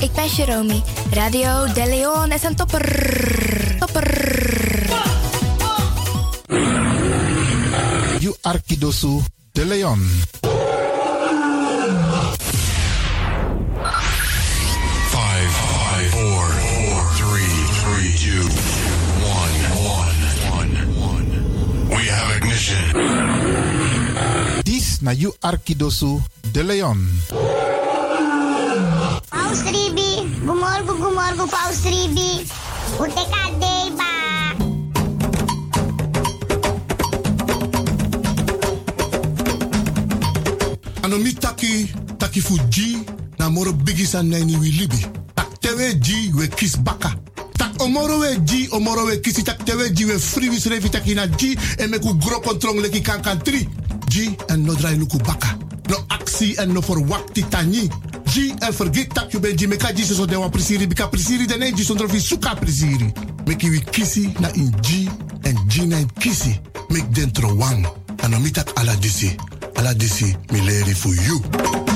ik ben Jeromy. Radio De Leon is een topper. Topper. You Arkidosu De Leon. Five, five, four, four, three, three, two, one, one, one, one. We have ignition. This na You Arkidosu De Leon. Paus gumorgo gumorgo Paus Ribi. Uteka deba. Anomi taki, taki fuji, na moro bigis an nani wi libi. Tak tewe ji we kis baka. Tak omoro we ji, omoro we kisi tak tewe ji we free wis revi taki na ji en me ku gro kontrong leki kan kan tri. Ji en no drai luku baka. No aksi en no for wakti tani. Ji en forget tak you ben ji meka ji so de wan prisiri bika prisiri de ne ji sondro fi suka prisiri. Meki kisi na in ji en ji na in kisi. Mek dentro wang. Anomi tak ala disi. Ala disi mi leri for you.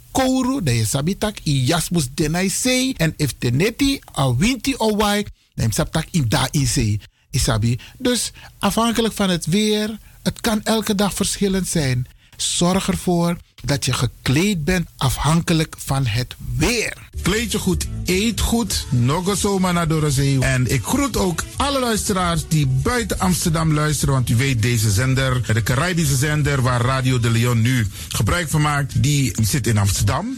kouru, dan je sabitak i jasmus denai sei. En if teneti a winti o wai, dan sabtak in da in. Isabi. Dus afhankelijk van het weer, het kan elke dag verschillend zijn. Zorg ervoor dat je gekleed bent afhankelijk van het weer. Kleed je goed, eet goed, nog zomaar naar Dorozee. En ik groet ook alle luisteraars die buiten Amsterdam luisteren. Want u weet, deze zender, de Caribische zender waar Radio de Leon nu gebruik van maakt, die zit in Amsterdam.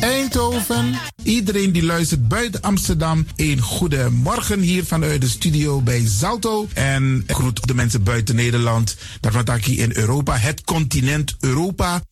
Eindhoven. Iedereen die luistert buiten Amsterdam, een goede morgen hier vanuit de studio bij Zalto. En groet de mensen buiten Nederland, daarvan in Europa, het continent Europa.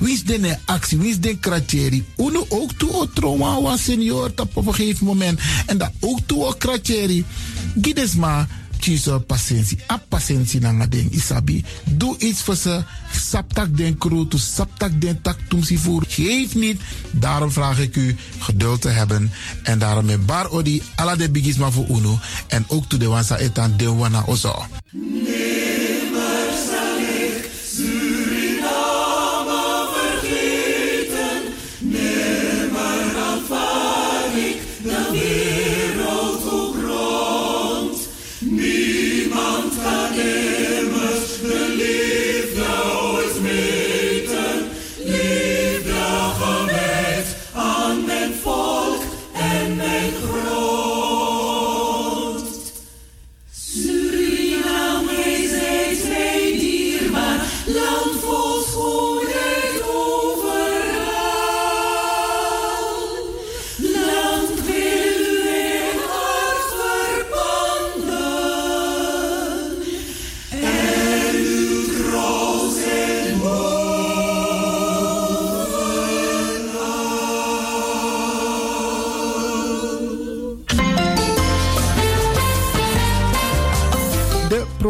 Wie is de actie? Wie is de kratjeri? Uno ook toe o trauma was senior op een gegeven moment. En dat ook toe o kratjeri. Gides maar kiezen patiëntie. A patiëntie na ding isabi. Doe iets voor ze. Saptak den kroto, saptak den tak tumsi voer. Geef niet. Daarom vraag ik u geduld te hebben. En daarom met bar odi ala de bigisma voor uno. En ook toe de wansa etan de wana ozo.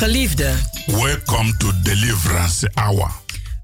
Geliefde, welcome to Deliverance Hour.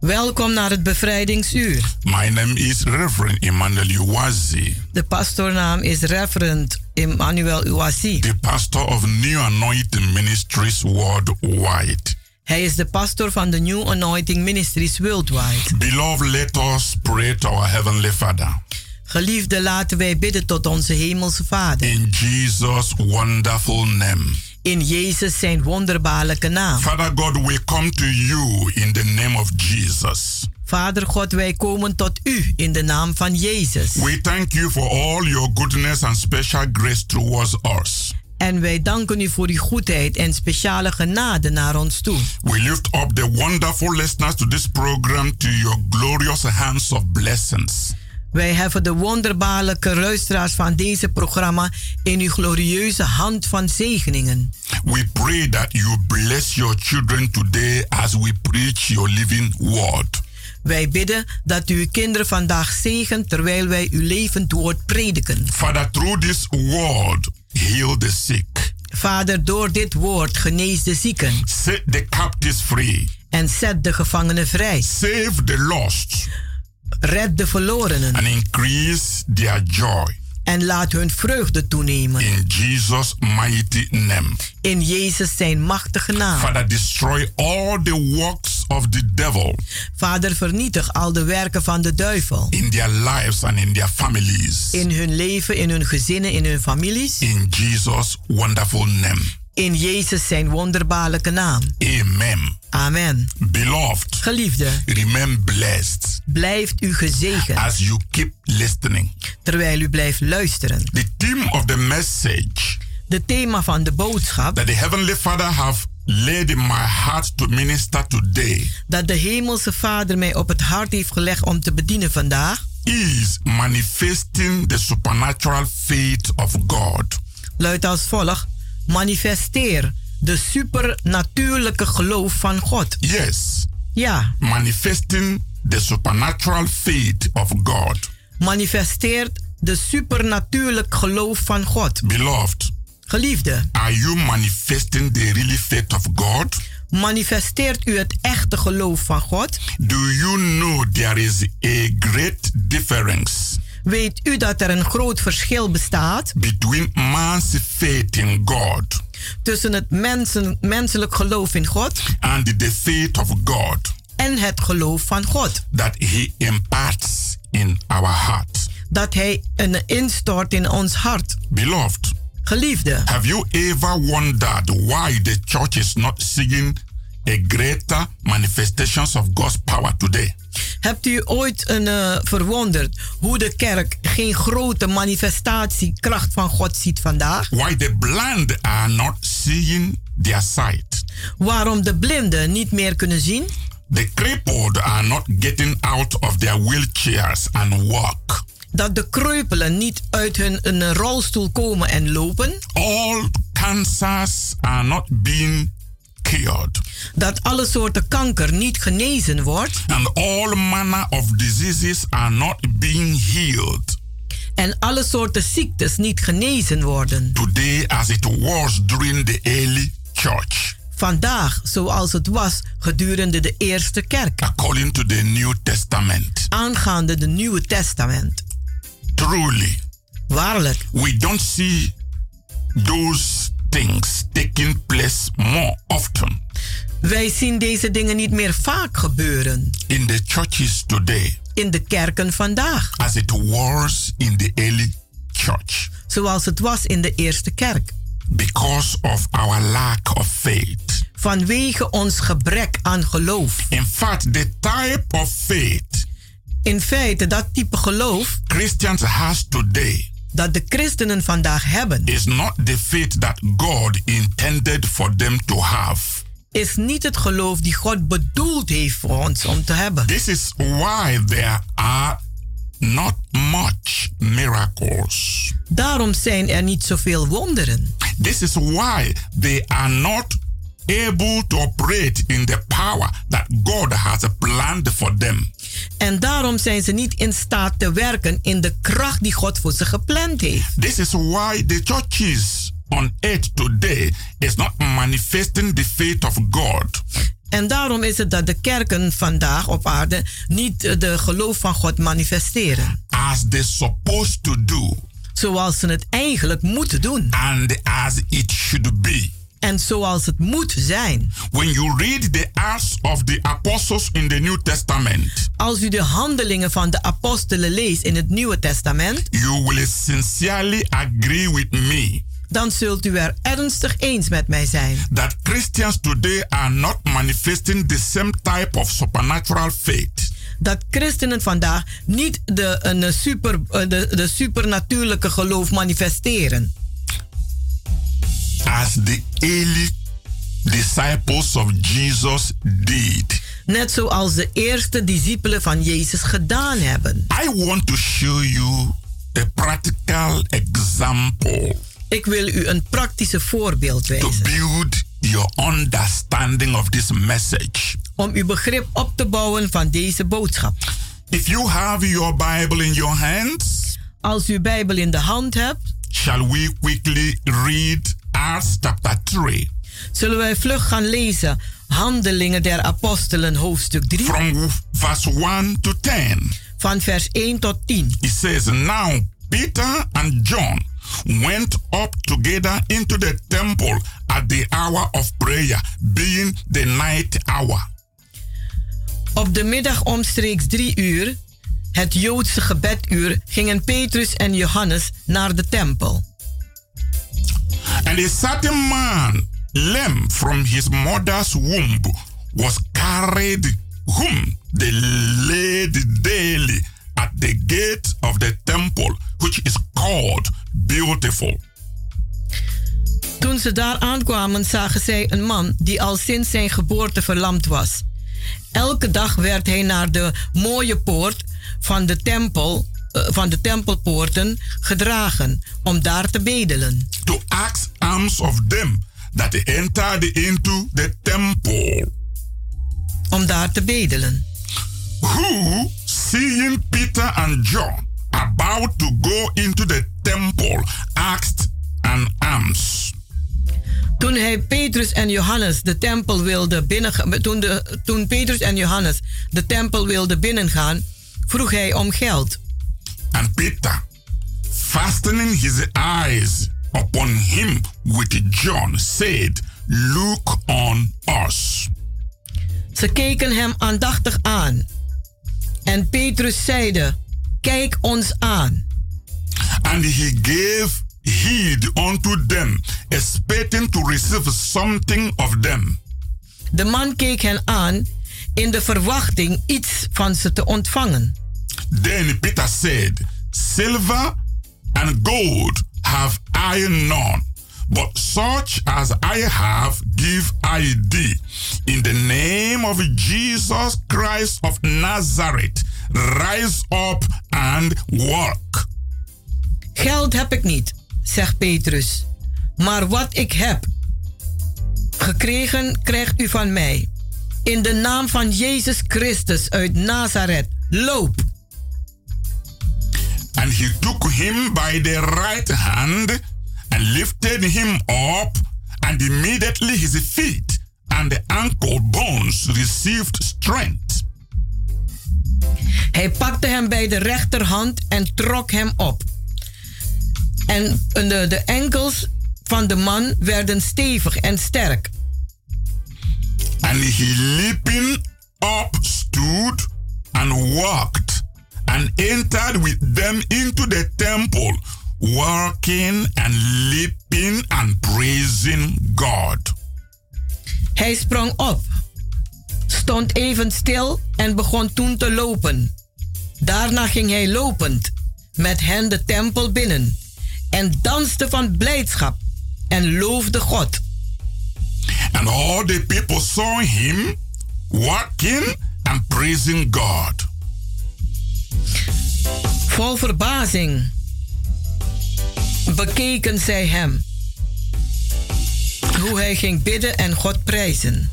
welkom naar het bevrijdingsuur. My name is Reverend Emmanuel Uwazi, De pastoornaam is Reverend Emmanuel Uwasi. the pastor of New Anointing Ministries worldwide. Hij is de pastor van de New Anointing Ministries Worldwide. Beloved, let us pray to our Heavenly Father. Geliefde, laten wij bidden tot onze hemelse Vader. In Jesus' wonderful name. In Jezus zijn wonderbaarlijke naam. Father God, we come to you in the name of Jesus. Vader God, wij komen tot u in de naam van Jezus. We thank you for all your goodness and special grace towards us. En wij danken u voor uw goedheid en speciale genade naar ons toe. We lift up the wonderful listeners to this program to your glorious hands of blessings. Wij heffen de wonderbaarlijke luisteraars van deze programma in uw glorieuze hand van zegeningen. We pray that you bless your children today as we preach your living word. Wij bidden dat u uw kinderen vandaag zegent terwijl wij uw levend woord prediken. Father, through this word, heal the sick, Vader, door dit woord genees de zieken set the captives free, en zet de gevangenen vrij. save the lost, Red de verlorenen and increase their joy. en laat hun vreugde toenemen. In Jesus' mighty name. In Jezus zijn machtige naam. Father, destroy all the works of the devil Vader, vernietig al de werken van de duivel. in their lives and in their families. In hun leven, in hun gezinnen, in hun families. In Jesus' wonderful name. In Jezus zijn wonderbaarlijke naam. Amen. Amen. Beloved, Geliefde, remain blessed blijft u gezegend as you keep listening. terwijl u blijft luisteren. The theme of the message De thema van de boodschap that the Heavenly Father have laid in my heart to minister today dat de Hemelse Vader mij op het hart heeft gelegd om te bedienen vandaag is manifesting the supernatural faith of God. luidt als volgt: manifesteer de supernatuurlijke geloof van God. Yes, Ja, manifesting the supernatural faith of God. manifesteert de supernatuurlijk geloof van God. Beloved, Geliefde, are you manifesting the really faith of God? manifesteert u het echte geloof van God? Do you know there is a great difference Weet u dat er een groot verschil bestaat between man's faith in God tussen het mensen, menselijk geloof in God and the faith of God en het geloof van God? that He imparts in our heart? Dat Hij een instort in ons hart. Beloved, Geliefde, have you ever wondered why the church is not seeing a greater manifestations of God's power today? Hebt u ooit een, eh, verwonderd hoe de kerk geen grote manifestatiekracht van God ziet vandaag? Why the blind are not seeing their sight? Waarom de blinden niet meer kunnen zien? The crippled are not getting out of their wheelchairs and walk. Dat de kreupelen niet uit hun een rolstoel komen en lopen? All cancers are not being cured. Dat alle soorten kanker niet genezen wordt? And all manner of diseases are not being healed. En alle soorten ziektes niet genezen worden? Today, as it was during the early church, Vandaag, zoals het was gedurende de eerste kerk, according to the New Testament. aangaande de Nieuwe Testament. Truly, Waarlijk, we don't see those things taking place more often wij zien deze dingen niet meer vaak gebeuren in the churches today in de kerken vandaag, as it was in the early church zoals het was in de eerste kerk. because of our lack of faith. vanwege ons gebrek aan geloof. In fact, the type of faith In feite, dat type geloof Christians has today dat de christenen vandaag hebben, is not the faith that God intended for them to have. is niet het geloof die God bedoeld heeft voor ons om te hebben. This is why there are not much miracles. Daarom zijn er niet zoveel wonderen. This is why they are not able to operate in the power that God has planned for them. En daarom zijn ze niet in staat te werken in de kracht die God voor ze gepland heeft. This is why the churches on earth today is not manifesting the faith of God. En daarom is het dat de kerken vandaag op aarde niet de geloof van God manifesteren. as they're supposed to do Zoals ze het eigenlijk moeten doen. and as it should be. En zoals het moet zijn. When you read the Acts of the Apostles in the New Testament, Als u de handelingen van de apostelen leest in het Nieuwe Testament, you will sincerely agree with me dan zult u er ernstig eens met mij zijn. that Christians today are not manifesting the same type of supernatural faith Dat christenen vandaag niet de, een super, eh, de, de supernatuurlijke geloof manifesteren. As the early disciples of Jesus did. Net zoals de eerste discipelen van Jezus gedaan hebben. I want to show you a practical example Ik wil u een praktische voorbeeld to wijzen. build your understanding of this message. Om uw begrip op te bouwen van deze boodschap. If you have your Bible in your hands, Als u Bijbel in de hand hebt, shall we quickly read Acts chapter 3 zullen wij vlug gaan lezen Handelingen der Apostelen hoofdstuk 3 from verse 1 to 10. van vers 1 tot 10. It says, Now Peter and John went up together into the temple at the hour of prayer, being the night hour. Op de middag omstreeks drie uur, het Joodse gebeduur, gingen Petrus en Johannes naar de tempel. And a certain man, lame from his mother's womb, was carried, whom they laid daily at the gate of the temple, which is called Beautiful. Toen ze daar aankwamen, zagen zij een man die al sinds zijn geboorte verlamd was. Elke dag werd hij naar de mooie poort van de tempel, eh, van de tempelpoorten gedragen om daar te bedelen. To ask alms of them that entered into the temple. Om daar te bedelen. Who, seeing Peter and John about to go into the temple, asked an alms. Toen hij Petrus en Johannes de tempel wilde binnengaan, toen, de, toen Petrus en Johannes de tempel wilden binnengaan, vroeg hij om geld. And Peter, fastening his eyes upon him with John, said, Look on us. Ze keken hem aandachtig aan. En Petrus zeide: Kijk ons aan. And he gave heed unto them, expecting to receive something of them. De man keek hen aan in de verwachting iets van ze te ontvangen. Then Peter said, Silver and gold have I none, but such as I have give I thee. In the name of Jesus Christ of Nazareth, rise up and walk. Geld heb ik niet, zegt Petrus. Maar wat ik heb gekregen, krijgt u van mij. In de naam van Jezus Christus uit Nazareth, loop. And he took him by the right hand and lifted him up, and immediately his feet and the ankle bones received strength. Hij pakte hem bij de rechterhand en trok hem op. En de, de enkels van de man werden stevig en sterk. And he leaping up stood and walked and entered with them into the temple, walking and leaping and praising God. Hij sprong op, stond even stil en begon toen te lopen. Daarna ging hij lopend met hen de tempel binnen en danste van blijdschap en loofde God. And all the people saw him walking and praising God. Vol verbazing bekeken zij hem. Hoe hij ging bidden en God prijzen.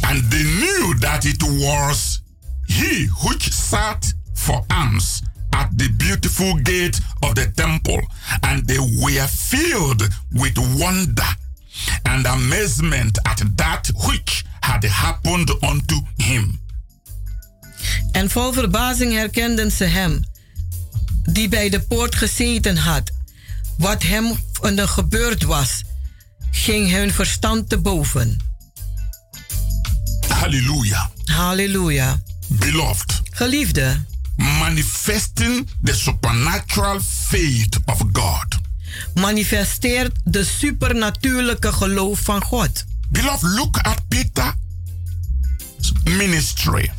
And they knew that it was he which sat for alms at the beautiful gate of the temple. And they were filled with wonder and amazement at that which had happened unto him. En vol verbazing herkenden ze hem, die bij de poort gezeten had. Wat hem er gebeurd was, ging hun verstand te boven. Hallelujah. Halleluja. Beloved, Geliefde, manifesting the supernatural faith of God. Manifesteert de supernatuurlijke geloof van God. Beloved, look at Peter's ministry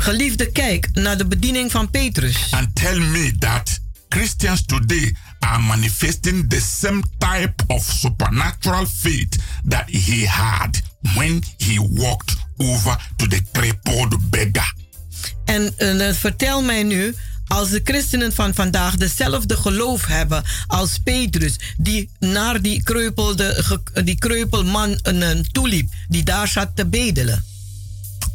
Geliefde, kijk naar de bediening van Petrus. and tell me that Christians today are manifesting the same type of supernatural faith that he had when he walked over to the crippled beggar. En eh, vertel mij nu, als de christenen van vandaag dezelfde geloof hebben als Petrus, die naar die, kreupelde, die kreupelman toeliep, die daar zat te bedelen.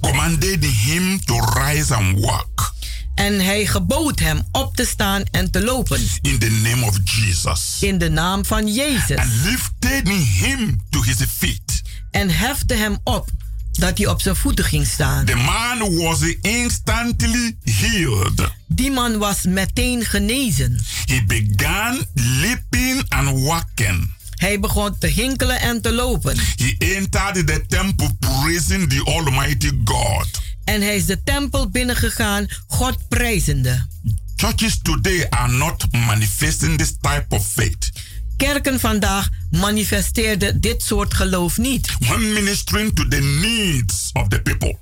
Commanded him to rise and walk En hij gebood hem op te staan en te lopen. in the name of Jesus In de naam van Jezus. and lifted him to his feet. En hefte hem op, dat hij op zijn voeten ging staan. The man was instantly healed. Die man was meteen genezen. He began leaping and walking. Hij begon te hinkelen en te lopen. He entered the temple praising the Almighty God. En hij is de tempel binnengegaan, God prijzende. Churches today are not manifesting this type of faith. Kerken vandaag manifesteerden dit soort geloof niet. When ministering to the needs of the people.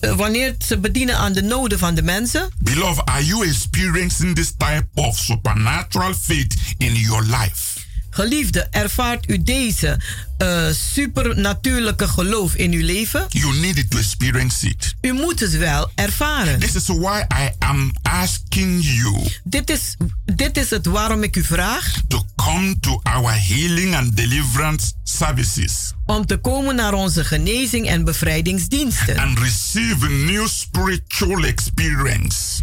Eh, Wanneer ze bedienen aan de noden van de mensen, Beloved, are you experiencing this type of supernatural faith in your life? Geliefde, ervaart u deze eh, supernatuurlijke geloof in uw leven? You need to experience it. U moet het wel ervaren. This is why I am asking you Dit is, dit is het waarom ik u vraag to come to our healing and deliverance services om te komen naar onze genezing en bevrijdingsdiensten. and receive a new spiritual experience.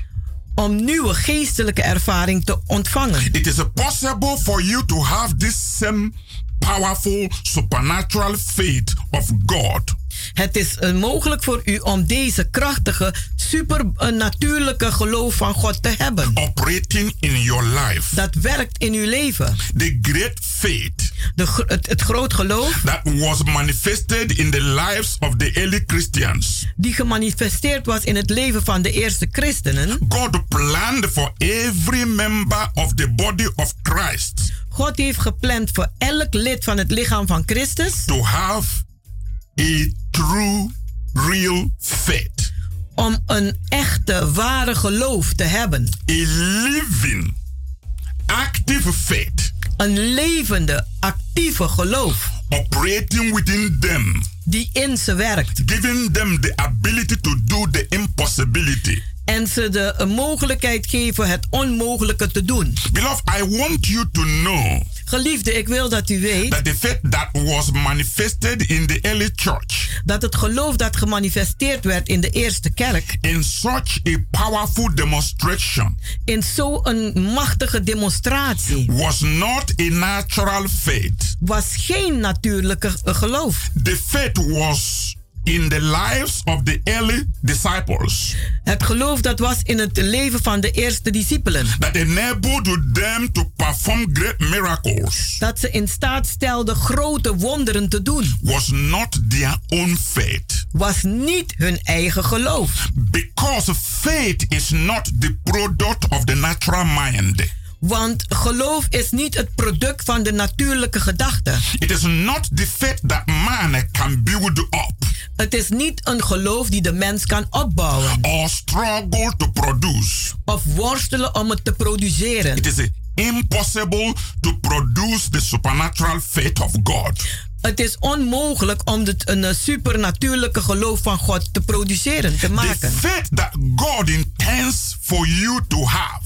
Om nieuwe geestelijke ervaring te ontvangen. It is possible for you to have this same powerful supernatural faith of God Het is eh, mogelijk voor u om deze krachtige, supernatuurlijke geloof van God te hebben. operating in your life. Dat werkt in uw leven. The great faith De, het, het groot geloof that was manifested in the lives of the early Christians. die gemanifesteerd was in het leven van de eerste christenen. God planned for every member of the body of Christ God heeft gepland voor elk lid van het lichaam van Christus to have a true, real faith. om een echte, ware geloof te hebben. A living, active faith Een levende, actieve geloof operating within them, die in ze werkt giving them the ability to do the impossibility. En ze de mogelijkheid geven het onmogelijke te doen. Beloved, I want you to know Geliefde, ik wil dat u weet that the faith that was manifested in the early church dat het geloof dat gemanifesteerd werd in de eerste kerk in such a powerful demonstration in zo'n machtige demonstratie was not a natural faith. was geen natuurlijke geloof. The faith was in the lives of the early disciples Het geloof dat was in het leven van de eerste discipelen. that enabled them to perform great miracles Dat ze in staat stelden grote wonderen te doen. was not their own faith. Was niet hun eigen geloof. Because faith is not the product of the natural mind. Want geloof is niet het product van de natuurlijke gedachte. It is not the faith that man can build up Het is niet een geloof die de mens kan opbouwen or struggle to produce. of worstelen om het te produceren. It is impossible to produce the supernatural faith of God. Het is onmogelijk om het, een eh, supernatuurlijke geloof van God te produceren, te The maken. faith that God intends for you to have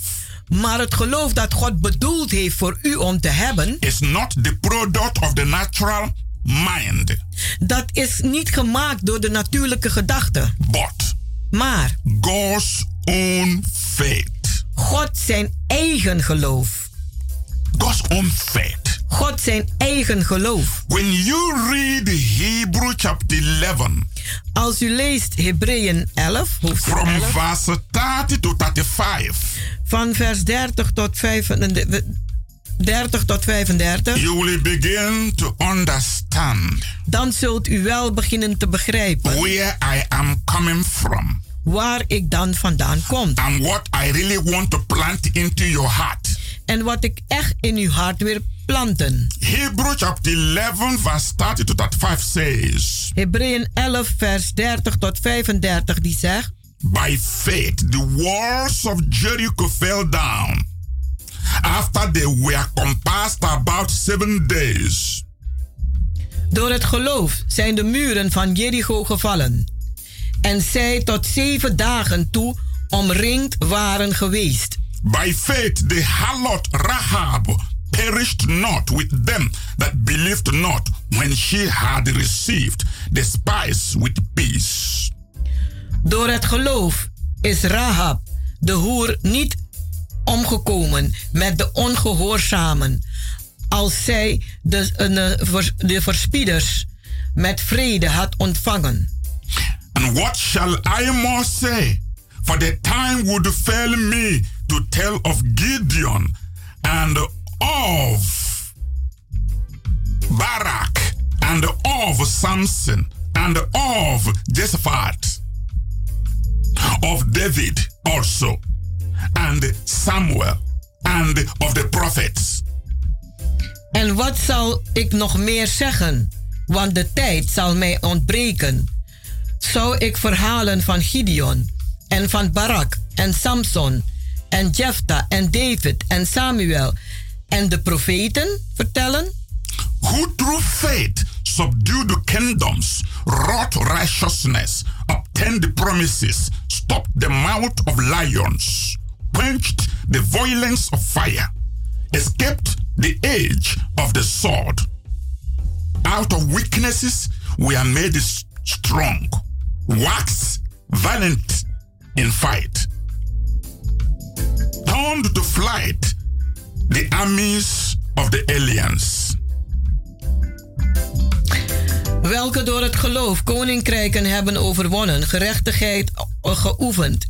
Maar het geloof dat God bedoeld heeft voor u om te hebben, is not the product of the natural mind, dat is niet gemaakt door de natuurlijke gedachte, but maar God's own faith. God zijn eigen geloof. God's own faith. God zijn eigen geloof. When you read Hebrew chapter 11, Als u leest Hebreeën 11, hoofdstuk from 11, verse 30 to 35, van vers 30 tot 35, 30 tot 35, you will begin to understand dan zult u wel beginnen te begrijpen where I am coming from waar ik dan vandaan kom. and what I really want to plant into your heart. En wat ik echt in uw hart wil planten. Hebrew chapter 11, verse 30 to 35 says, Hebreeën 11, vers 30 tot 35, die zegt: By faith, the walls of Jericho fell down after they were compassed about seven days. Door het geloof zijn de muren van Jericho gevallen. En zij tot zeven dagen toe omringd waren geweest. By faith, the harlot Rahab perished not with them that believed not when she had received the spice with peace. Door het geloof is Rahab, de hoer, niet omgekomen met de ongehoorzamen, als zij de, eh, de verspieders met vrede had ontvangen. And what shall I more say? For the time would fail me to tell of Gideon and of Barak and of Samson and of Jephthah, of David also, and Samuel and of the prophets. En wat zal ik nog meer zeggen? Want de tijd zal mij ontbreken. Zou ik verhalen van Gideon en van Barak en Samson en Jephthah en David en Samuel en de profeten vertellen? who through faith subdued the kingdoms, wrought righteousness, obtained the promises, stopped the mouth of lions, quenched the violence of fire, escaped the edge of the sword. Out of weaknesses we are made strong, waxed valiant in fight, turned to flight the armies of the aliens. welke door het geloof koninkrijken hebben overwonnen, gerechtigheid geoefend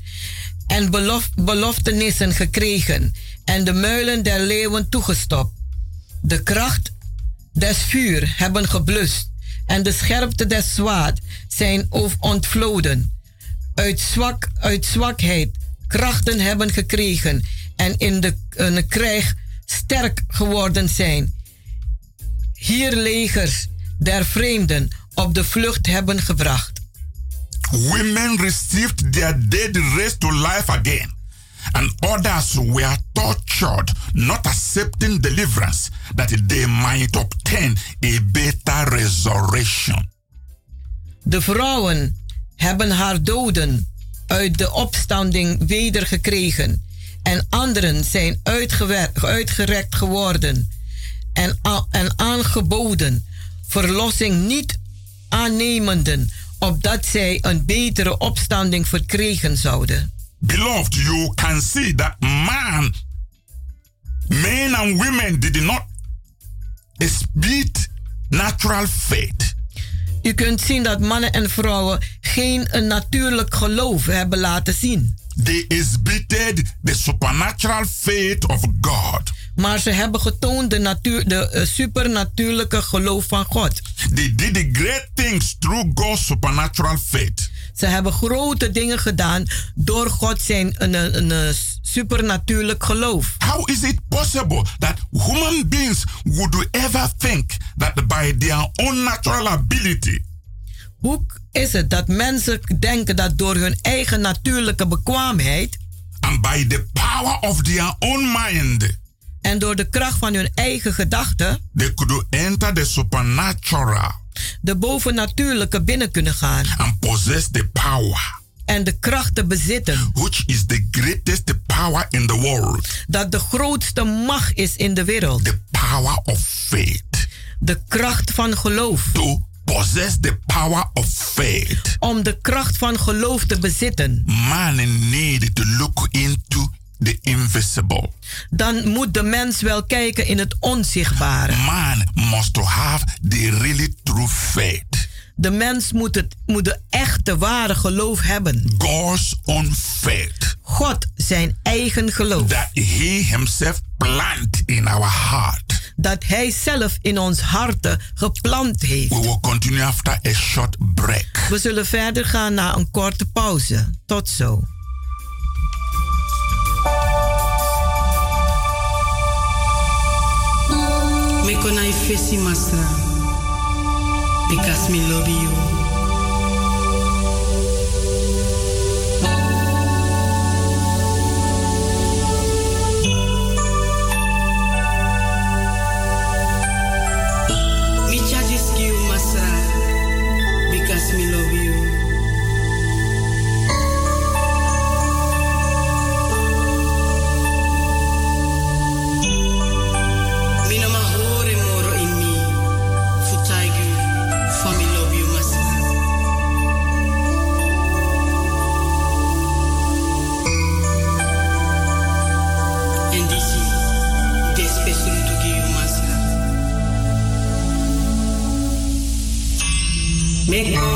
en belof, beloftenissen gekregen en de muilen der leeuwen toegestopt. De kracht des vuur hebben geblust en de scherpte des zwaard zijn of ontvloden. Uit, zwak, uit zwakheid krachten hebben gekregen en in de, in de krijg sterk geworden zijn. Hier legers der vreemden op de vlucht hebben gebracht. Women received their dead raised to life again, and others were tortured, not accepting deliverance, that they might obtain a better resurrection. De vrouwen hebben haar doden uit de opstanding wedergekregen. En anderen zijn uitgerekt geworden en, en aangeboden verlossing niet aannemenden, opdat zij een betere opstanding verkregen zouden. Beloved, you can see that man, men and women did not exhibit natural faith. U kunt zien dat mannen en vrouwen geen een natuurlijk geloof hebben laten zien. They exhibited the supernatural faith of God. Maar ze hebben getoond de, natuur, de eh, supernatuurlijke geloof van God. They did the great things through God's supernatural faith. Ze hebben grote dingen gedaan door God zijn een, een, een, een supernatuurlijk geloof. How is it possible that human beings would ever think that by their own natural ability Hoe is het dat mensen denken dat door hun eigen natuurlijke bekwaamheid and by the power of their own mind en door de kracht van hun eigen gedachten they could enter the supernatural de bovennatuurlijke binnen kunnen gaan and possess the power en de krachten bezitten which is the greatest power in the world dat de grootste macht is in de wereld. the power of faith De kracht van geloof. to possess the power of faith Om de kracht van geloof te bezitten, man need to look into the invisible dan moet de mens wel kijken in het onzichtbare. man must to have the really true faith De mens moet, het, moet de echte ware geloof hebben. God's own faith God zijn eigen geloof. that He Himself plant in our heart. Dat Hij zelf in ons harten geplant heeft. We will continue after a short break. We zullen verder gaan na een korte pauze. Tot zo. Me kona i fesi masra. Because me love you. Me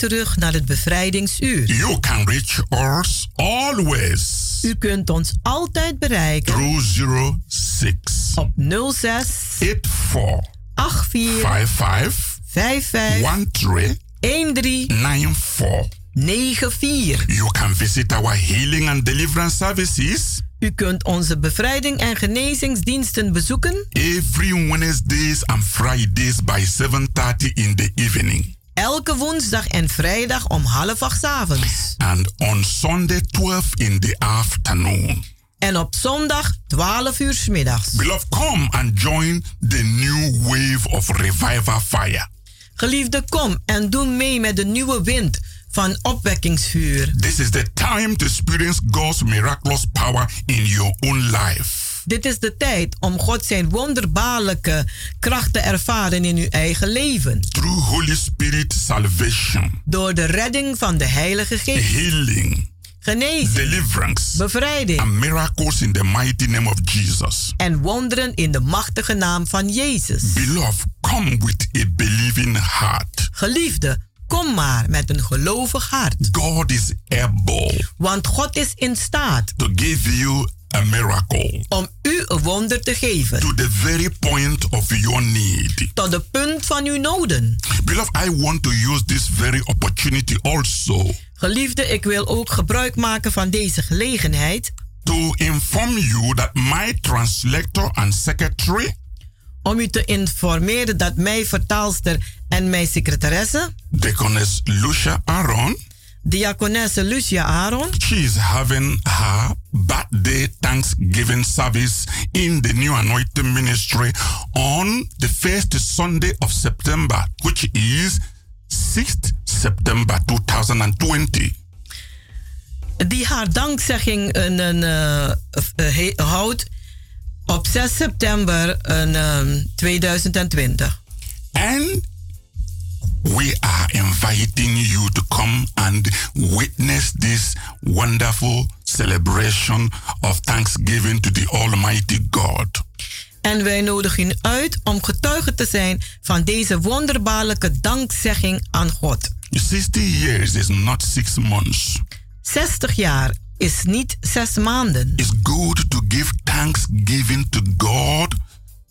terug naar het bevrijdingsuur. You can reach us always U kunt ons altijd bereiken through 06 op 06 84 84 55 55 13 13 94. 94. You can visit our healing and deliverance services U kunt onze bevrijding en genezingsdiensten bezoeken every Wednesdays and Fridays by 7:30 in the evening elke woensdag en vrijdag om half acht avonds. and on Sunday 12 in the afternoon. En op zondag 12 uur 's middags. Beloved, come and join the new wave of revival fire. Geliefde, kom en doe mee met de nieuwe wind van opwekkingsvuur. This is the time to experience God's miraculous power in your own life. Dit is de tijd om God zijn wonderbaarlijke kracht te ervaren in uw eigen leven. Through Holy Spirit salvation, Door de redding van de Heilige Geest. healing, Genezing, deliverance, bevrijding and miracles in the mighty name of Jesus. en wonderen in de machtige naam van Jezus. Beloved, come with a believing heart. Geliefde, kom maar met een gelovig hart. God is able Want God is in staat to give you a miracle om u een wonder te geven. to the very point of your need. Tot de punt van uw noden. Beloved, I want to use this very opportunity also Geliefde, ik wil ook gebruik maken van deze gelegenheid to inform you that my translator and secretary om u te informeren dat mijn vertaalster en mijn secretaresse, Deaconess Lucia Aaron, diakonesse Lucia Aaron, she is having her birthday Thanksgiving service in the New Anointing Ministry on the first Sunday of September, which is 6th September 2020. die haar dankzegging een, een, eh, eh, houdt op 6 september een, ehm, 2020. And we are inviting you to come and witness this wonderful celebration of Thanksgiving to the Almighty God. En wij nodigen u uit om getuige te zijn van deze wonderbaarlijke dankzegging aan God. 60 years is not six months. 60 jaar is niet zes maanden. It's good to give thanksgiving to God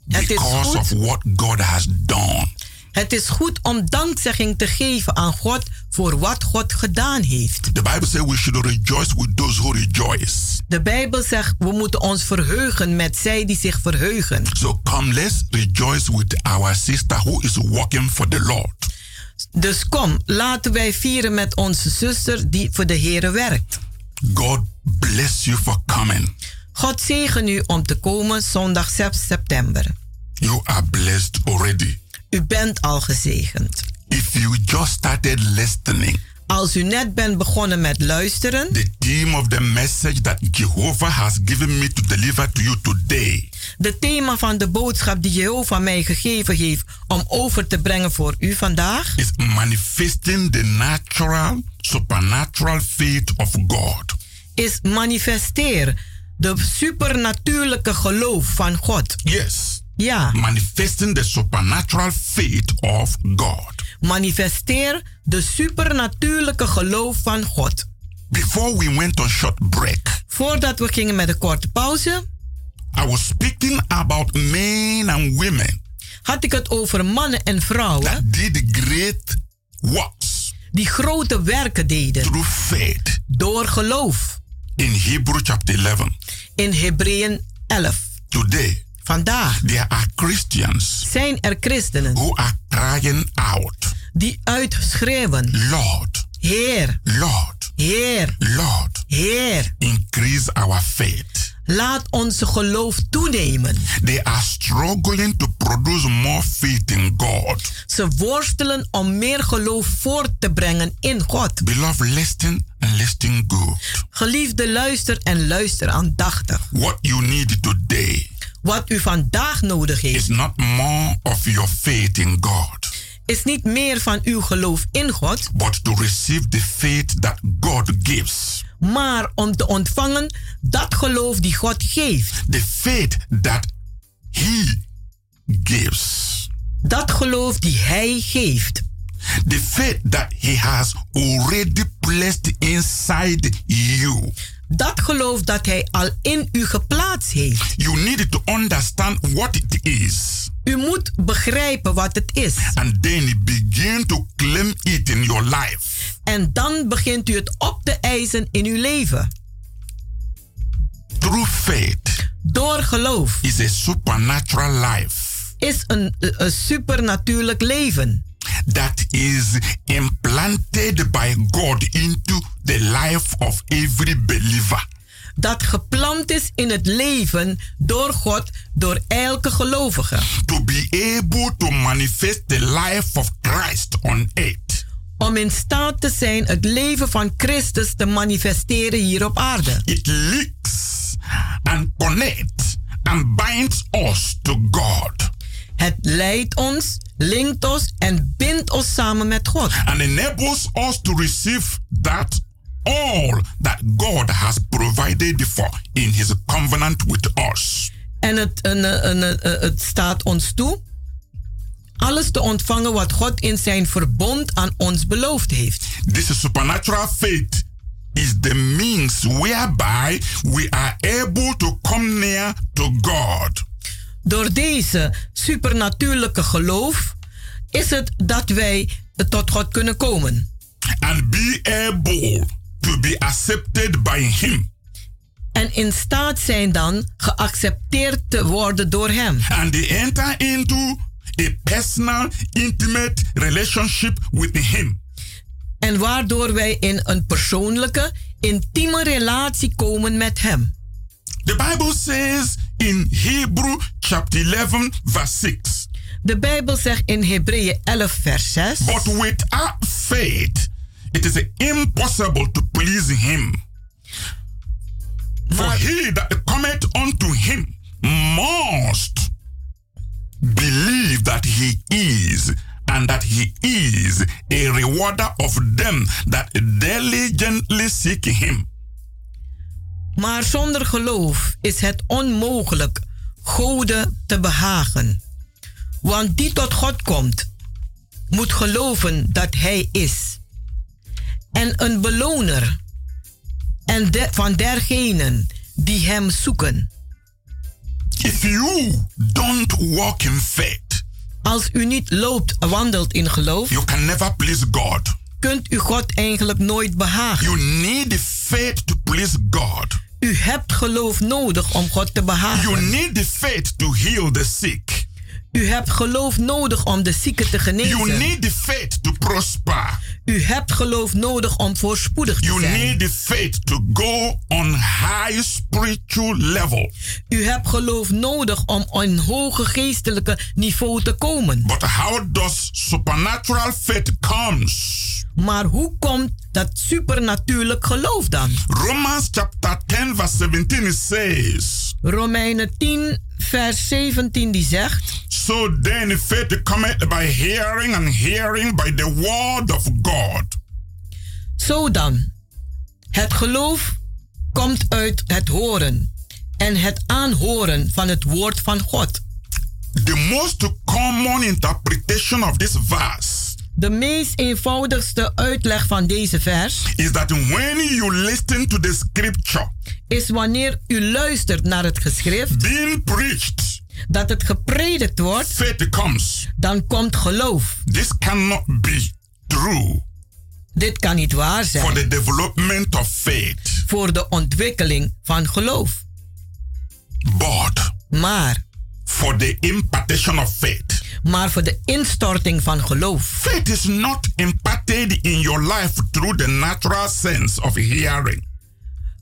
because of what God has done. Het is goed om dankzegging te geven aan God voor wat God gedaan heeft. The Bible says we should rejoice with those who rejoice. De Bijbel zegt we moeten ons verheugen met zij die zich verheugen. So come, let's rejoice with our sister who is working for the Lord. Dus kom, laten wij vieren met onze zuster die voor de Heer werkt. God bless you for coming. God zegen u om te komen zondag 6 september. You are blessed already. U bent al gezegend. If you just started listening, Als u net bent begonnen met luisteren, the theme of the message that Jehovah has given me to deliver to you today de thema van de boodschap die Jehovah mij gegeven heeft om over te brengen voor u vandaag, is manifesting the natural, supernatural faith of God. is manifesteer de supernatuurlijke geloof van God. Yes. Ja, Manifesting the supernatural faith of God. manifesteer de supernatuurlijke geloof van God. Before we went on short break, Voordat we gingen met een korte pauze, I was speaking about men and women had ik het over mannen en vrouwen that did great works die grote werken deden through faith. door geloof. In Hebrew chapter 11, In Hebreeën 11. today Vandaag there are Christians zijn er christenen who are crying out, die uitschreeuwen: Lord, Heer, Lord, Heer, Lord, Heer, increase our faith. laat onze geloof toenemen. They are struggling to produce more faith in God. Ze worstelen om meer geloof voort te brengen in God. Beloved, listen and listen good. Geliefde, luister en luister aandachtig. What you need today Wat u vandaag nodig is heeft, not more of your faith in God, is niet meer van uw geloof in God, but to receive the faith that God gives. maar om te ontvangen dat geloof die God geeft. The faith that He gives. Dat geloof die Hij geeft. The faith that He has already placed inside you. Dat geloof dat Hij al in u geplaatst heeft. You need to understand what it is. U moet begrijpen wat het is. And then begin to claim it in your life. En dan begint u het op te eisen in uw leven. True faith Door geloof is a supernatural life is een, een supernatuurlijk leven. that is implanted by God into the life of every believer. Dat geplant is in het leven door God, door elke gelovige. To be able to manifest the life of Christ on earth. Om in staat te zijn het leven van Christus te manifesteren hier op aarde. It links and connects and binds us to God. Het leidt ons, linkt ons en bindt ons samen met God. and enables us to receive that all that God has provided for in his covenant with us. En het, en, en, het staat ons toe alles te ontvangen wat God in zijn verbond aan ons beloofd heeft. This supernatural faith is the means whereby we are able to come near to God. Door deze supernatuurlijke geloof is het dat wij tot God kunnen komen. And be able to be accepted by Him. En in staat zijn dan geaccepteerd te worden door Hem. And they enter into a personal, intimate relationship with Him. En waardoor wij in een persoonlijke, intieme relatie komen met Hem. The Bible says in Hebrew chapter 11 verse 6. De Bijbel zegt in Hebreeën 11 vers 6. But without faith it is impossible to please him. For he that cometh unto him must believe that he is, and that he is a rewarder of them that diligently seek him. Maar zonder geloof is het onmogelijk Gode te behagen. Want die tot God komt, moet geloven dat Hij is. En een beloner en de, van dergenen die Hem zoeken. If you don't walk in faith, Als u niet loopt, wandelt in geloof, you can never please God. kunt u God eigenlijk nooit behagen. You need the faith to please God. U hebt geloof nodig om God te behagen. You need the faith to heal the sick. U hebt geloof nodig om de zieken te genezen. You need the faith to prosper. U hebt geloof nodig om voorspoedig te You zijn. need the faith to go on high spiritual level. U hebt geloof nodig om op een hoge geestelijke niveau te komen. But how does supernatural faith comes? Maar hoe komt dat supernatuurlijk geloof dan? Romans chapter 10 verse 17 says, Romeinen 10 vers 17 die zegt... So then faith cometh by hearing and hearing by the word of God. Zo dan, het geloof komt uit het horen en het aanhoren van het woord van God. The most common interpretation of this verse De meest eenvoudigste uitleg van deze vers is that when you listen to the scripture is wanneer u luistert naar het geschrift being preached, dat het gepredikt wordt, faith comes. dan komt geloof. This cannot be true Dit kan niet waar for zijn the development of faith. voor de ontwikkeling van geloof. But Maar, for the impartation of faith. Maar voor de instorting van geloof. Faith is not imparted in your life through the natural sense of hearing.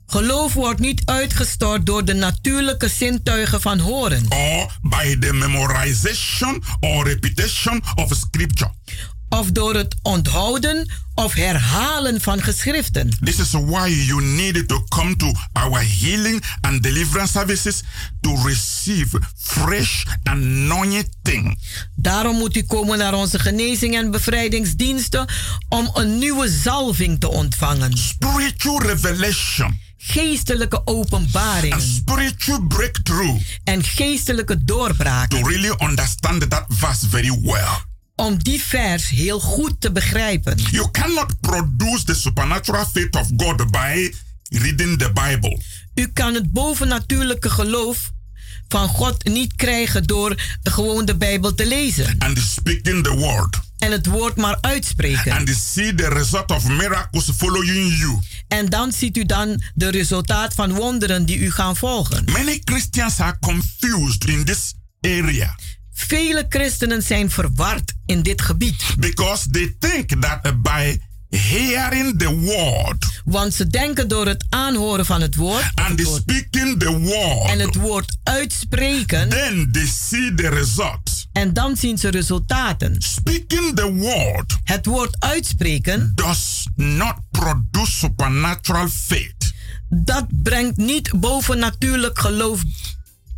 Geloof wordt niet uitgestort door de natuurlijke zintuigen van horen. or by the memorization or repetition of scripture. Of door het onthouden of herhalen van geschriften. This is why you need to come to our healing and deliverance services to receive fresh anointing. Daarom moet u komen naar onze genezing en bevrijdingsdiensten om een nieuwe zalving te ontvangen. Spiritual revelation Geestelijke and openbaringen spiritual breakthrough en geestelijke doorbraken. to really understand that verse very well. Om die vers heel goed te begrijpen. You cannot produce the supernatural faith of God by reading the Bible. U kan het bovennatuurlijke geloof van God niet krijgen door gewoon de Bijbel te lezen. and speaking the word En het woord maar uitspreken. and see the result of miracles following you. En dan ziet u dan de resultaat van wonderen die u gaan volgen. Many Christians are confused in this area Vele christenen zijn verward in dit gebied. because they think that by hearing the word Want ze denken door het aanhoren van het woord and speaking the en het word, woord uitspreken. then they see the result. En dan zien ze resultaten. Speaking the word Het woord uitspreken, does not produce supernatural faith. dat brengt niet bovennatuurlijk geloof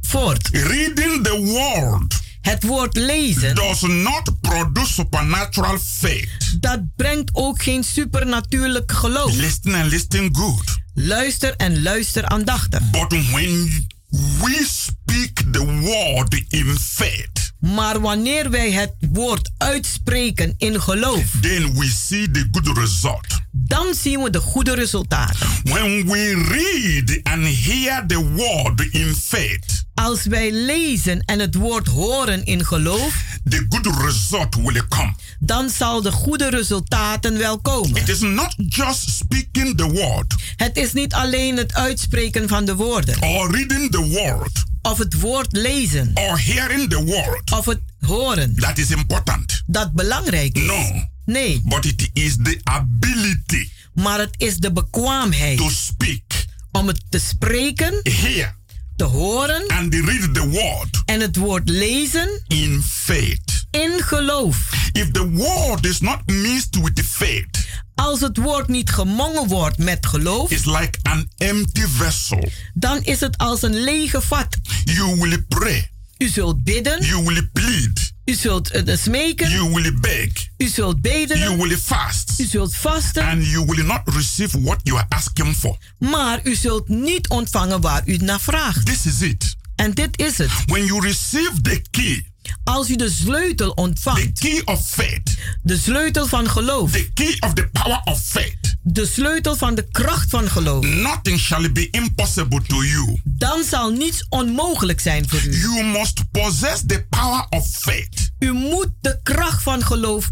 voort. Reading the word Het woord lezen, does not produce supernatural faith. dat brengt ook geen supernatuurlijk geloof. Listen and listen good. Luister en luister aandachtig. But when we speak the word in faith, Maar wanneer wij het woord uitspreken in geloof, then we see the good result. Dan zien we de goede resultaten. When we read and hear the word in faith, Als wij lezen en het woord horen in geloof, the good result will come. dan zal de goede resultaten wel komen. It is not just speaking the word Het is niet alleen het uitspreken van de woorden, or reading the word of het woord lezen, or hearing the word of het horen, that is important. dat belangrijk is. No, Nee, but it is the ability maar het is de bekwaamheid to speak, om het te spreken, hear, te horen and read the word en het woord lezen in faith. in geloof. If the word is not mixed with faith, Als het woord niet gemongen wordt met geloof, it's like an empty vessel. dan is het als een lege vat. You will pray, U zult bidden, you will plead, u zult eh, smeken, you will beg, u zult bedelen, you will fast, u zult vasten, and you will not receive what you are asking for. maar u zult niet ontvangen waar u naar vraagt. This is it. En dit is het. When you receive the key, Als u de sleutel the ontvangt, key of faith, de sleutel van geloof, the key of the power of faith, de sleutel van de kracht van geloof, nothing shall be impossible to you. dan zal niets onmogelijk zijn voor u. You must possess the power of faith. U moet de kracht van geloof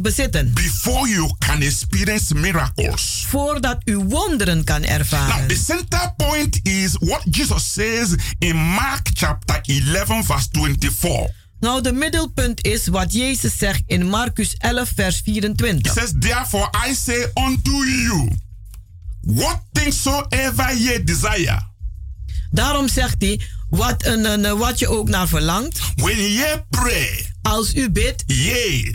bezitten before you can experience miracles. voordat u wonderen kan Now, ervaren. the center point is what Jesus says in Mark chapter 11, verse 24. Nou, de middelpunt is wat Jezus zegt in Marcus 11, vers He 24. says, Therefore I say unto you, what things soever ye desire, Daarom zegt hij, wat, een, een, wat je ook naar verlangt, when ye pray, als u bidt, ye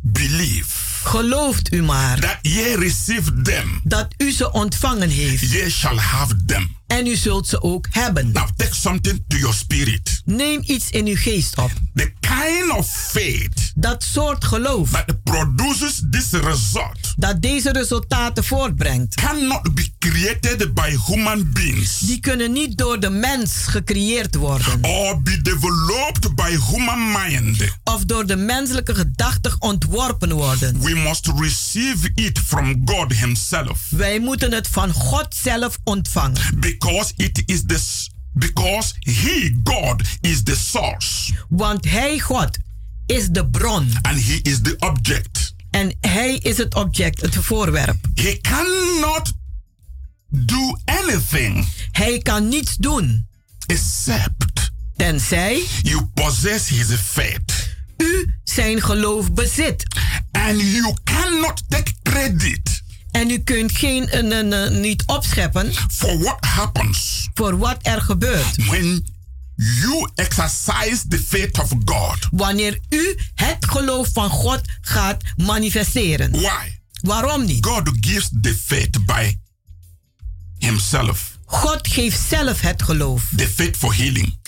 believe gelooft u maar that ye receive them, dat u ze ontvangen heeft. ye shall have them. En u zult ze ook hebben. Now take something to your spirit. Neem iets in uw geest op. The kind of faith Dat soort geloof that produces this result dat deze resultaten voortbrengt, cannot be created by human beings die kunnen niet door de mens gecreëerd worden. or be developed by human mind. Of door de menselijke gedachten ontworpen worden. We must receive it from God Himself Wij moeten het van God zelf ontvangen. Because it is this because He God is the source Want Hij, God, is de bron. and He is the object. En Hij is het object, het voorwerp. He cannot do anything Hij kan niets doen, except tenzij you possess His faith. u zijn geloof bezit. And you cannot take credit En u kunt geen, een, een, een- niet opscheppen for what happens voor wat er gebeurt. when you exercise the faith of God. Wanneer u het geloof van God gaat manifesteren. Why? Waarom niet? God gives the faith by Himself. God geeft zelf het geloof. The faith for healing,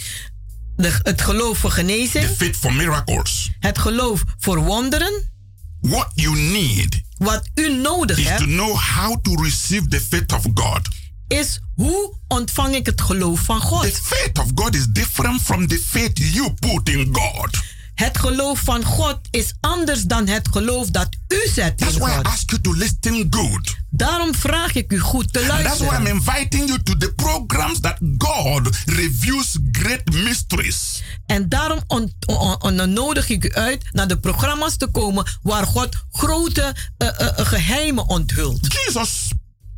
De, het geloof voor the genezing, faith for miracles. het geloof voor wonderen. What you need Wat u nodig is to hebt, know how to receive the faith of God. is hoe ontvang ik het geloof van The God? faith of God is different from the faith you put in God. Het geloof van God is anders dan het geloof dat u zet That's in why I God. ask you to listen good. Daarom vraag ik u goed te And that's why I'm luisteren. inviting you to the programs that God reveals great mysteries. En daarom on- nodig ik u uit naar de programma's te komen waar God grote eh, geheimen onthult. Jesus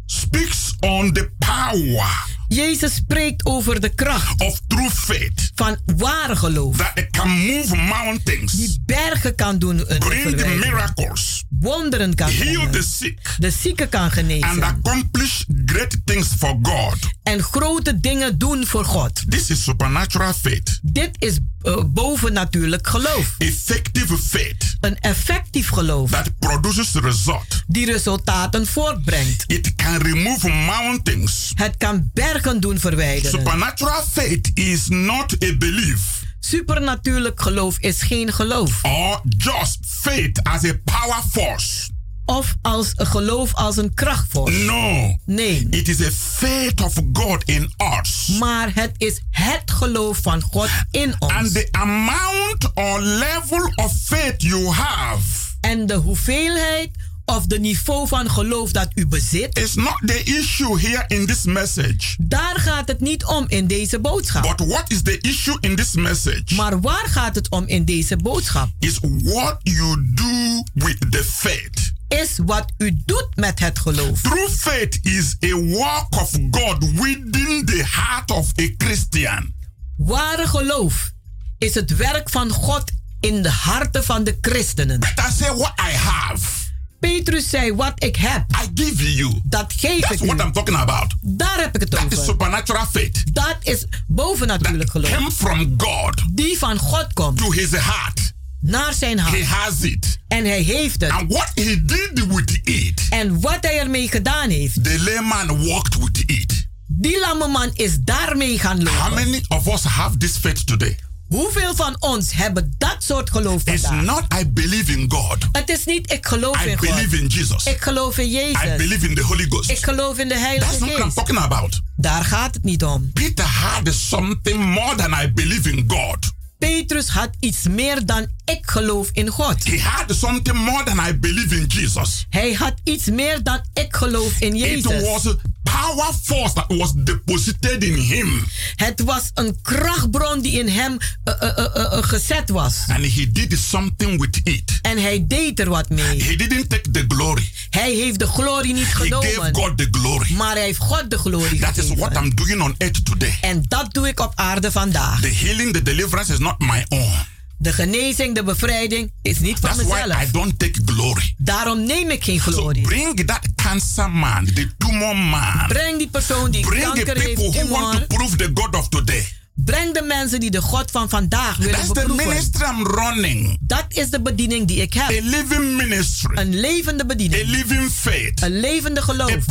speaks on the power Jezus spreekt over de kracht of true faith van ware geloof. that it can move mountains, Die bergen kan doen bring the miracles, Wonderen kan heal brengen. the sick, De zieken kan and genezen. accomplish great things for God. En grote dingen doen voor God. This is supernatural faith, Dit is eh, bovennatuurlijk geloof. effective faith Een effectief geloof. that produces result. Die resultaten voortbrengt. It can remove mountains. Het kan bergen doen verwijderen. Supernatural faith is not a belief Supernatuurlijk geloof is geen geloof. or just faith as a power force. Of als een geloof als een krachtvorm. No, Nee. it is a faith of God in us Maar het is het geloof van God in ons. And the amount or level of faith you have En de hoeveelheid of de niveau van geloof dat u bezit, is not the issue here in this message. daar gaat het niet om in deze boodschap. But what is the issue in this message? Maar waar gaat het om in deze boodschap? Is what you do with the faith. Is wat u doet met het geloof. True faith is a work of God within the heart of a Christian. Ware geloof is het werk van God in de harten van de christenen. I say what I have. Petrus zei, wat ik heb, I give you. dat geef That's ik what u. I'm talking about. Daar heb ik het That is over. supernatural faith. Dat is bovennatuurlijk geloof. Came from God Die van God komt to his heart. naar zijn He hart. has it. En hij heeft het. And what he did with it, En wat hij ermee gedaan heeft, the layman walked with it. die lamme man is daarmee gaan How lopen. many of us have this faith today? Hoeveel van ons hebben dat soort geloof It's vandaag? not I believe in God. Het is niet ik geloof I in God. believe in Jesus. Ik geloof in I Jezus. believe in the Holy Ghost. Ik geloof in de That's Heilige not what I'm Geest. talking about. Daar gaat het niet om. Peter had something more than I believe in God. Petrus had iets meer dan ik geloof in God. He had something more than I believe in Jesus. Hij had iets meer dan ik geloof in It Jezus. was power force that was deposited in him. Het was een krachtbron die in hem eh, eh, eh, gezet was. And he did something with it. En hij deed er wat mee. He didn't take the glory. Hij heeft de glorie niet He gave genomen. God the glory. Maar hij heeft God de glorie That is what gegeven. I'm doing on earth today. En dat doe ik op aarde vandaag. The healing, the deliverance is not my own. De genezing, de bevrijding is niet van That's why mezelf. I don't take glory. Daarom neem ik geen So glorie. bring that cancer man, the tumor man. Breng die persoon die Bring the kanker heeft, people who want to prove the God of today. Breng de mensen die de God van vandaag willen beproeven. ministry I'm running. Dat is de bediening die ik A heb. living ministry. Een levende A bediening. living faith. Een levende A geloof. Een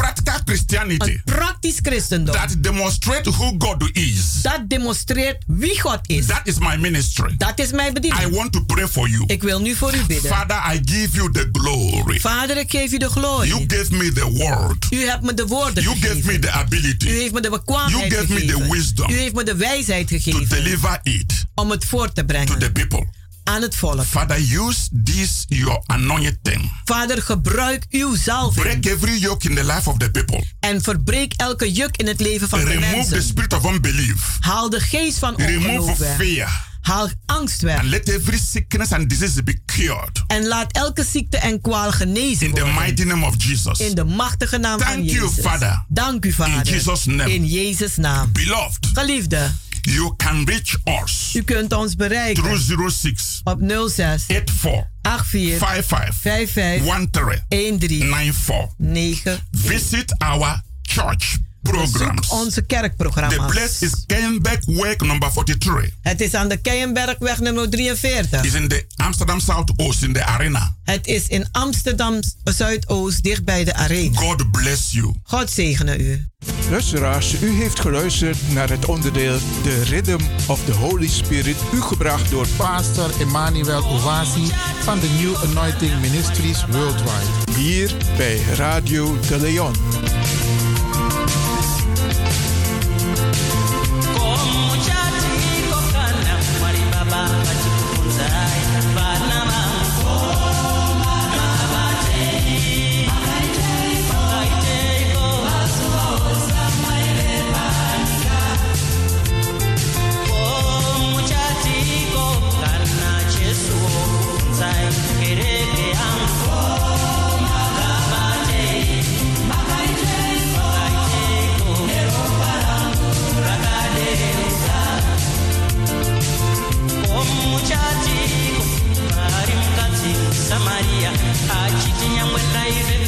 praktisch christendom. that demonstrates who God is. Dat demonstreert wie God is. That is my ministry. Dat is mijn I bediening. want to pray for you. Ik wil nu voor u bidden. Father, I give you the glory. Vader, ik geef u de You glorie. gave me the word. U hebt me de woorden You gave me gegeven. the U ability heeft me de bekwaamheid You gave me the gegeven. wisdom U heeft me de wijsheid to gegeven deliver it om het voor te to brengen the people. aan het volk. Father, use this your anointing. Vader, gebruik uw zalving Break every yoke in the life of the people. en verbreek elke juk in het leven van de Remove the mensen. spirit of unbelief. Haal de geest van Remove ongeloof weg. fear. Haal angst weg. And let every sickness and disease be cured. En laat elke ziekte en kwaal genezen In the worden. mighty name of Jesus. In de machtige naam van Thank you, Jezus. Father. Dank u, Vader. In Jesus' name. In Jezus' naam. Beloved, Geliefde, you can reach us. U kunt ons bereiken. Through 06 op 06 84 84 55 55 13 13 94. 9. Visit our church programs. Bezoek onze The kerkprogramma's. place is Kenbeck Way number 43. Het is aan de Keienbergweg nummer 43. It's in the Amsterdam Southoost in the arena. Het is in Amsterdam Zuidoost, dicht bij de arena. God bless you. God zegene u. Luisteraars, u heeft geluisterd naar het onderdeel The Rhythm of the Holy Spirit, u gebracht door Pastor Emmanuel Owasi van de New Anointing Ministries Worldwide. hier bij Radio de Leon.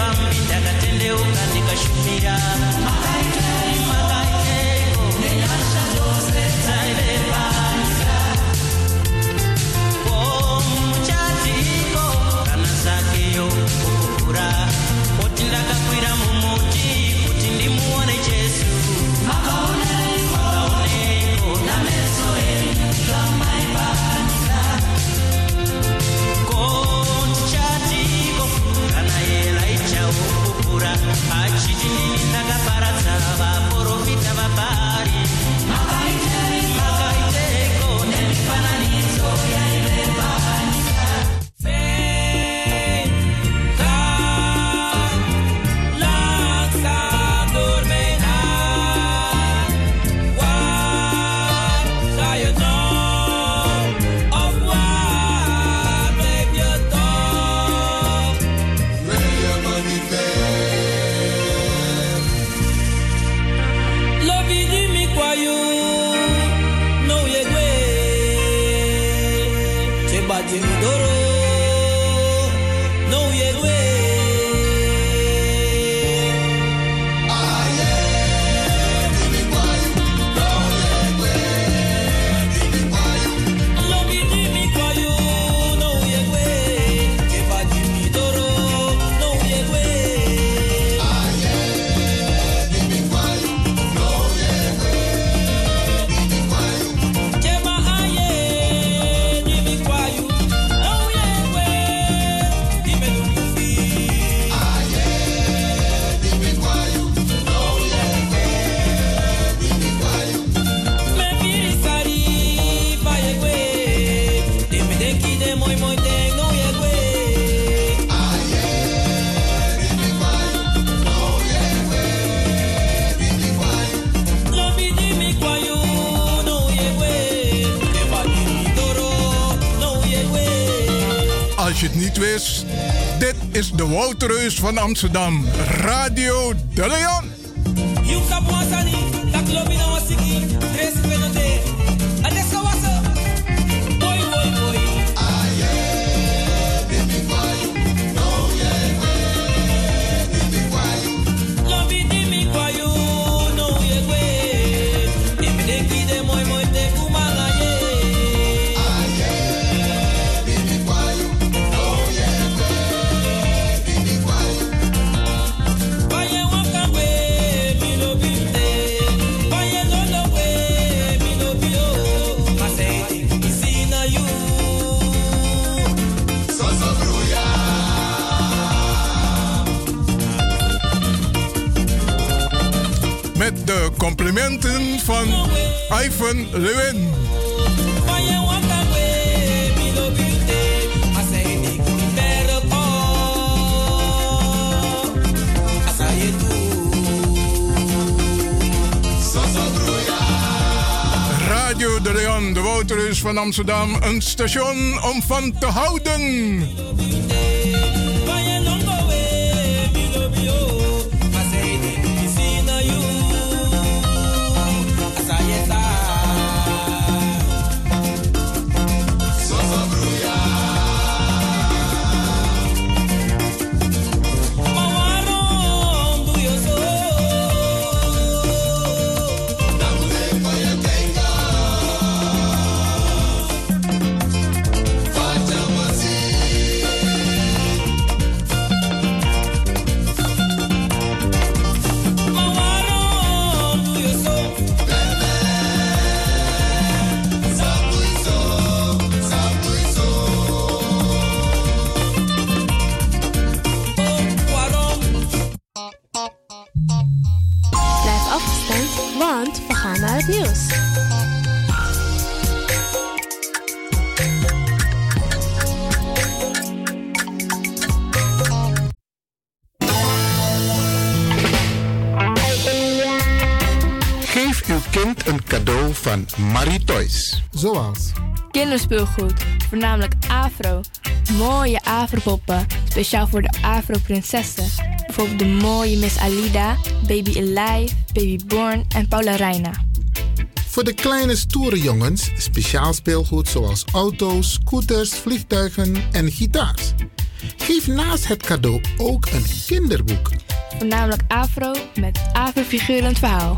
nilipambida, nikatendeuka, nikashumia van Amsterdam, Radio De Leon. Radio De Leon, de Wouterreus van Amsterdam, een station om van te houden. Kinderspeelgoed, voornamelijk afro. Mooie afropoppen, speciaal voor de afro-prinsessen. Bijvoorbeeld de mooie Miss Alida, Baby Alive, Baby Born en Paula Reina. Voor de kleine stoere jongens speciaal speelgoed zoals auto's, scooters, vliegtuigen en gitaars. Geef naast het cadeau ook een kinderboek. Voornamelijk afro met afro-figurend verhaal.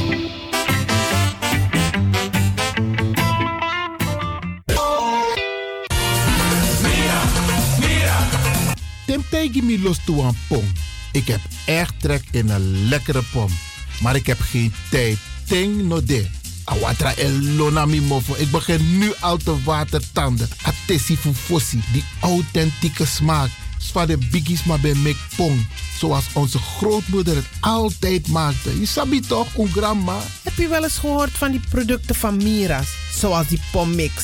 Me los toe aan pom. Ik heb echt trek in een lekkere pom. Maar ik heb geen tijd. Ting no de. Awatra elona mi mofo. Ik begin nu al te watertanden. Atesi fufosi. Die authentieke smaak. Zwa de biggies maar bij mek pom. Zoals onze grootmoeder het altijd maakte. Je sabi toch, een grandma? Heb je wel eens gehoord van die producten van Mira's? Zoals die pommix.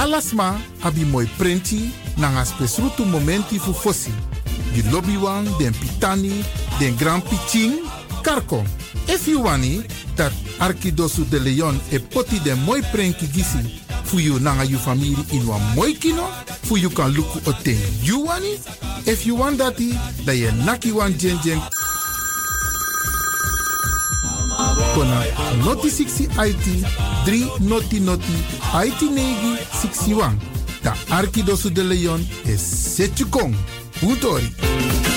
Alasma abi moi prenti nanga spesrutu momenti fu fosi. Di lobby wan, den pitani, den grand pitching, karko. If you wani, dat Arkidosu de Leon e poti den moi prenki gisi fu you nanga you family in wan moi kino, fu you kan luku o ten you wani. If you want dati, da ye naki wan kona noti 60 IT 3 noti noti IT negi 61. Da Arkidosu de Leon is Setjukong. Utori.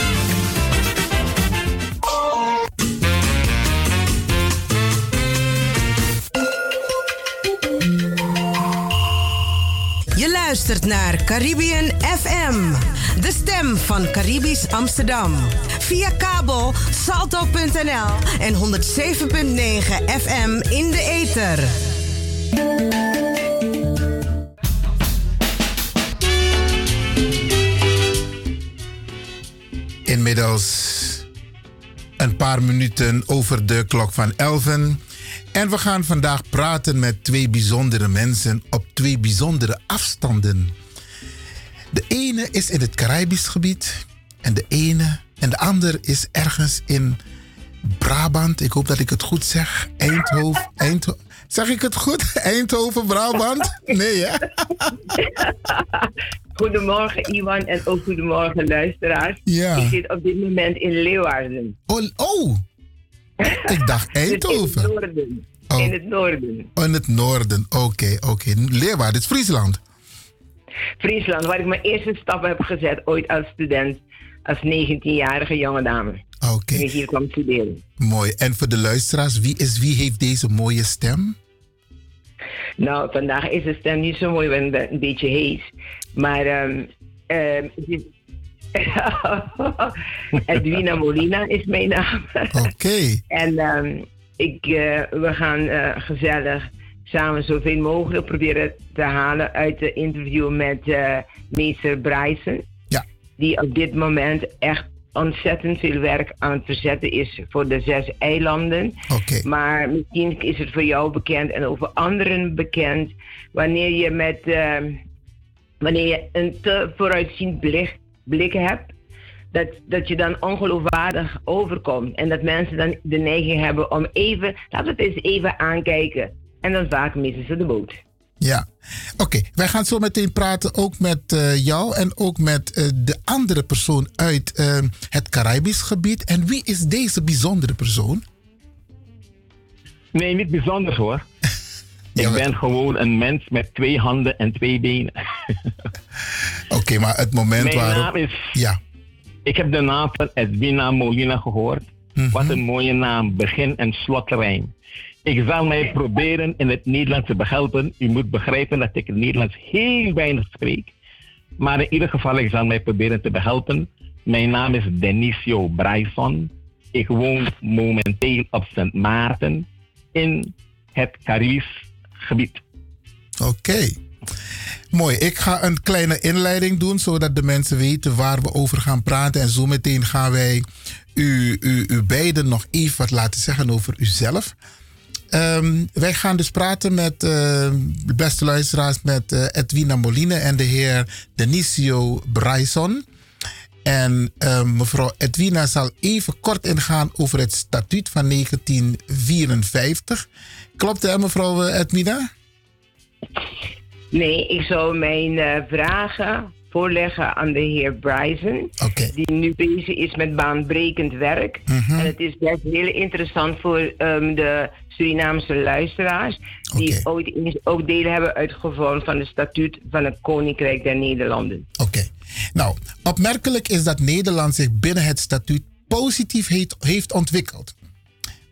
Luistert naar Caribbean FM, de stem van Caribisch Amsterdam. Via kabel salto.nl en 107.9 FM in de ether. inmiddels een paar minuten over de klok van 11. En we gaan vandaag praten met twee bijzondere mensen op twee bijzondere afstanden. De ene is in het Caribisch gebied en de ene en de ander is ergens in Brabant. Ik hoop dat ik het goed zeg. Eindhoven. Eindhoven. Zeg ik het goed? Eindhoven, Brabant? Nee, hè? Goedemorgen Iwan en ook goedemorgen luisteraars. Ja. Ik zit op dit moment in Leeuwarden. Oh, oh. Ik dacht Eindhoven. in het noorden. Oh. In het noorden. Oh, in het noorden. Oké, oké. Leeuwarden is Friesland. Friesland, waar ik mijn eerste stappen heb gezet ooit als student. Als 19-jarige jonge dame. Oké. Ik hier kwam studeren. Mooi. En voor de luisteraars, wie, is, wie heeft deze mooie stem? Nou, vandaag is de stem niet zo mooi, ben een beetje hees. Maar het is- Edwina Molina is mijn naam. Oké. En ehm, ik, eh, we gaan eh, gezellig samen zoveel mogelijk proberen te halen uit de interview met eh, meester Bryson. Ja. Die op dit moment echt ontzettend veel werk aan het verzetten is voor de zes eilanden. Oké. Maar misschien is het voor jou bekend en over anderen bekend. Wanneer je met ehm, wanneer je een te vooruitziend blik, blik hebt, dat, dat je dan ongeloofwaardig overkomt. En dat mensen dan de neiging hebben om even, laten we het eens even aankijken. En dan vaak missen ze de boot. Ja. Oké, wij gaan zo meteen praten ook met eh, jou en ook met eh, de andere persoon uit eh, het Caribisch gebied. En wie is deze bijzondere persoon? Nee, niet bijzonder hoor. Ik ben gewoon een mens met twee handen en twee benen. Oké, maar het moment Mijn waarop... naam is... Ja. Ik heb de naam van Edwina Molina gehoord. Mhm. Wat een mooie naam, begin- en slotterrein. Ik zal mij proberen in het Nederlands te behelpen. U moet begrijpen dat ik het Nederlands heel weinig spreek. Maar in ieder geval, ik zal mij proberen te behelpen. Mijn naam is Denisio Bryson. Ik woon momenteel op Sint Maarten in het Caribisch gebied. Oké. Mooi. Ik ga een kleine inleiding doen, zodat de mensen weten waar we over gaan praten. En zo meteen gaan wij u, u, u beiden nog even wat laten zeggen over uzelf. Ehm, wij gaan dus praten met, eh, beste luisteraars, met eh, Edwina Moline en de heer Denisio Bryson. En ehm, mevrouw Edwina zal even kort ingaan over het statuut van 1954. Klopt hè, mevrouw eh, Edwina? Nee, ik zou mijn eh, vragen voorleggen aan de heer Bryson. Die nu bezig is met baanbrekend werk. Mhm. En het is best heel interessant voor ehm, de Surinaamse luisteraars. Die ooit eens ook deel hebben uitgevoerd van het statuut van het Koninkrijk der Nederlanden. Nou, opmerkelijk is dat Nederland zich binnen het statuut positief heeft, heeft ontwikkeld.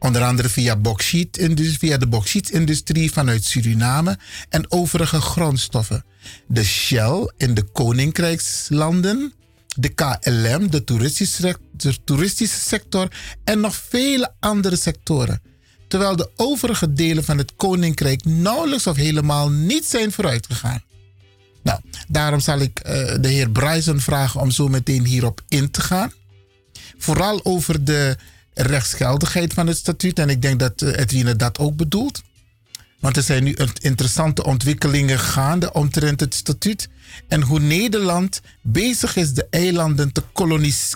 Onder andere via, bauxiet, via de bauxietindustrie vanuit Suriname en overige grondstoffen. De Shell in de Koninkrijkslanden, de KLM, de toeristische, sector en nog vele andere sectoren. Terwijl de overige delen van het Koninkrijk nauwelijks of helemaal niet zijn vooruitgegaan. Nou, daarom zal ik eh, de heer Bryson vragen om zo meteen hierop in te gaan. Vooral over de rechtsgeldigheid van het statuut. En ik denk dat uh, Edwine dat ook bedoelt. Want er zijn nu interessante ontwikkelingen gaande omtrent het statuut. En hoe Nederland bezig is de eilanden te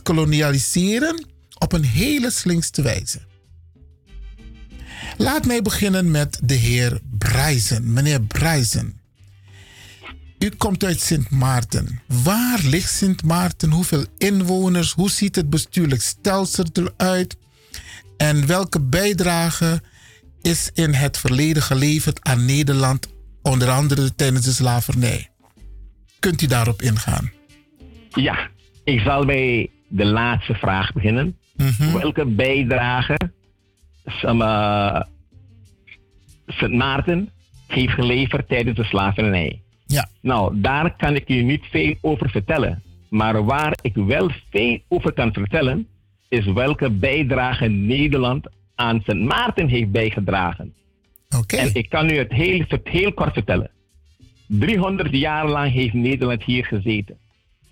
kolonialiseren op een hele slinkste wijze. Laat mij beginnen met de heer Bryson. Meneer Bryson. U komt uit Sint Maarten. Waar ligt Sint Maarten? Hoeveel inwoners? Hoe ziet het bestuurlijk stelsel eruit? En welke bijdrage is in het verleden geleverd aan Nederland, onder andere tijdens de slavernij? Kunt u daarop ingaan? Ja, ik zal bij de laatste vraag beginnen. Welke bijdrage Sint Maarten heeft geleverd tijdens de slavernij? Ja. Nou, daar kan ik u niet veel over vertellen. Maar waar ik wel veel over kan vertellen, is welke bijdrage Nederland aan Sint Maarten heeft bijgedragen. Oké. En ik kan u het heel, het heel kort vertellen. 300 jaar lang heeft Nederland hier gezeten.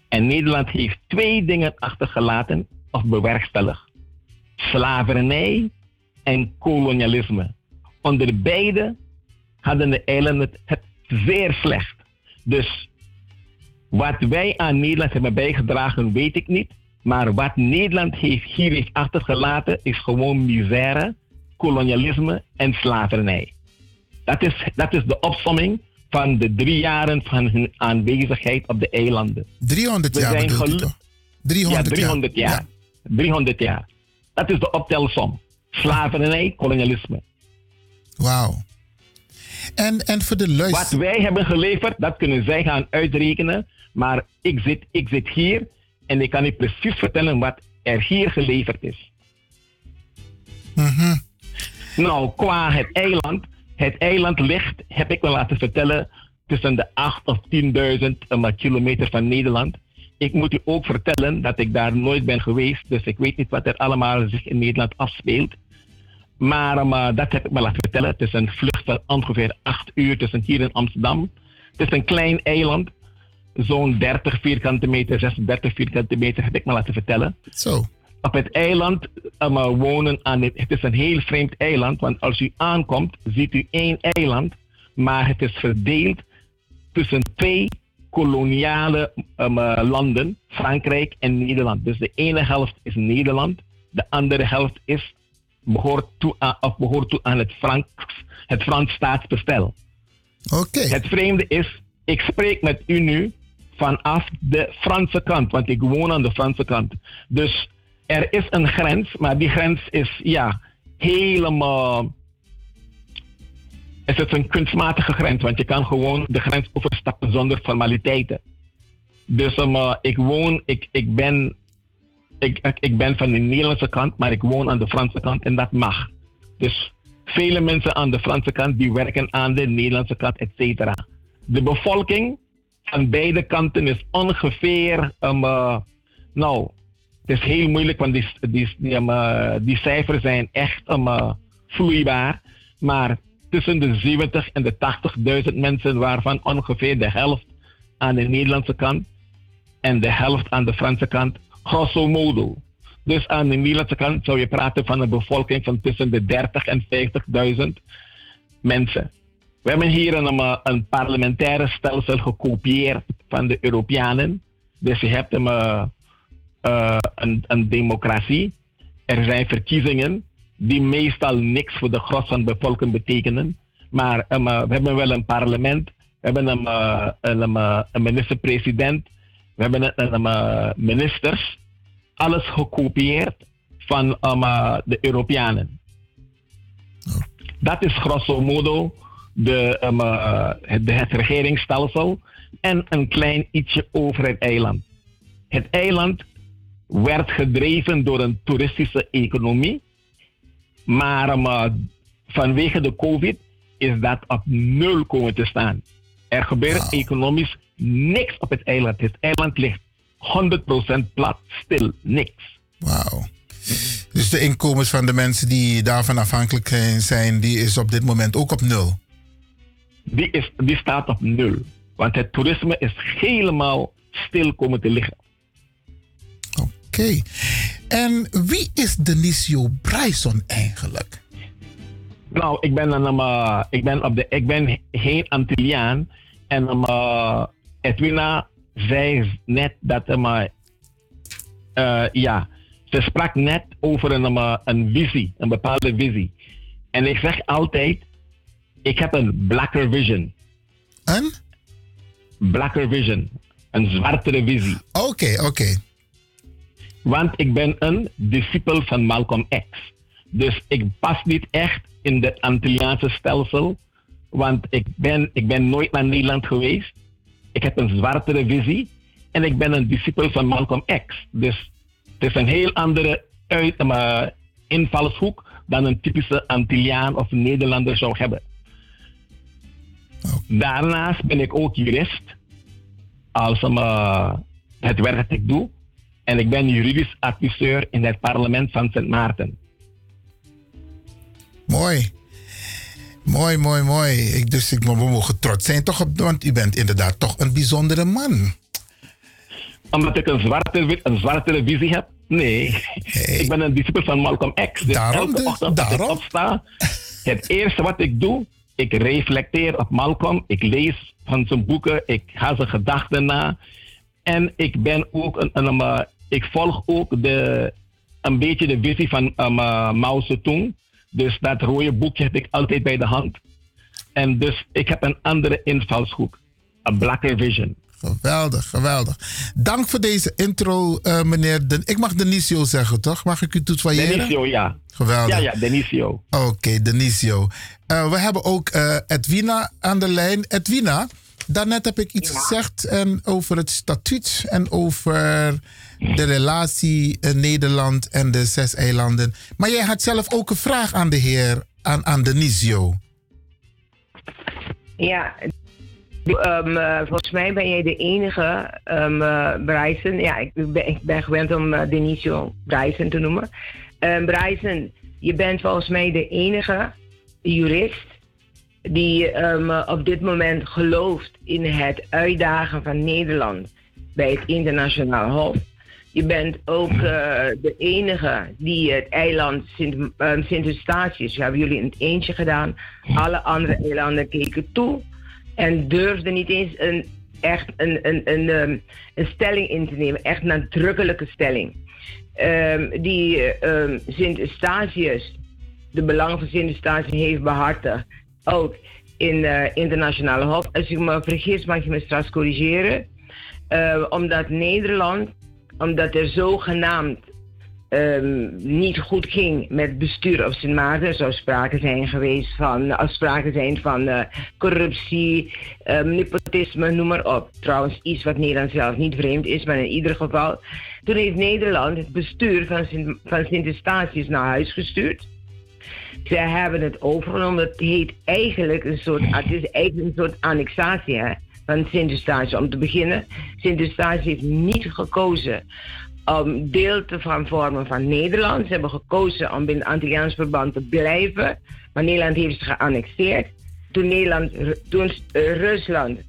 En Nederland heeft twee dingen achtergelaten of bewerkstelligd. Slavernij en kolonialisme. Onder beide hadden de eilanden het, het zeer slecht. Dus wat wij aan Nederland hebben bijgedragen, weet ik niet. Maar wat Nederland heeft, hier heeft achtergelaten, is gewoon misère, kolonialisme en slavernij. Dat is, dat is de opsomming van de drie jaren van hun aanwezigheid op de eilanden. 300 We jaar zijn bedoelt u gelu- toch? 300 ja, 300 jaar. 300 jaar. Dat is de optelsom. Slavernij, kolonialisme. Wauw. En, en voor de luisteraars. Wat wij hebben geleverd, dat kunnen zij gaan uitrekenen. Maar ik zit, ik zit hier en ik kan u precies vertellen wat er hier geleverd is. Mhm. Nou, qua het eiland. Het eiland ligt, heb ik me laten vertellen, tussen de 8 of 10.000 eh, kilometer van Nederland. Ik moet u ook vertellen dat ik daar nooit ben geweest. Dus ik weet niet wat er allemaal zich in Nederland afspeelt. Maar eh, dat heb ik me laten vertellen. Het is een vlucht van ongeveer 8 uur tussen hier en Amsterdam. Het is een klein eiland. Zo'n 30 vierkante meter, 36 vierkante meter heb ik me laten vertellen. Zo. Op het eiland um, wonen aan het, het is een heel vreemd eiland, want als u aankomt, ziet u één eiland, maar het is verdeeld tussen twee koloniale um, uh, landen, Frankrijk en Nederland. Dus de ene helft is Nederland, de andere helft is, behoort, toe aan, of behoort toe aan het, Franks, het Frans staatsbestel. Oké. Het vreemde is, ik spreek met u nu vanaf de Franse kant, want ik woon aan de Franse kant. Dus er is een grens, maar die grens is ja, helemaal. Het is een kunstmatige grens, want je kan gewoon de grens overstappen zonder formaliteiten. Dus um, ik woon, ik, ik, ben, ik, ik ben van de Nederlandse kant, maar ik woon aan de Franse kant en dat mag. Dus vele mensen aan de Franse kant die werken aan de Nederlandse kant, et cetera. De bevolking aan beide kanten is ongeveer, um, uh, nou, het is heel moeilijk, want die, die, uh, die cijfers zijn echt um, uh, vloeibaar. Maar tussen de 70 en de 80.000 mensen, waarvan ongeveer de helft aan de Nederlandse kant en de helft aan de Franse kant, grosso modo. Dus aan de Nederlandse kant zou je praten van een bevolking van tussen de 30 en 50.000 mensen. We hebben hier een, uh, een parlementaire stelsel gekopieerd van de Europeanen. Dus je hebt een, uh, uh, een, een, democratie. Er zijn verkiezingen die meestal niks voor de gros van de bevolking betekenen. Maar um, we hebben wel een parlement, we hebben een, een, een minister-president, we hebben een, een, ministers. Alles gekopieerd van um, de Europeanen. Dat is grosso modo de, um, het, het regeringsstelsel en een klein ietsje over het eiland. Het eiland werd gedreven door een toeristische economie, maar um, vanwege de COVID is dat op nul komen te staan. Er gebeurt wow. economisch niks op het eiland. Het eiland ligt 100% plat, stil, niks. Wauw. Dus de inkomens van de mensen die daarvan afhankelijk zijn, die is op dit moment ook op nul? Die, is, die staat op nul. Want het toerisme is helemaal stil komen te liggen. Oké. Okay. En wie is Denisio Bryson eigenlijk? Nou, ik ben, een, uh, ik ben, op de, ik ben geen Antilliaan. En uh, Edwina zei net dat um, uh, ja, ze sprak net over een, een visie, een bepaalde visie. En ik zeg altijd, ik heb een blacker vision. Een? Blacker vision. Een zwartere visie. Oké, okay, oké. Okay. Want ik ben een discipel van Malcolm X. Dus ik pas niet echt in het Antilliaanse stelsel. Want ik ben, ik ben nooit naar Nederland geweest. Ik heb een zwartere visie. En ik ben een discipel van Malcolm X. Dus het is een heel andere uit, uh, invalshoek dan een typische Antilliaan of Nederlander zou hebben. Daarnaast ben ik ook jurist. Als uh, het werk dat ik doe. En ik ben juridisch adviseur in het parlement van Sint Maarten. Mooi. Mooi, mooi, mooi. Ik, dus ik, we mogen trots zijn toch op, want u bent inderdaad toch een bijzondere man. Omdat ik een zwarte, een zwartere visie heb? Nee, ik ben een discipel van Malcolm X. Dus Daarom elke dus, ochtend als daarom. ik opsta, het eerste wat ik doe, ik reflecteer op Malcolm. Ik lees van zijn boeken, ik ga zijn gedachten na. En ik ben ook een, eh, ik volg ook de, een beetje de visie van um, uh, Mao Zedong. Dus dat rode boekje heb ik altijd bij de hand. En dus ik heb een andere invalshoek. Een blacker vision. Geweldig, geweldig. Dank voor deze intro, eh, meneer. Den ik mag Denisio zeggen, toch? Mag ik u toetwaaieren? Denisio, ja. Geweldig. Ja, ja, Denisio. Oké, Denisio. Eh, we hebben ook eh, Edwina aan de lijn. Edwina, daarnet heb ik iets gezegd en over het statuut en over de relatie Nederland en de zes eilanden. Maar jij had zelf ook een vraag aan de heer, aan, aan Denisio. Ja, ehm, eh, volgens mij ben jij de enige, um, Bryson. Ja, ik ben, ik ben gewend om uh, Denisio Bryson te noemen. Um, Bryson, je bent volgens mij de enige jurist die op dit moment gelooft in het uitdagen van Nederland bij het internationaal hof. Je bent ook de enige die het eiland Sint, um, Sint Eustatius, hebben jullie in het eentje gedaan. Alle andere eilanden keken toe en durfden niet eens een, echt een, een, een, um, een stelling in te nemen, echt een nadrukkelijke stelling. Um, die um, Sint Eustatius, de belangen van Sint Eustatius heeft behartigd, ook in uh, internationale hof. Als ik me vergis, mag je me straks corrigeren. Omdat Nederland omdat er zogenaamd um, niet goed ging met bestuur op Sint Maarten. Er zou sprake zijn geweest van afspraken zijn van uh, corruptie, um, nepotisme, noem maar op. Trouwens, iets wat Nederland zelf niet vreemd is, maar in ieder geval. Toen heeft Nederland het bestuur van Sint, van Sint Eustatius naar huis gestuurd. Zij hebben het overgenomen. Het heet eigenlijk een soort, het is eigenlijk een soort annexatie. Van Sint Eustatius. Om te beginnen, Sint Eustatius heeft niet gekozen om deel te vormen van Nederland. Ze hebben gekozen om binnen het Antilliaans verband te blijven. Maar Nederland heeft ze geannexeerd. Toen, Nederland, toen uh, Rusland...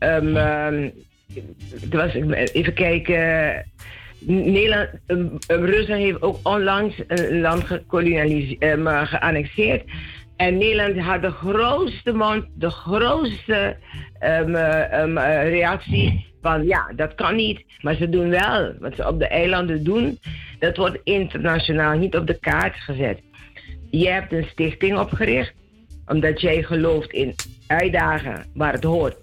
Um, um, was, even kijken... Nederland, um, Rusland heeft ook onlangs een land um, geannexeerd. En Nederland had de grootste mond, de grootste um, um, reactie van ja, dat kan niet. Maar ze doen wel. Wat ze op de eilanden doen, dat wordt internationaal niet op de kaart gezet. Je hebt een stichting opgericht, omdat jij gelooft in uitdagen waar het hoort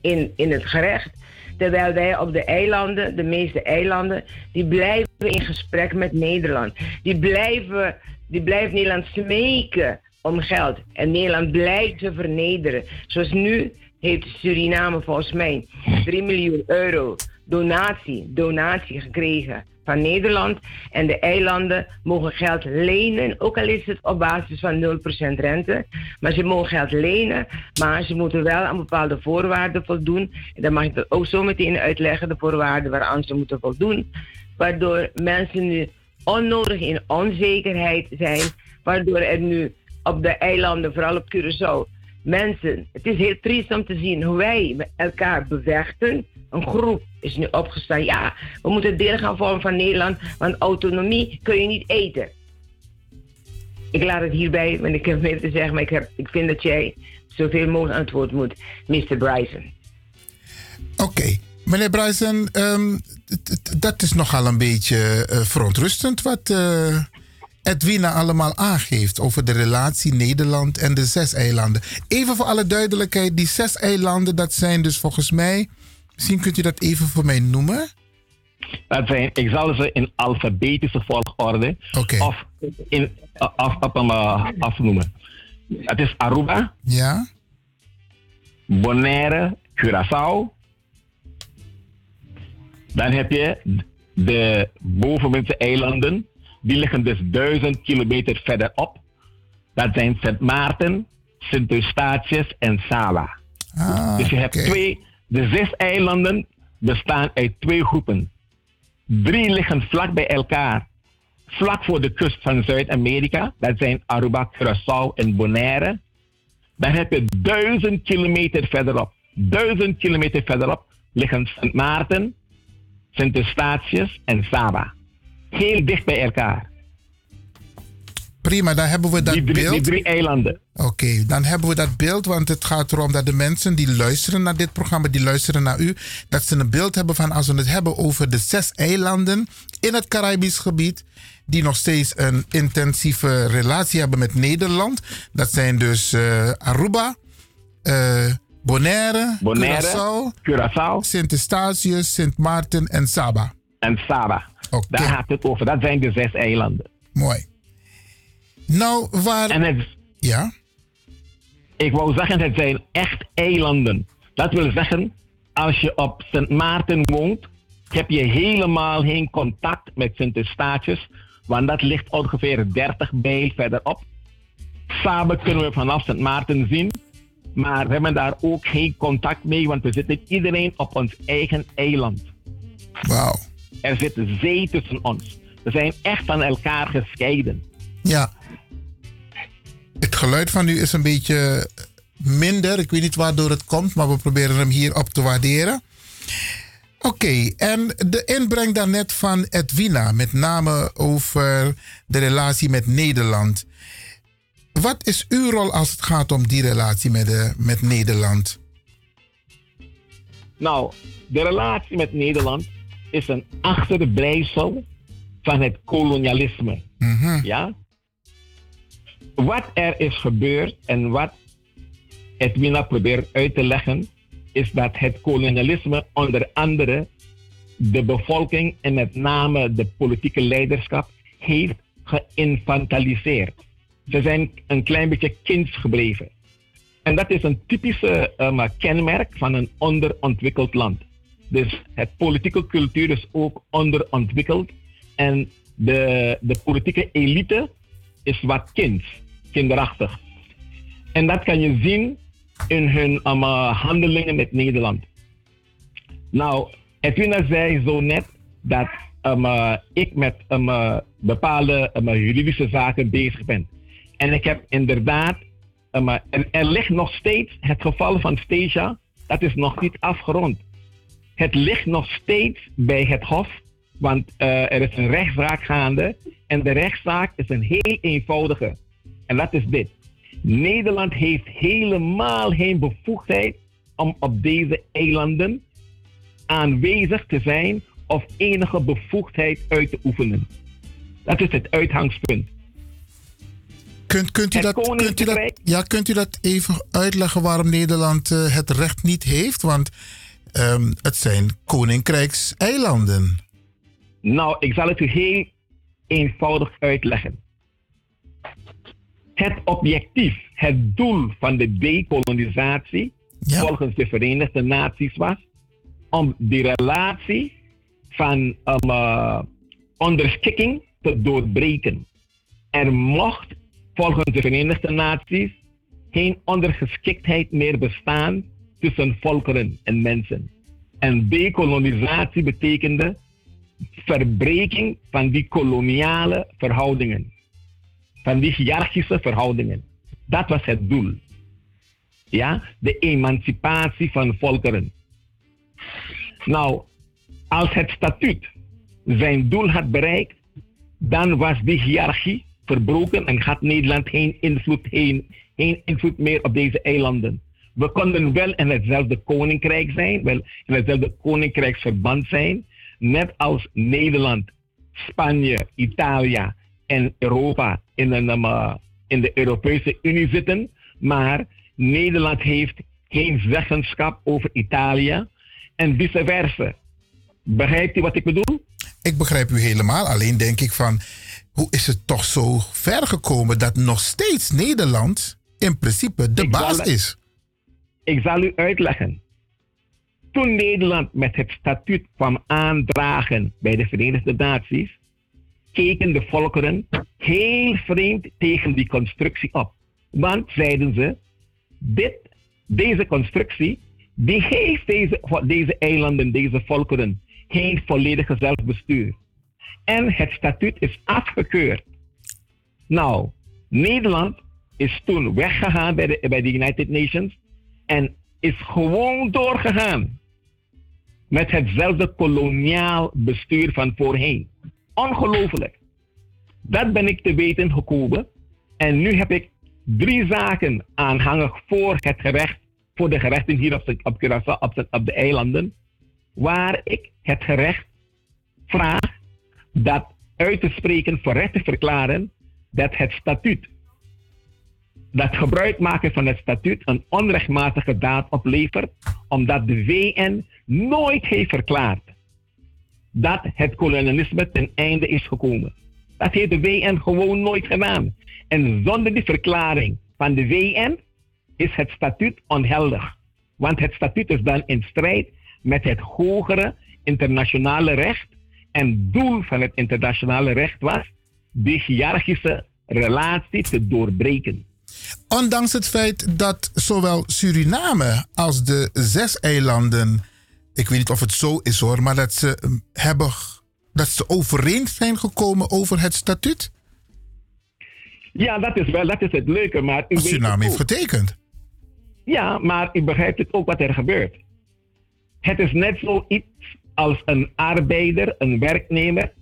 in, in het gerecht. Terwijl wij op de eilanden, de meeste eilanden, die blijven in gesprek met Nederland. Die blijven, die blijft Nederland smeken om geld. En Nederland blijft ze vernederen. Zoals nu heeft Suriname volgens mij 3 miljoen euro donatie, donatie gekregen van Nederland. En de eilanden mogen geld lenen, ook al is het op basis van 0% rente. Maar ze mogen geld lenen, maar ze moeten wel aan bepaalde voorwaarden voldoen. En dan mag ik dat ook zo meteen uitleggen, de voorwaarden waaraan ze moeten voldoen. Waardoor mensen nu onnodig in onzekerheid zijn, waardoor er nu op de eilanden, vooral op Curaçao, mensen, het is heel triest om te zien hoe wij elkaar bevechten. Een groep is nu opgestaan. Ja, we moeten deel gaan vormen van Nederland, want autonomie kun je niet eten. Ik laat het hierbij, want ik heb meer te zeggen, maar ik, heb, ik vind dat jij zoveel mogelijk aan het woord moet, Mr. Bryson. Oké, meneer Bryson, um, dat is nogal een beetje uh, verontrustend wat. Uh Edwina allemaal aangeeft over de relatie Nederland en de zes eilanden. Even voor alle duidelijkheid, die zes eilanden, dat zijn dus volgens mij, misschien kunt u dat even voor mij noemen? Dat zijn, ik zal ze in alfabetische volgorde okay. of in, af, af, af, afnoemen. Het is Aruba, ja? Bonaire, Curaçao. Dan heb je de bovenwindse eilanden, die liggen dus duizend kilometer verderop. Dat zijn Sint Maarten, Sint Eustatius en Saba. Ah, dus je hebt okay. twee, de zes eilanden bestaan uit twee groepen. Drie liggen vlak bij elkaar, vlak voor de kust van Zuid-Amerika. Dat zijn Aruba, Curaçao en Bonaire. Dan heb je duizend kilometer verderop, duizend kilometer verderop liggen Sint Maarten, Sint Eustatius en Saba. Heel dicht bij elkaar. Prima, dan hebben we dat Die drie, beeld. die drie eilanden. Oké, dan hebben we dat beeld, want het gaat erom dat de mensen die luisteren naar dit programma, die luisteren naar u, dat ze een beeld hebben van als we het hebben over de zes eilanden in het Caribisch gebied, die nog steeds een intensieve relatie hebben met Nederland. Dat zijn dus eh, Aruba, eh, Bonaire, Bonaire, Curaçao, Curaçao, Sint Eustatius, Sint Maarten en Saba. En Saba. Daar gaat het over. Dat zijn de zes eilanden. Mooi. Nou, waar... En het, ja? Ik wou zeggen, het zijn echt eilanden. Dat wil zeggen, als je op Sint Maarten woont, heb je helemaal geen contact met Sint Eustatius, want dat ligt ongeveer 30 mijl verderop. Samen kunnen we vanaf Sint Maarten zien, maar we hebben daar ook geen contact mee, want we zitten iedereen op ons eigen eiland. Wauw. Er zit zee tussen ons. We zijn echt van elkaar gescheiden. Ja. Het geluid van u is een beetje minder. Ik weet niet waardoor het komt, maar we proberen hem hier op te waarderen. Oké, en de inbreng daarnet van Edwina, met name over de relatie met Nederland. Wat is uw rol als het gaat om die relatie met, de, met Nederland? Nou, de relatie met Nederland is een achterblijfsel van het kolonialisme. Ja? Wat er is gebeurd en wat Edwina probeert uit te leggen, is dat het kolonialisme onder andere de bevolking en met name de politieke leiderschap heeft geïnfantiliseerd. Ze zijn een klein beetje kinds gebleven. En dat is een typische um, kenmerk van een onderontwikkeld land. Dus het politieke cultuur is ook onderontwikkeld. En de, de politieke elite is wat kinds, kinderachtig. En dat kan je zien in hun um, handelingen met Nederland. Nou, Edwina zei zo net dat um, ik met bepaalde juridische zaken bezig ben. En ik heb inderdaad, er, er ligt nog steeds het geval van Stasia, dat is nog niet afgerond. Het ligt nog steeds bij het Hof, want uh, er is een rechtszaak gaande. En de rechtszaak is een heel eenvoudige. En dat is dit. Nederland heeft helemaal geen bevoegdheid om op deze eilanden aanwezig te zijn of enige bevoegdheid uit te oefenen. Dat is het uitgangspunt. Kunt, kunt, u dat, kunt, u dat, ja, kunt u dat even uitleggen waarom Nederland eh, het recht niet heeft? Want ehm, het zijn koninkrijkseilanden. Nou, ik zal het u heel eenvoudig uitleggen. Het objectief, het doel van de dekolonisatie volgens de Verenigde Naties was om die relatie van um, uh, onderschikking te doorbreken. Er mocht volgens de Verenigde Naties geen ondergeschiktheid meer bestaan tussen volkeren en mensen. En dekolonisatie betekende verbreking van die koloniale verhoudingen, van die hiërarchische verhoudingen. Dat was het doel. Ja, de emancipatie van volkeren. Nou, als het statuut zijn doel had bereikt, dan was die hiërarchie verbroken en had Nederland geen invloed, geen, geen invloed meer op deze eilanden. We konden wel in hetzelfde koninkrijk zijn, wel in hetzelfde koninkrijksverband zijn, net als Nederland, Spanje, Italië en Europa in, een, um, uh, in de Europese Unie zitten. Maar Nederland heeft geen zeggenschap over Italië en vice versa. Begrijpt u wat ik bedoel? Ik begrijp u helemaal. Alleen denk ik van, hoe is het toch zo ver gekomen dat nog steeds Nederland in principe de Ik baas zal- is? Ik zal u uitleggen. Toen Nederland met het statuut kwam aandragen bij de Verenigde Naties, keken de volkeren heel vreemd tegen die constructie op. Want, zeiden ze, dit, deze constructie, die geeft deze, deze eilanden, deze volkeren, geen volledige zelfbestuur. En het statuut is afgekeurd. Nou, Nederland is toen weggegaan bij de, bij de United Nations en is gewoon doorgegaan met hetzelfde koloniaal bestuur van voorheen. Ongelooflijk. Dat ben ik te weten gekomen. En nu heb ik drie zaken aanhangig voor het gerecht, voor de gerechten hier op, op Curaçao, op de, op de eilanden, waar ik het gerecht vraag dat uit te spreken, voor recht te verklaren, dat het statuut, dat gebruik maken van het statuut een onrechtmatige daad oplevert, omdat de VN nooit heeft verklaard dat het kolonialisme ten einde is gekomen. Dat heeft de VN gewoon nooit gedaan. En zonder die verklaring van de VN is het statuut onheldig. Want het statuut is dan in strijd met het hogere internationale recht. En doel van het internationale recht was de hiërarchische relatie te doorbreken. Ondanks het feit dat zowel Suriname als de zes eilanden, ik weet niet of het zo is hoor, maar dat ze mm, hebben, dat ze overeen zijn gekomen over het statuut. Ja, dat is wel, dat is het leuke. Maar u Suriname heeft getekend. Ja, maar u begrijpt het ook wat er gebeurt. Het is net zoiets als een arbeider, een werknemer,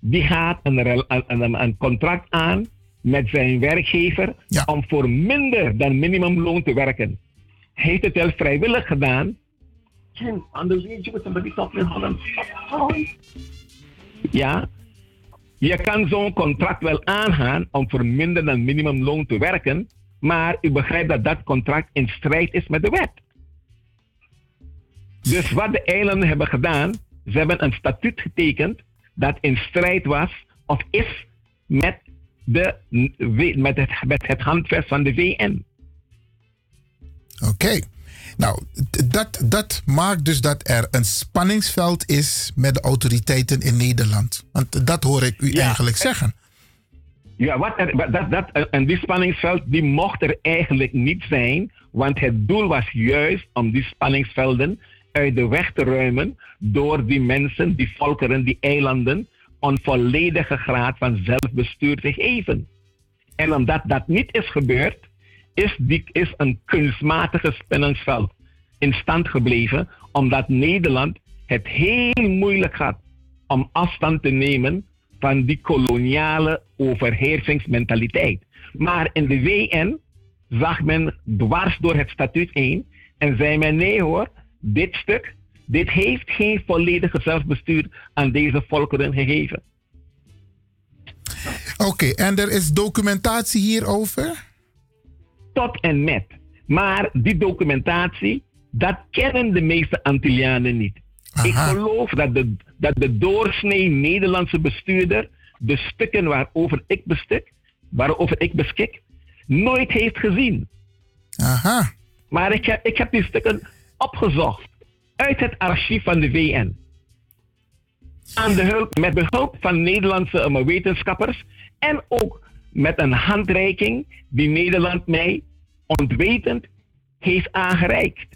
die gaat een, rel- een, een, een contract aan met zijn werkgever om voor minder dan minimumloon te werken. Hij heeft het wel vrijwillig gedaan. Ja, je kan zo'n contract wel aangaan om voor minder dan minimumloon te werken, maar u begrijpt dat dat contract in strijd is met de wet. Dus wat de eilanden hebben gedaan, ze hebben een statuut getekend dat in strijd was of is met, de, met, het, met het handvest van de VN. Oké. Nou, dat, dat maakt dus dat er een spanningsveld is met de autoriteiten in Nederland. Want dat hoor ik u Ja. eigenlijk zeggen. Ja, wat er, wat- dat, dat, en die spanningsveld die mocht er eigenlijk niet zijn, want het doel was juist om die spanningsvelden uit de weg te ruimen door die mensen, die volkeren, die eilanden, volledige graad van zelfbestuur te geven. En omdat dat niet is gebeurd, is, die, is een kunstmatige spanningsveld in stand gebleven, omdat Nederland het heel moeilijk had om afstand te nemen van die koloniale overheersingsmentaliteit. Maar in de VN zag men dwars door het statuut heen en zei men nee hoor, dit stuk, dit heeft geen volledige zelfbestuur aan deze volkeren gegeven. Oké, en er is documentatie hierover? Tot en met. Maar die documentatie, dat kennen de meeste Antillianen niet. Ik geloof dat de, dat de doorsnee Nederlandse bestuurder de stukken waarover ik, bestik, waarover ik beschik, nooit heeft gezien. Aha. Maar ik heb, ik heb die stukken opgezocht uit het archief van de VN. Aan de hulp, met behulp van Nederlandse eh, wetenschappers en ook met een handreiking die Nederland mij ontwetend heeft aangereikt.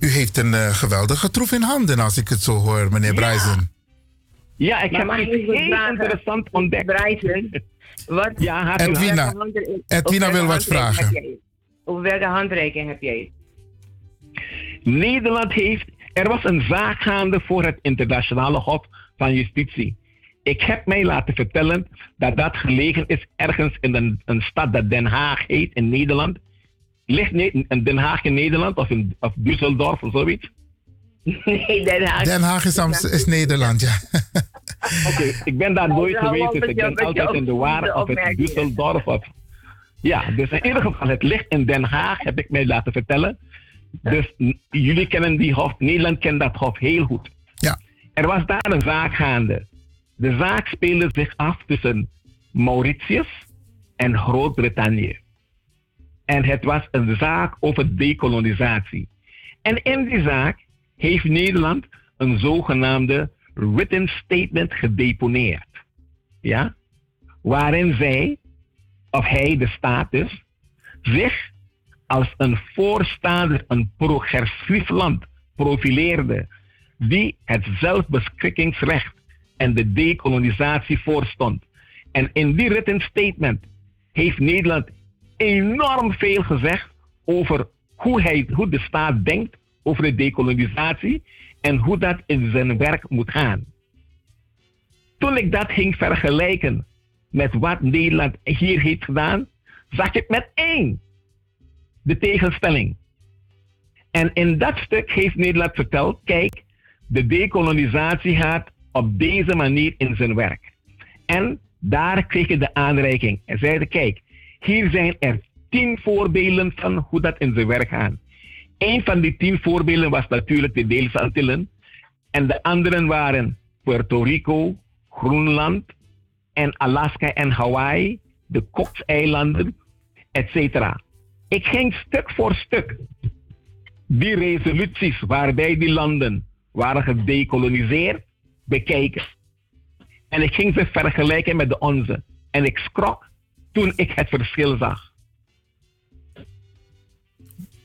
U heeft een eh, geweldige troef in handen als ik het zo hoor, meneer Bryson. Ja, ik Maar heb iets even heel interessant ontdekt. Bryson, wat, Ja, Edwina. Edwina wil wat vragen. welke handreiking heb jij? Nederland heeft. Er was een zaak gaande voor het Internationale Hof van Justitie. Ik heb mij laten vertellen dat dat gelegen is ergens in een, een stad dat Den Haag heet in Nederland. Ligt in Den Haag in Nederland of in of Düsseldorf of zoiets? Nee, Den Haag. Den Haag is, Amst- is Nederland, ja. Oké, ik ben daar nooit geweest, dus ik ben altijd in de war of het opmerkingen. Düsseldorf of... Ja, dus in ieder geval, het ligt in Den Haag, heb ik mij laten vertellen. Dus jullie kennen die hof, Nederland kent dat hof heel goed. Ja. Er was daar een zaak gaande. De zaak speelde zich af tussen Mauritius en Groot-Brittannië. En het was een zaak over dekolonisatie. En in die zaak heeft Nederland een zogenaamde written statement gedeponeerd. Ja? Waarin zij, of hij, de staat dus, zich als een voorstander, een progressief land profileerde, die het zelfbeschikkingsrecht en de dekolonisatie voorstond. En in die written statement heeft Nederland enorm veel gezegd over hoe, hij, hoe de staat denkt over de dekolonisatie en hoe dat in zijn werk moet gaan. toen ik dat ging vergelijken met wat Nederland hier heeft gedaan, zag ik met één de tegenstelling. En in dat stuk heeft Nederland verteld, kijk, de dekolonisatie gaat op deze manier in zijn werk. En daar kreeg je de aanreiking. En zeiden, kijk, hier zijn er tien voorbeelden van hoe dat in zijn werk gaat. Een van die tien voorbeelden was natuurlijk de Deelse Antillen. En de anderen waren Puerto Rico, Groenland en Alaska en Hawaii, de Cox-eilanden, etc. Ik ging stuk voor stuk die resoluties waarbij die landen waren gedecoloniseerd bekijken. En ik ging ze vergelijken met de onze. En ik schrok toen ik het verschil zag.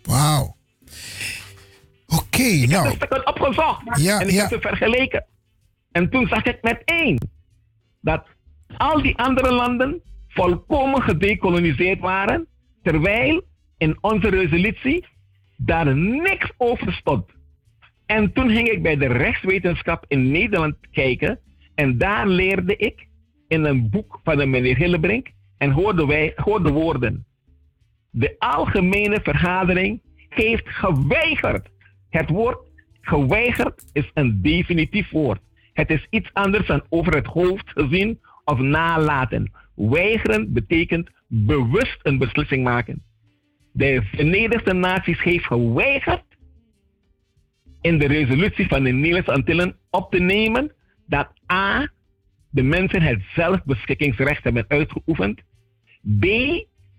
Wauw. Oké, ik nou. heb de stukken opgezocht Ja, en ik ja. heb ze vergeleken. En toen zag ik met één dat al die andere landen volkomen gedecoloniseerd waren, terwijl in onze resolutie daar niks over stond. En toen ging ik bij de rechtswetenschap in Nederland kijken en daar leerde ik in een boek van de meneer Hillebrink en hoorde, wij, hoorde woorden. De algemene vergadering heeft geweigerd. Het woord geweigerd is een definitief woord. Het is iets anders dan over het hoofd gezien of nalaten. Weigeren betekent bewust een beslissing maken. De Verenigde Naties heeft geweigerd in de resolutie van de Nederlandse Antillen op te nemen dat A. de mensen het zelfbeschikkingsrecht hebben uitgeoefend. B.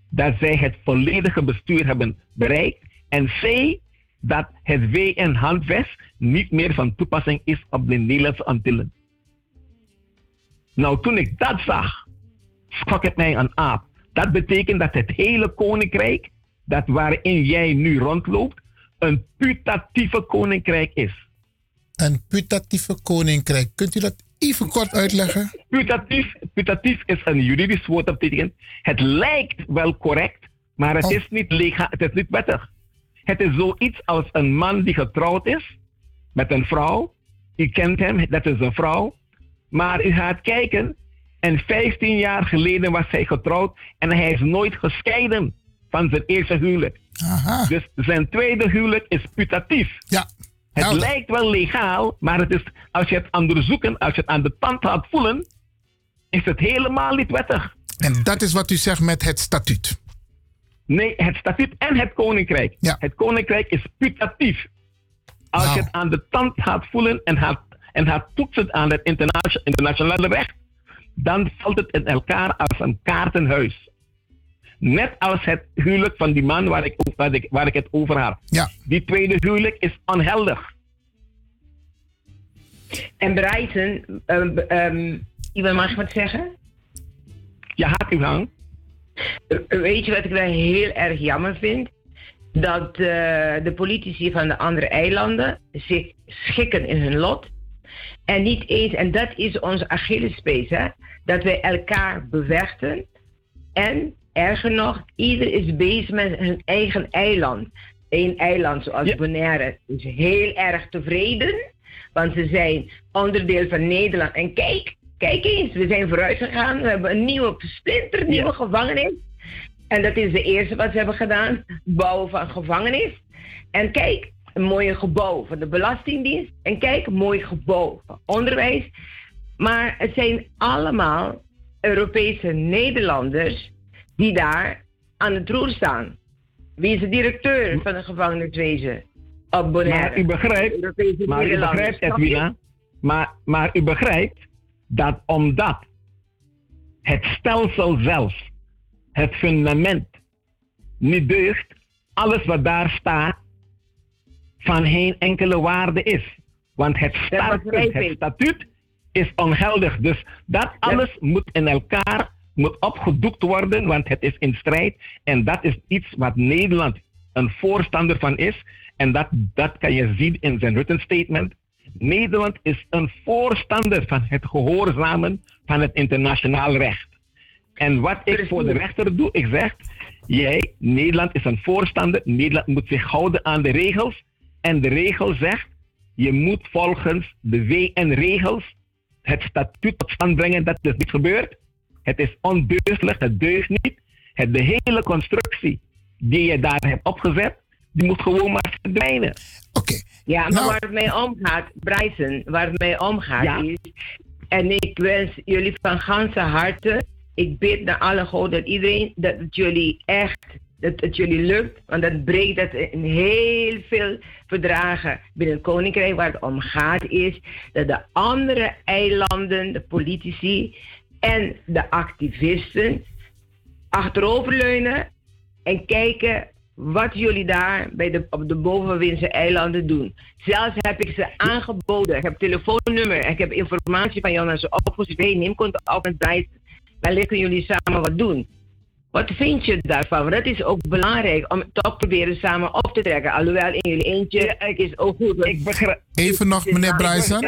dat zij het volledige bestuur hebben bereikt. En C. dat het WN-handvest niet meer van toepassing is op de Nederlandse Antillen. Nou, toen ik dat zag, schrok het mij aan aap. Dat betekent dat het hele koninkrijk, dat waarin jij nu rondloopt, een putatieve koninkrijk is. Een putatieve koninkrijk. Kunt u dat even kort uitleggen? Putatief, putatief is een juridisch woord dat betekent, het lijkt wel correct, maar het is niet legaal, het is niet wettig. Het is zoiets als een man die getrouwd is met een vrouw. U kent hem, dat is een vrouw. Maar u gaat kijken en 15 jaar geleden was hij getrouwd en hij is nooit gescheiden van zijn eerste huwelijk. Dus zijn tweede huwelijk is putatief. Ja. Het lijkt wel legaal, maar het is, als je het onderzoeken, als je het aan de tand gaat voelen, is het helemaal niet wettig. En dat is wat u zegt met het statuut. Nee, het statuut en het koninkrijk. Het koninkrijk is putatief. Als je het aan de tand gaat voelen en gaat, en gaat toetsen aan het interna- internationale recht, dan valt het in elkaar als een kaartenhuis. Net als het huwelijk van die man waar ik, waar ik, waar ik het over had. Ja. Die tweede huwelijk is onheldig. En Bryson, um, um, Iwan, mag ik wat zeggen? Ja, haak uw gang. Weet je wat ik wel heel erg jammer vind? Dat eh, de politici van de andere eilanden zich schikken in hun lot. En niet eens, en dat is onze Achillespees, hè? dat wij elkaar bevechten. En erger nog, ieder is bezig met hun eigen eiland. Eén eiland zoals Bonaire is heel erg tevreden, want ze zijn onderdeel van Nederland. En kijk, kijk eens, we zijn vooruit gegaan. We hebben een nieuwe, splinternieuwe gevangenis. En dat is de eerste wat ze hebben gedaan, bouwen van gevangenis. En kijk, een mooie gebouw van de Belastingdienst. En kijk, een mooi gebouw van onderwijs. Maar het zijn allemaal Europese Nederlanders die daar aan het roer staan. Wie is de directeur van de gevangeniswezen op Bonaire? Maar u begrijpt, maar u begrijpt? Edwina, maar, maar u begrijpt dat omdat het stelsel zelf, het fundament, niet deugt, alles wat daar staat van geen enkele waarde is. Want het, statuut, het statuut is ongeldig. Dus dat alles moet in elkaar moet opgedoekt worden, want het is in strijd. En dat is iets wat Nederland een voorstander van is. En dat, dat kan je zien in zijn written statement. Nederland is een voorstander van het gehoorzamen van het internationaal recht. En wat ik voor de rechter doe, ik zeg, jij, Nederland is een voorstander, Nederland moet zich houden aan de regels. En de regel zegt, je moet volgens de WN-regels het statuut tot stand brengen. Dat is niet gebeurd. Het is ondeugdelijk, het deugt niet. Het, de hele constructie die je daar hebt opgezet, die moet gewoon maar verdwijnen. Ja, maar Nou- waar het mee omgaat, Bryson, waar het mee omgaat Ja. is. En ik wens jullie van ganse harte. Ik bid naar alle God dat iedereen, dat het jullie echt, dat het jullie lukt. Want dat breekt het in heel veel verdragen binnen het Koninkrijk. Waar het om gaat is dat de andere eilanden, de politici en de activisten achteroverleunen en kijken wat jullie daar bij de, op de bovenwindse eilanden doen. Zelfs heb ik ze aangeboden. Ik heb telefoonnummer. Ik heb informatie van jou naar ze opgestuurd. Hey, neem contact op met Bryce. Wellicht kunnen jullie samen wat doen. Wat vind je daarvan? Want dat is ook belangrijk om toch proberen samen op te trekken. Alhoewel in jullie eentje is ook goed. Ik begrijp. Even nog, meneer Bryson.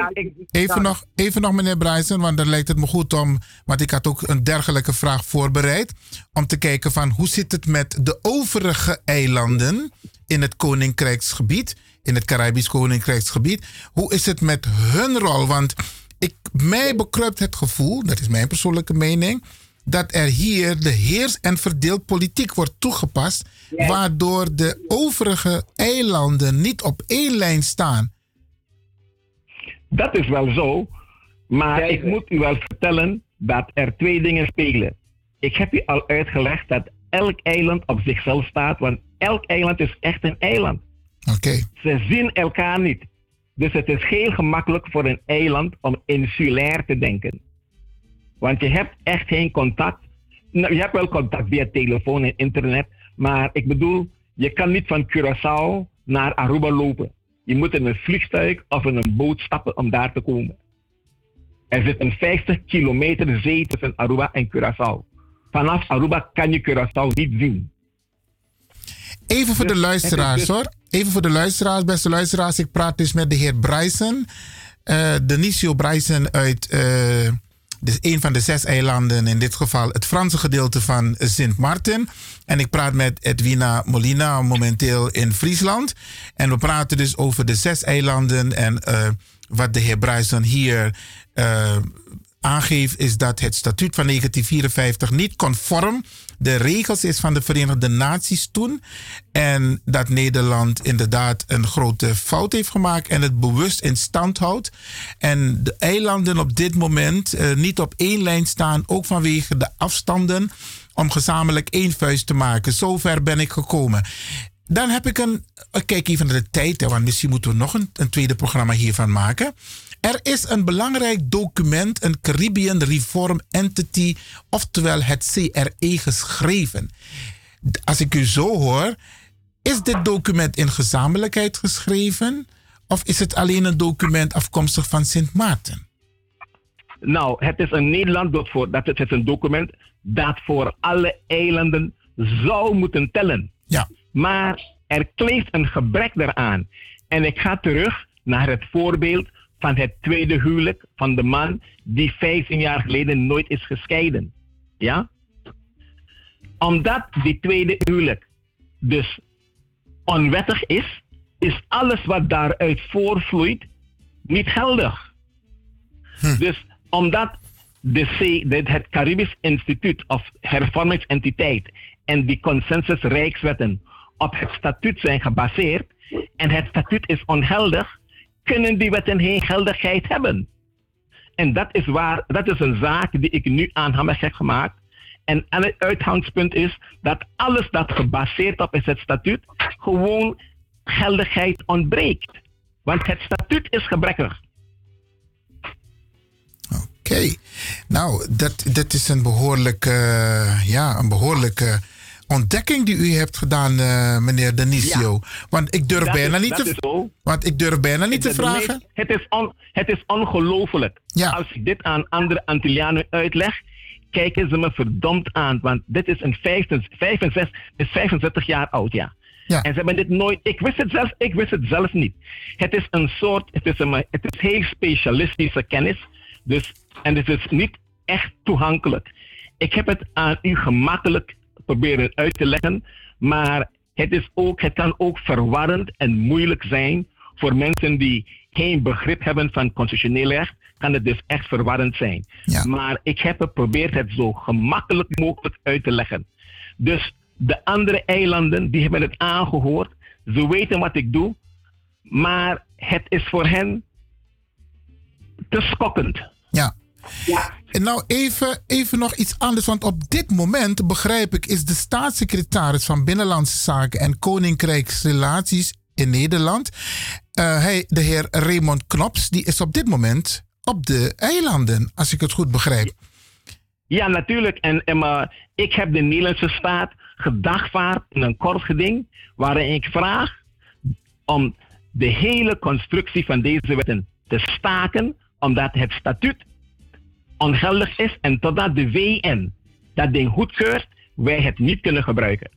Even nog, even nog, meneer Bryson, want dan lijkt het me goed om. Want ik had ook een dergelijke vraag voorbereid. Om te kijken van hoe zit het met de overige eilanden in het Koninkrijksgebied, in het Caribisch Koninkrijksgebied. Hoe is het met hun rol? Want ik, mij bekruipt het gevoel, dat is mijn persoonlijke mening, dat er hier de heers- en verdeeld politiek wordt toegepast, waardoor de overige eilanden niet op één lijn staan. Dat is wel zo. Maar ik moet u wel vertellen dat er twee dingen spelen. Ik heb u al uitgelegd dat elk eiland op zichzelf staat, want elk eiland is echt een eiland. Oké. Ze zien elkaar niet. Dus het is heel gemakkelijk voor een eiland om insulair te denken. Want je hebt echt geen contact. Nou, je hebt wel contact via telefoon en internet. Maar ik bedoel, je kan niet van Curaçao naar Aruba lopen. Je moet in een vliegtuig of in een boot stappen om daar te komen. Er zit een 50 kilometer zee tussen Aruba en Curaçao. Vanaf Aruba kan je Curaçao niet zien. Even voor de Dus luisteraars dus- hoor. Even voor de luisteraars, beste luisteraars. Ik praat dus met de heer Bryson. eh Denisio Bryson uit eh, dus een van de zes eilanden. In dit geval het Franse gedeelte van Sint Maarten. En ik praat met Edwina Molina, momenteel in Friesland. En we praten dus over de zes eilanden. En eh, wat de heer Bryson hier eh, aangeeft, is dat het statuut van 1954 niet conform de regels is van de Verenigde Naties toen. En dat Nederland inderdaad een grote fout heeft gemaakt en het bewust in stand houdt. En de eilanden op dit moment eh, niet op één lijn staan, ook vanwege de afstanden, om gezamenlijk één vuist te maken. Zover ben ik gekomen. Dan heb ik een. ik Kijk even naar de tijd, hè, want misschien moeten we nog een, een tweede programma hiervan maken. Er is een belangrijk document, een Caribbean Reform Entity, oftewel het CRE, geschreven. Als ik u zo hoor, is dit document in gezamenlijkheid geschreven? Of is het alleen een document afkomstig van Sint Maarten? Nou, het is een Nederland dat voor, dat het is een document dat voor alle eilanden zou moeten tellen. Ja. Maar er kleeft een gebrek daaraan. En ik ga terug naar het voorbeeld van het tweede huwelijk van de man die 15 jaar geleden nooit is gescheiden. Ja? Omdat die tweede huwelijk dus onwettig is, is alles wat daaruit voorvloeit niet geldig. Dus omdat de C, de- het Caribisch Instituut of Hervormingsentiteit en die consensus Rijkswetten op het statuut zijn gebaseerd en het statuut is ongeldig, kunnen die wetten geen geldigheid hebben. En dat is, waar, dat is een zaak die ik nu aanhangig heb gemaakt. En het uitgangspunt is dat alles dat gebaseerd op is het statuut gewoon geldigheid ontbreekt. Want het statuut is gebrekkig. Oké, nou, dat, dat is een behoorlijke, eh, ja, een behoorlijke ontdekking die u hebt gedaan, eh, meneer Denisio. Want ik durf Dat bijna is- niet te, want ik durf bijna niet te Het- vragen. meest- Het is, on, het is ongelooflijk. Als ik dit aan andere Antillianen uitleg, kijken ze me verdomd aan. Want dit is een 65, 65, is 65 jaar oud, ja. En ze hebben dit nooit. Ik wist het zelf, ik wist het zelf niet. Het is een soort, het is, een, het is heel specialistische kennis. Dus, en het is niet echt toegankelijk. Ik heb het aan u gemakkelijk proberen uit te leggen, maar het, is ook, het kan ook verwarrend en moeilijk zijn voor mensen die geen begrip hebben van constitutioneel recht, kan het dus echt verwarrend zijn. Maar ik heb geprobeerd het zo gemakkelijk mogelijk uit te leggen. Dus de andere eilanden, die hebben het aangehoord. Ze weten wat ik doe. Maar het is voor hen te schokkend. Ja. En nou even, even nog iets anders, want op dit moment begrijp ik is de staatssecretaris van Binnenlandse Zaken en Koninkrijksrelaties in Nederland, eh, hij, de heer Raymond Knops, die is op dit moment op de eilanden, als ik het goed begrijp. Ja, natuurlijk. En, en maar ik heb de Nederlandse staat gedagvaard in een kort geding waarin ik vraag om de hele constructie van deze wetten te staken, omdat het statuut ongeldig is en totdat de WN dat ding goedkeurt, wij het niet kunnen gebruiken.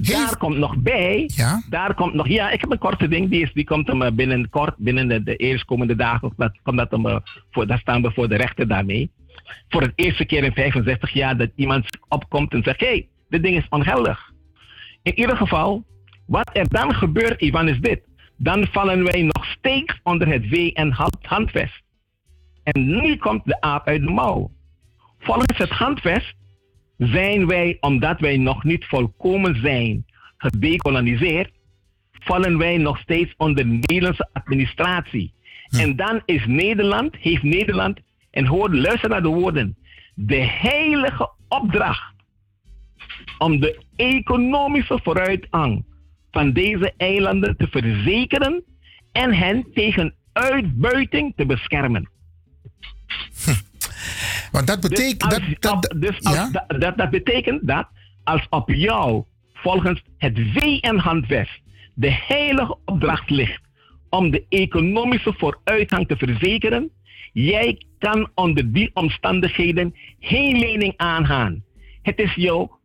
Daar komt nog bij, ja? daar komt nog, ja, ik heb een korte ding, die, is, die komt hem eh, binnenkort, binnen de, de eerstkomende dagen, dat, komt dat hem, eh, voor, daar staan we voor de rechter daarmee. Voor het eerste keer in 65 jaar dat iemand opkomt en zegt, hé, hey, dit ding is ongeldig. In ieder geval, wat er dan gebeurt, Ivan, is dit. Dan vallen wij nog steeds onder het WN-handvest. En nu komt de aap uit de mouw. Volgens het handvest zijn wij, omdat wij nog niet volkomen zijn gedecoloniseerd, vallen wij nog steeds onder Nederlandse administratie. En dan is Nederland, heeft Nederland, en hoor, luister naar de woorden, de heilige opdracht om de economische vooruitgang van deze eilanden te verzekeren en hen tegen uitbuiting te beschermen. Want dat betekent. Dus, als, dat, dat, dus als, dat, dat, dat betekent dat als op jou volgens het VN-handvest de heilige opdracht ligt om de economische vooruitgang te verzekeren, jij kan onder die omstandigheden geen lening aangaan. Het is jouw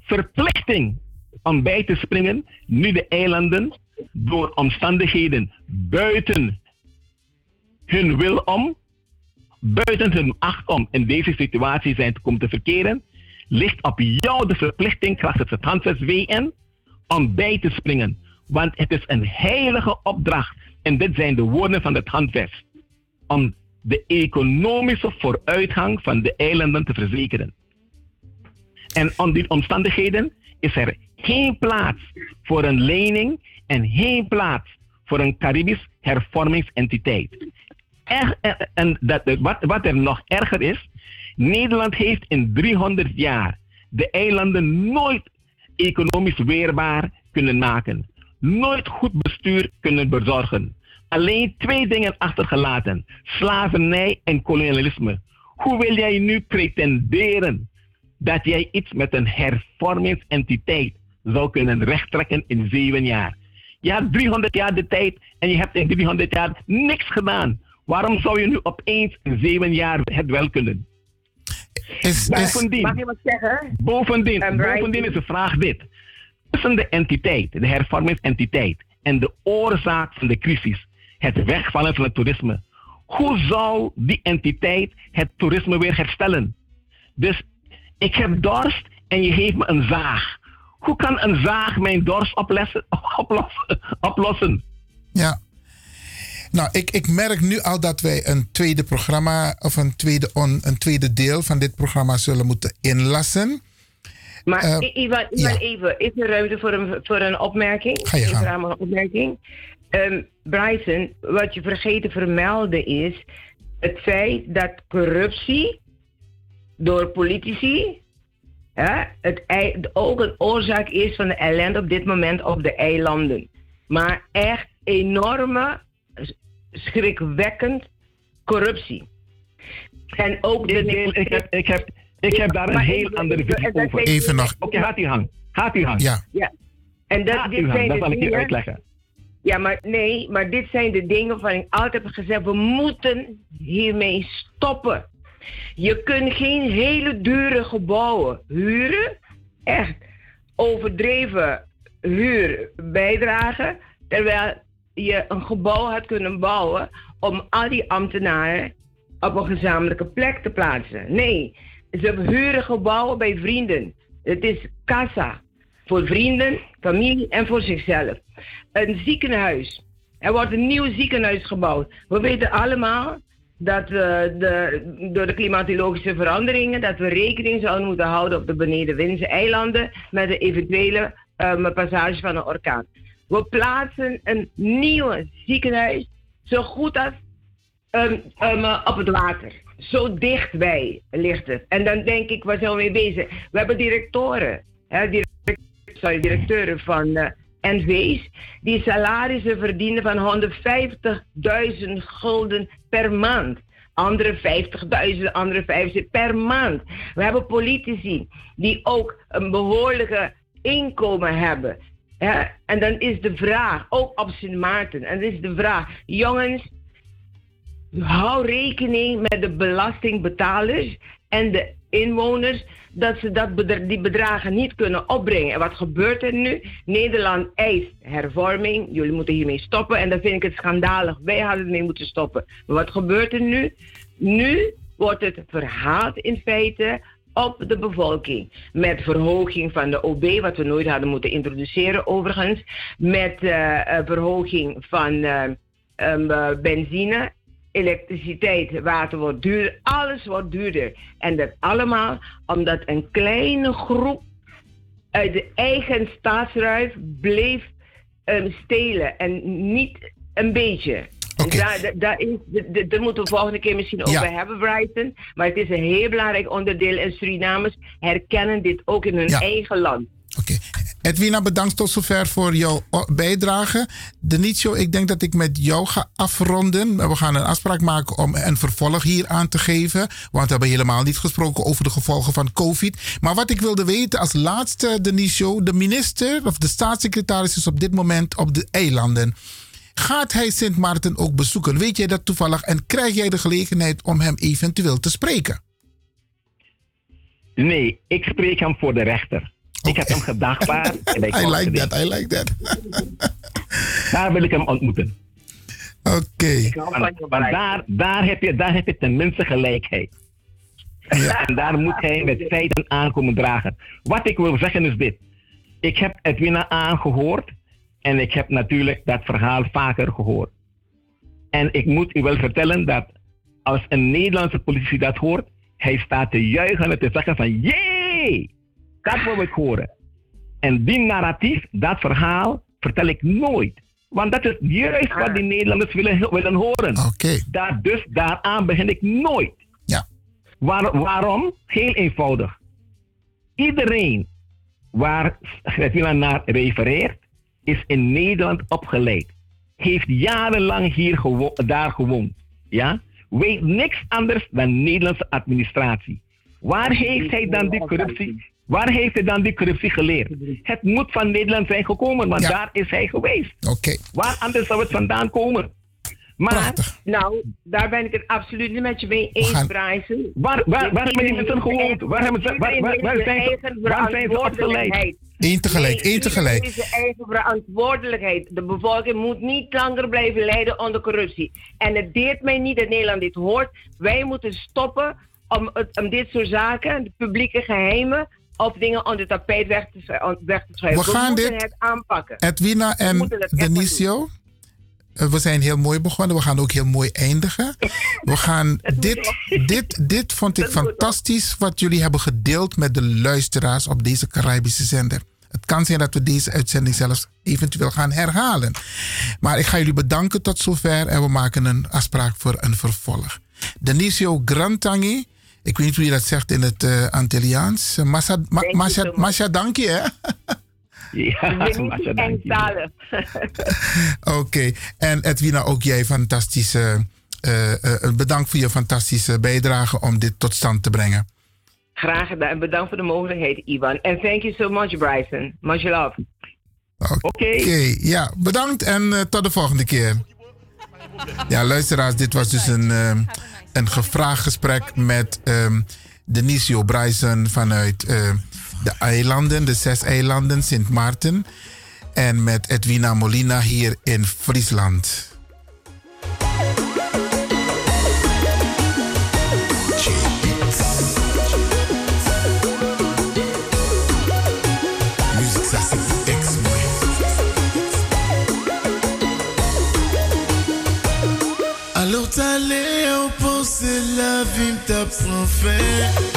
verplichting om bij te springen nu de eilanden door omstandigheden buiten hun wil om buiten hun acht om in deze situatie zijn te komen te verkeren, ligt op jou de verplichting krachtens het handvest WN om bij te springen. Want het is een heilige opdracht. En dit zijn de woorden van het handvest. Om de economische vooruitgang van de eilanden te verzekeren. En onder die omstandigheden is er geen plaats voor een lening en geen plaats voor een Caribisch hervormingsentiteit en dat, wat, wat er nog erger is, Nederland heeft in 300 jaar de eilanden nooit economisch weerbaar kunnen maken. Nooit goed bestuur kunnen bezorgen. Alleen twee dingen achtergelaten: slavernij en kolonialisme. Hoe wil jij nu pretenderen dat jij iets met een hervormingsentiteit zou kunnen rechttrekken in zeven jaar? Je hebt 300 jaar de tijd en je hebt in 300 jaar niks gedaan. Waarom zou je nu opeens in zeven jaar het wel kunnen? Is, bovendien, mag je wat zeggen? Bovendien, bovendien is de vraag dit. Tussen de entiteit, de hervormingsentiteit, en de oorzaak van de crisis, het wegvallen van het toerisme. Hoe zou die entiteit het toerisme weer herstellen? Dus ik heb dorst en je geeft me een zaag. Hoe kan een zaag mijn dorst oplossen? oplossen? Ja, nou, ik, ik merk nu al dat wij een tweede programma of een tweede, on, een tweede deel van dit programma zullen moeten inlassen. Maar uh, Ivan, Ivan even, is er ruimte voor een, voor een opmerking? Ga je. Een opmerking. Um, Bryson, wat je vergeten vermelden is het feit dat corruptie door politici hè, het, ook een oorzaak is van de ellende op dit moment op de eilanden. Maar echt enorme schrikwekkend corruptie. En ook de. ik, heb, ik, heb, ik heb daar een heel andere visie over. Even nog. Oké, gaat u gang. Gaat u gang. Ja. ja. En dat, dit zijn dat zal ik je dingen- uitleggen. Ja, maar nee, maar dit zijn de dingen waarvan ik altijd heb gezegd: we moeten hiermee stoppen. Je kunt geen hele dure gebouwen huren, echt overdreven huur bijdragen, terwijl je een gebouw had kunnen bouwen om al die ambtenaren op een gezamenlijke plek te plaatsen. Nee, ze huren gebouwen bij vrienden. Het is casa voor vrienden, familie en voor zichzelf. Een ziekenhuis. Er wordt een nieuw ziekenhuis gebouwd. We weten allemaal, dat we de, door de klimatologische veranderingen, dat we rekening zouden moeten houden op de benedenwindse eilanden met de eventuele um, passage van een orkaan. We plaatsen een nieuw ziekenhuis zo goed als um, um, op het water. Zo dichtbij ligt het. En dan denk ik, waar zijn we mee bezig? We hebben directoren, hè, sorry, directeuren van uh, NV's, die salarissen verdienen van 150.000 gulden per maand. Andere 50.000, andere 50.000 per maand. We hebben politici die ook een behoorlijke inkomen hebben. En dan is de vraag, ook op Sint Maarten, en dan is de vraag, jongens, hou rekening met de belastingbetalers en de inwoners dat ze dat die bedragen niet kunnen opbrengen. En wat gebeurt er nu? Nederland eist hervorming. Jullie moeten hiermee stoppen. En dan vind ik het schandalig. Wij hadden ermee moeten stoppen. Maar wat gebeurt er nu? Nu wordt het verhaald in feite op de bevolking. Met verhoging van de OB, wat we nooit hadden moeten introduceren overigens. Met uh, verhoging van uh, um, benzine elektriciteit, water wordt duurder, alles wordt duurder. En dat allemaal omdat een kleine groep uit de eigen staatsruif bleef um, stelen en niet een beetje. Okay. Daar, daar, is, daar moeten we volgende keer misschien over ja. hebben, Brighton. Maar het is een heel belangrijk onderdeel en Surinamers herkennen dit ook in hun ja. eigen land. Oké. Okay. Edwina, bedankt tot zover voor jouw bijdrage. Denitio, ik denk dat ik met jou ga afronden. We gaan een afspraak maken om een vervolg hier aan te geven. Want we hebben helemaal niet gesproken over de gevolgen van COVID. Maar wat ik wilde weten als laatste, Denitio, de minister of de staatssecretaris is op dit moment op de eilanden. Gaat hij Sint Maarten ook bezoeken? Weet jij dat toevallig? En krijg jij de gelegenheid om hem eventueel te spreken? Nee, ik spreek hem voor de rechter. Ik heb hem gedagvaard. I like that, I like that. daar wil ik hem ontmoeten. Oké. Okay. Daar, daar, heb je, daar heb je tenminste gelijkheid. Ja. En daar moet hij met feiten aankomen dragen. Wat ik wil zeggen is dit. Ik heb Edwina aangehoord. En ik heb natuurlijk dat verhaal vaker gehoord. En ik moet u wel vertellen dat als een Nederlandse politie dat hoort, hij staat te juichen en te zeggen van jee! Dat wil ik horen. En die narratief, dat verhaal, vertel ik nooit. Want dat is juist wat die Nederlanders willen, willen horen. Okay. Daar, dus daaraan begin ik nooit. Ja. Waar, waarom? Heel eenvoudig. Iedereen waar Svetlana naar refereert, is in Nederland opgeleid. Heeft jarenlang hier gewo daar gewoond. Ja? Weet niks anders dan Nederlandse administratie. Waar heeft hij dan die corruptie? Waar heeft hij dan die corruptie geleerd? Het moet van Nederland zijn gekomen, want ja. daar is hij geweest. Oké. Okay. Waar anders zou het vandaan komen? Maar, Prachtig. nou, daar ben ik het absoluut niet met je mee eens, gaan... Bryson. Waar, waar, waar hebben die mensen gewoond? Waar, hebben ze, waar, waar, waar, zijn ze, waar zijn ze opgeleid? Eén tegelijk, één tegelijk. Deze eigen verantwoordelijkheid. De bevolking moet niet langer blijven lijden onder corruptie. En het deert mij niet dat Nederland dit hoort. Wij moeten stoppen om, om dit soort zaken, de publieke geheimen, of dingen onder het tapijt weg te, weg te schrijven. We, we gaan dit, het aanpakken. Edwina en Denicio, eh, we zijn heel mooi begonnen. We gaan ook heel mooi eindigen. We gaan dit, dit, dit vond ik fantastisch wat jullie hebben gedeeld met de luisteraars op deze Caribische zender. Het kan zijn dat we deze uitzending zelfs eventueel gaan herhalen. Maar ik ga jullie bedanken tot zover en we maken een afspraak voor een vervolg. Denicio Grantangi, ik weet niet hoe je dat zegt in het uh, Antilliaans. Masha, ma, Masha, Masha, dank je, hè? Ja, Masha, dank je. Oké, okay. en Edwina, ook jij fantastische... Uh, uh, bedankt voor je fantastische bijdrage om dit tot stand te brengen. Graag gedaan. En bedankt voor de mogelijkheid, Ivan. En thank you so much, Bryson. Much love. Oké. Okay. Okay. Ja, bedankt en uh, tot de volgende keer. Ja, luisteraars, dit was dus een, uh, een gevraagd gesprek met um, Denisio Bryson vanuit uh, de eilanden, de zes eilanden, Sint Maarten. En met Edwina Molina hier in Friesland. Vim vie me tape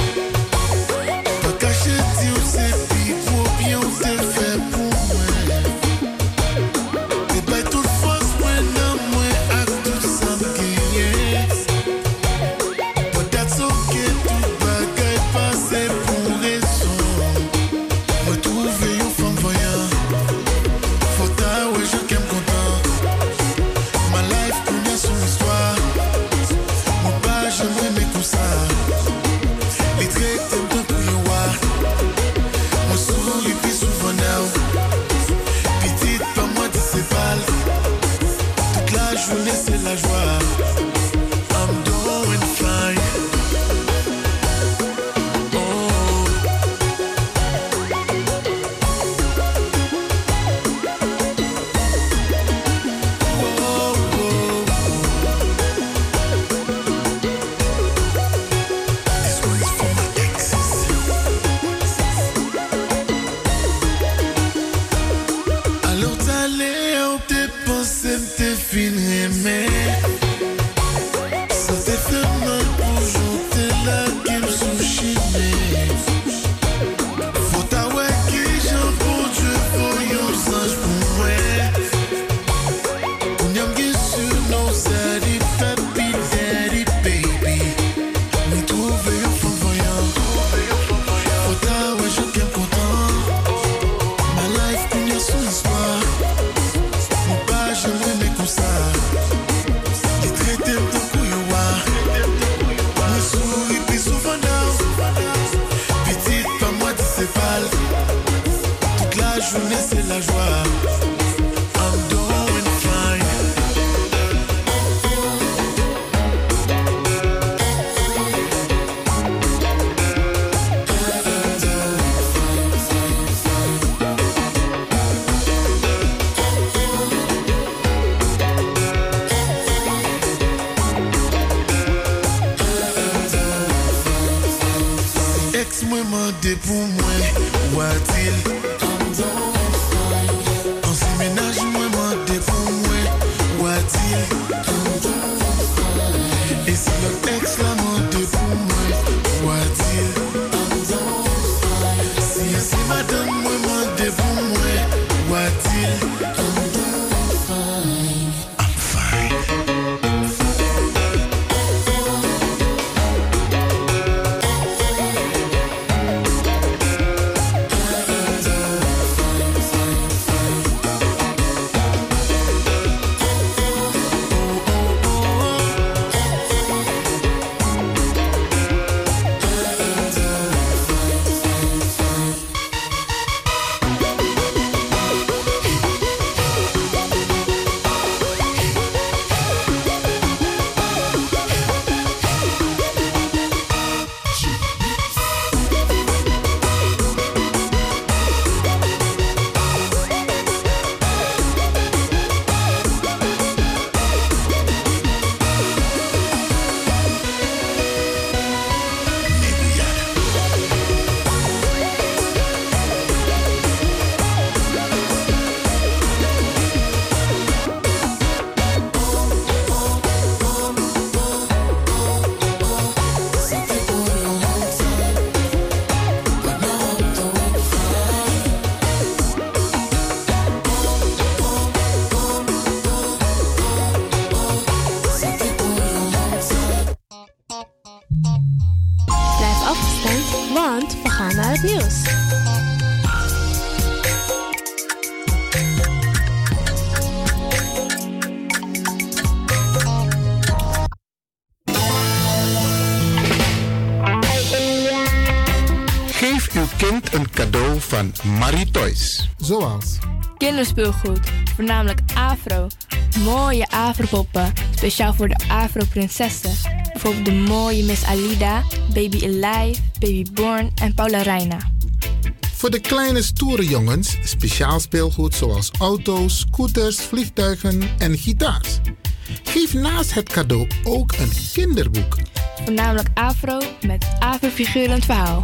van Marie Toys. Zoals kinderspeelgoed, voornamelijk afro. Mooie afropoppen, speciaal voor de afroprinsessen. Bijvoorbeeld de mooie Miss Alida, Baby Alive, Baby Born en Paula Reina. Voor de kleine stoere jongens speciaal speelgoed zoals auto's, scooters, vliegtuigen en gitaars. Geef naast het cadeau ook een kinderboek. Voornamelijk afro met afrofigurend verhaal.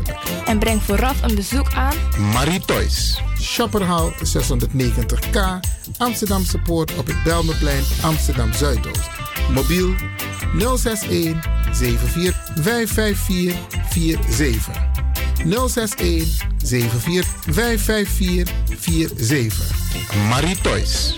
En breng vooraf een bezoek aan Marie Toys. Shopperhal 690K, Amsterdamse Poort op het Belmerplein, Amsterdam Zuidoost. Mobiel 061 74 554 47. 061 74 554 47. Marie Toys.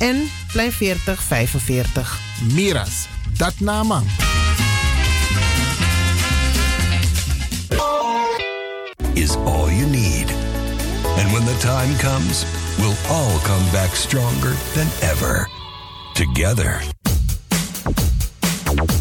en Plein 40 45. Miras, dat naman. is all you need. And when the time comes, we'll all come back stronger than ever. Together.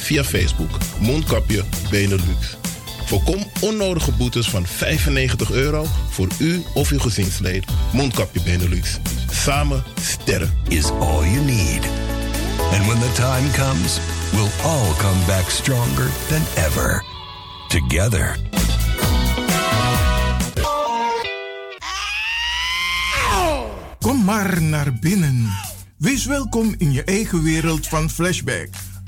via Facebook Mondkapje Benelux. Voorkom onnodige boetes van 95 euro voor u of uw gezinslid. Mondkapje Benelux. Samen sterren. Is all you need. And when the time comes, we'll all come back stronger than ever. Together. Kom maar naar binnen. Wees welkom in je eigen wereld van Flashback.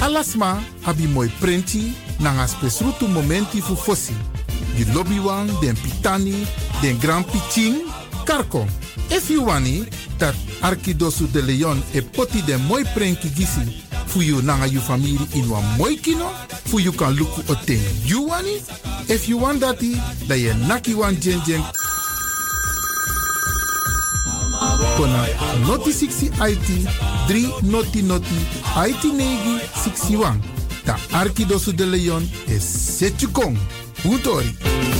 Alasma abi moi prenti nanga spesrutu momenti fu fosi. Di lobby den pitani, den grand piching, karko. If you wani, dat Arkidosu de Leon e poti den moi prenki gisi fu you nanga you family in wan moi kino, fu you kan luku o ten you wani. If you want dati, da ye naki wan jen jen noti 60 IT 3 noti noti IT negi 61. Ta Arkidosu de Leon is Setjukong. Utori.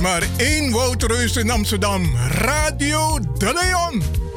Maar één Woudreus in Amsterdam. Radio De Leon.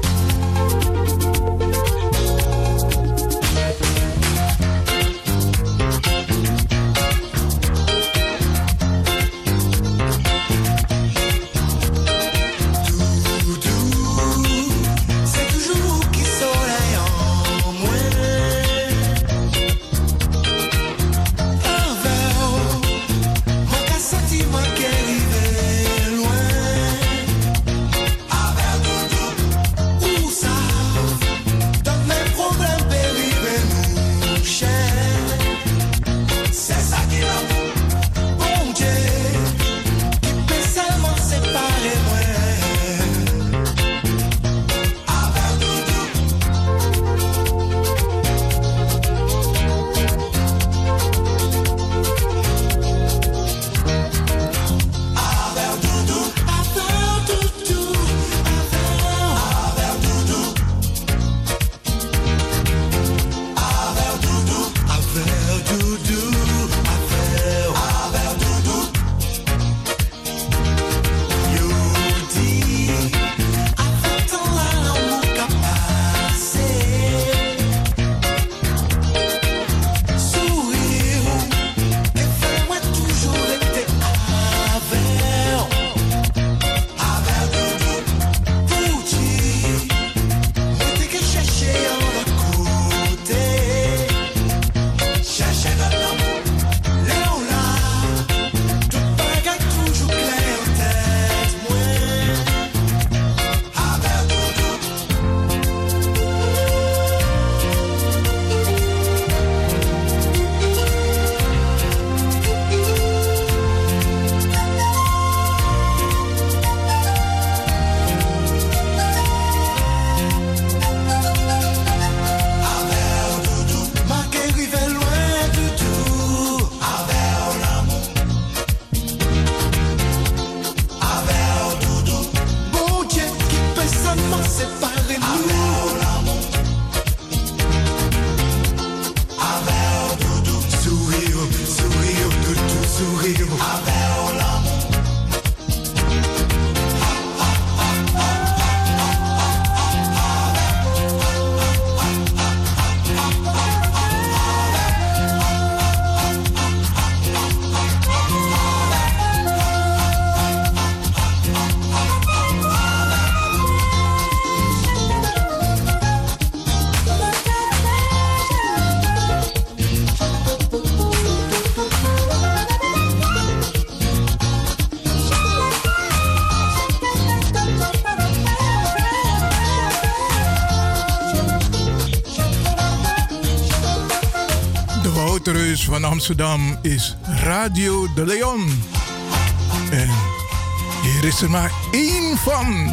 Amsterdam is Radio de Leon. En hier is er maar één van.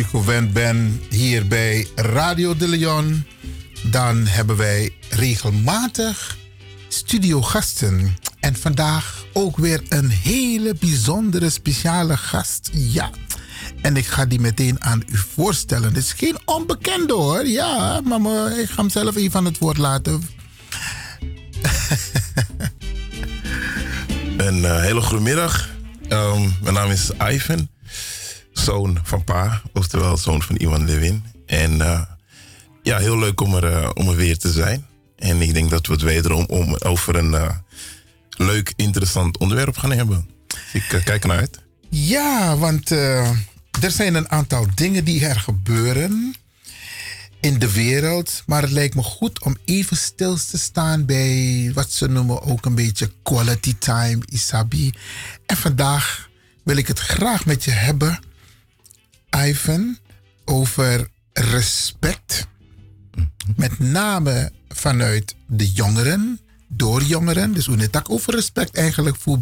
U gewend bent hier bij Radio de Leon, dan hebben wij regelmatig studiogasten. En vandaag ook weer een hele bijzondere speciale gast. Ja. En ik ga die meteen aan u voorstellen. Het is geen onbekende hoor. Ja, maar ik ga hem zelf even aan het woord laten. Een eh, hele goede middag. Ehm, mijn naam is Ivan, zoon van Pa, oftewel zoon van Iwan Lewin. En eh, ja, heel leuk om er, eh, om er weer te zijn. En ik denk dat we het wederom om, over een eh, leuk, interessant onderwerp gaan hebben. Dus ik kijk ernaar uit. Ja, want er zijn een aantal dingen die er gebeuren in de wereld. Maar het lijkt me goed om even stil te staan bij wat ze noemen ook een beetje quality time, Isabi. En vandaag wil ik het graag met je hebben, Ivan, over respect. Met name vanuit de jongeren, door jongeren. Dus net ook over respect eigenlijk voor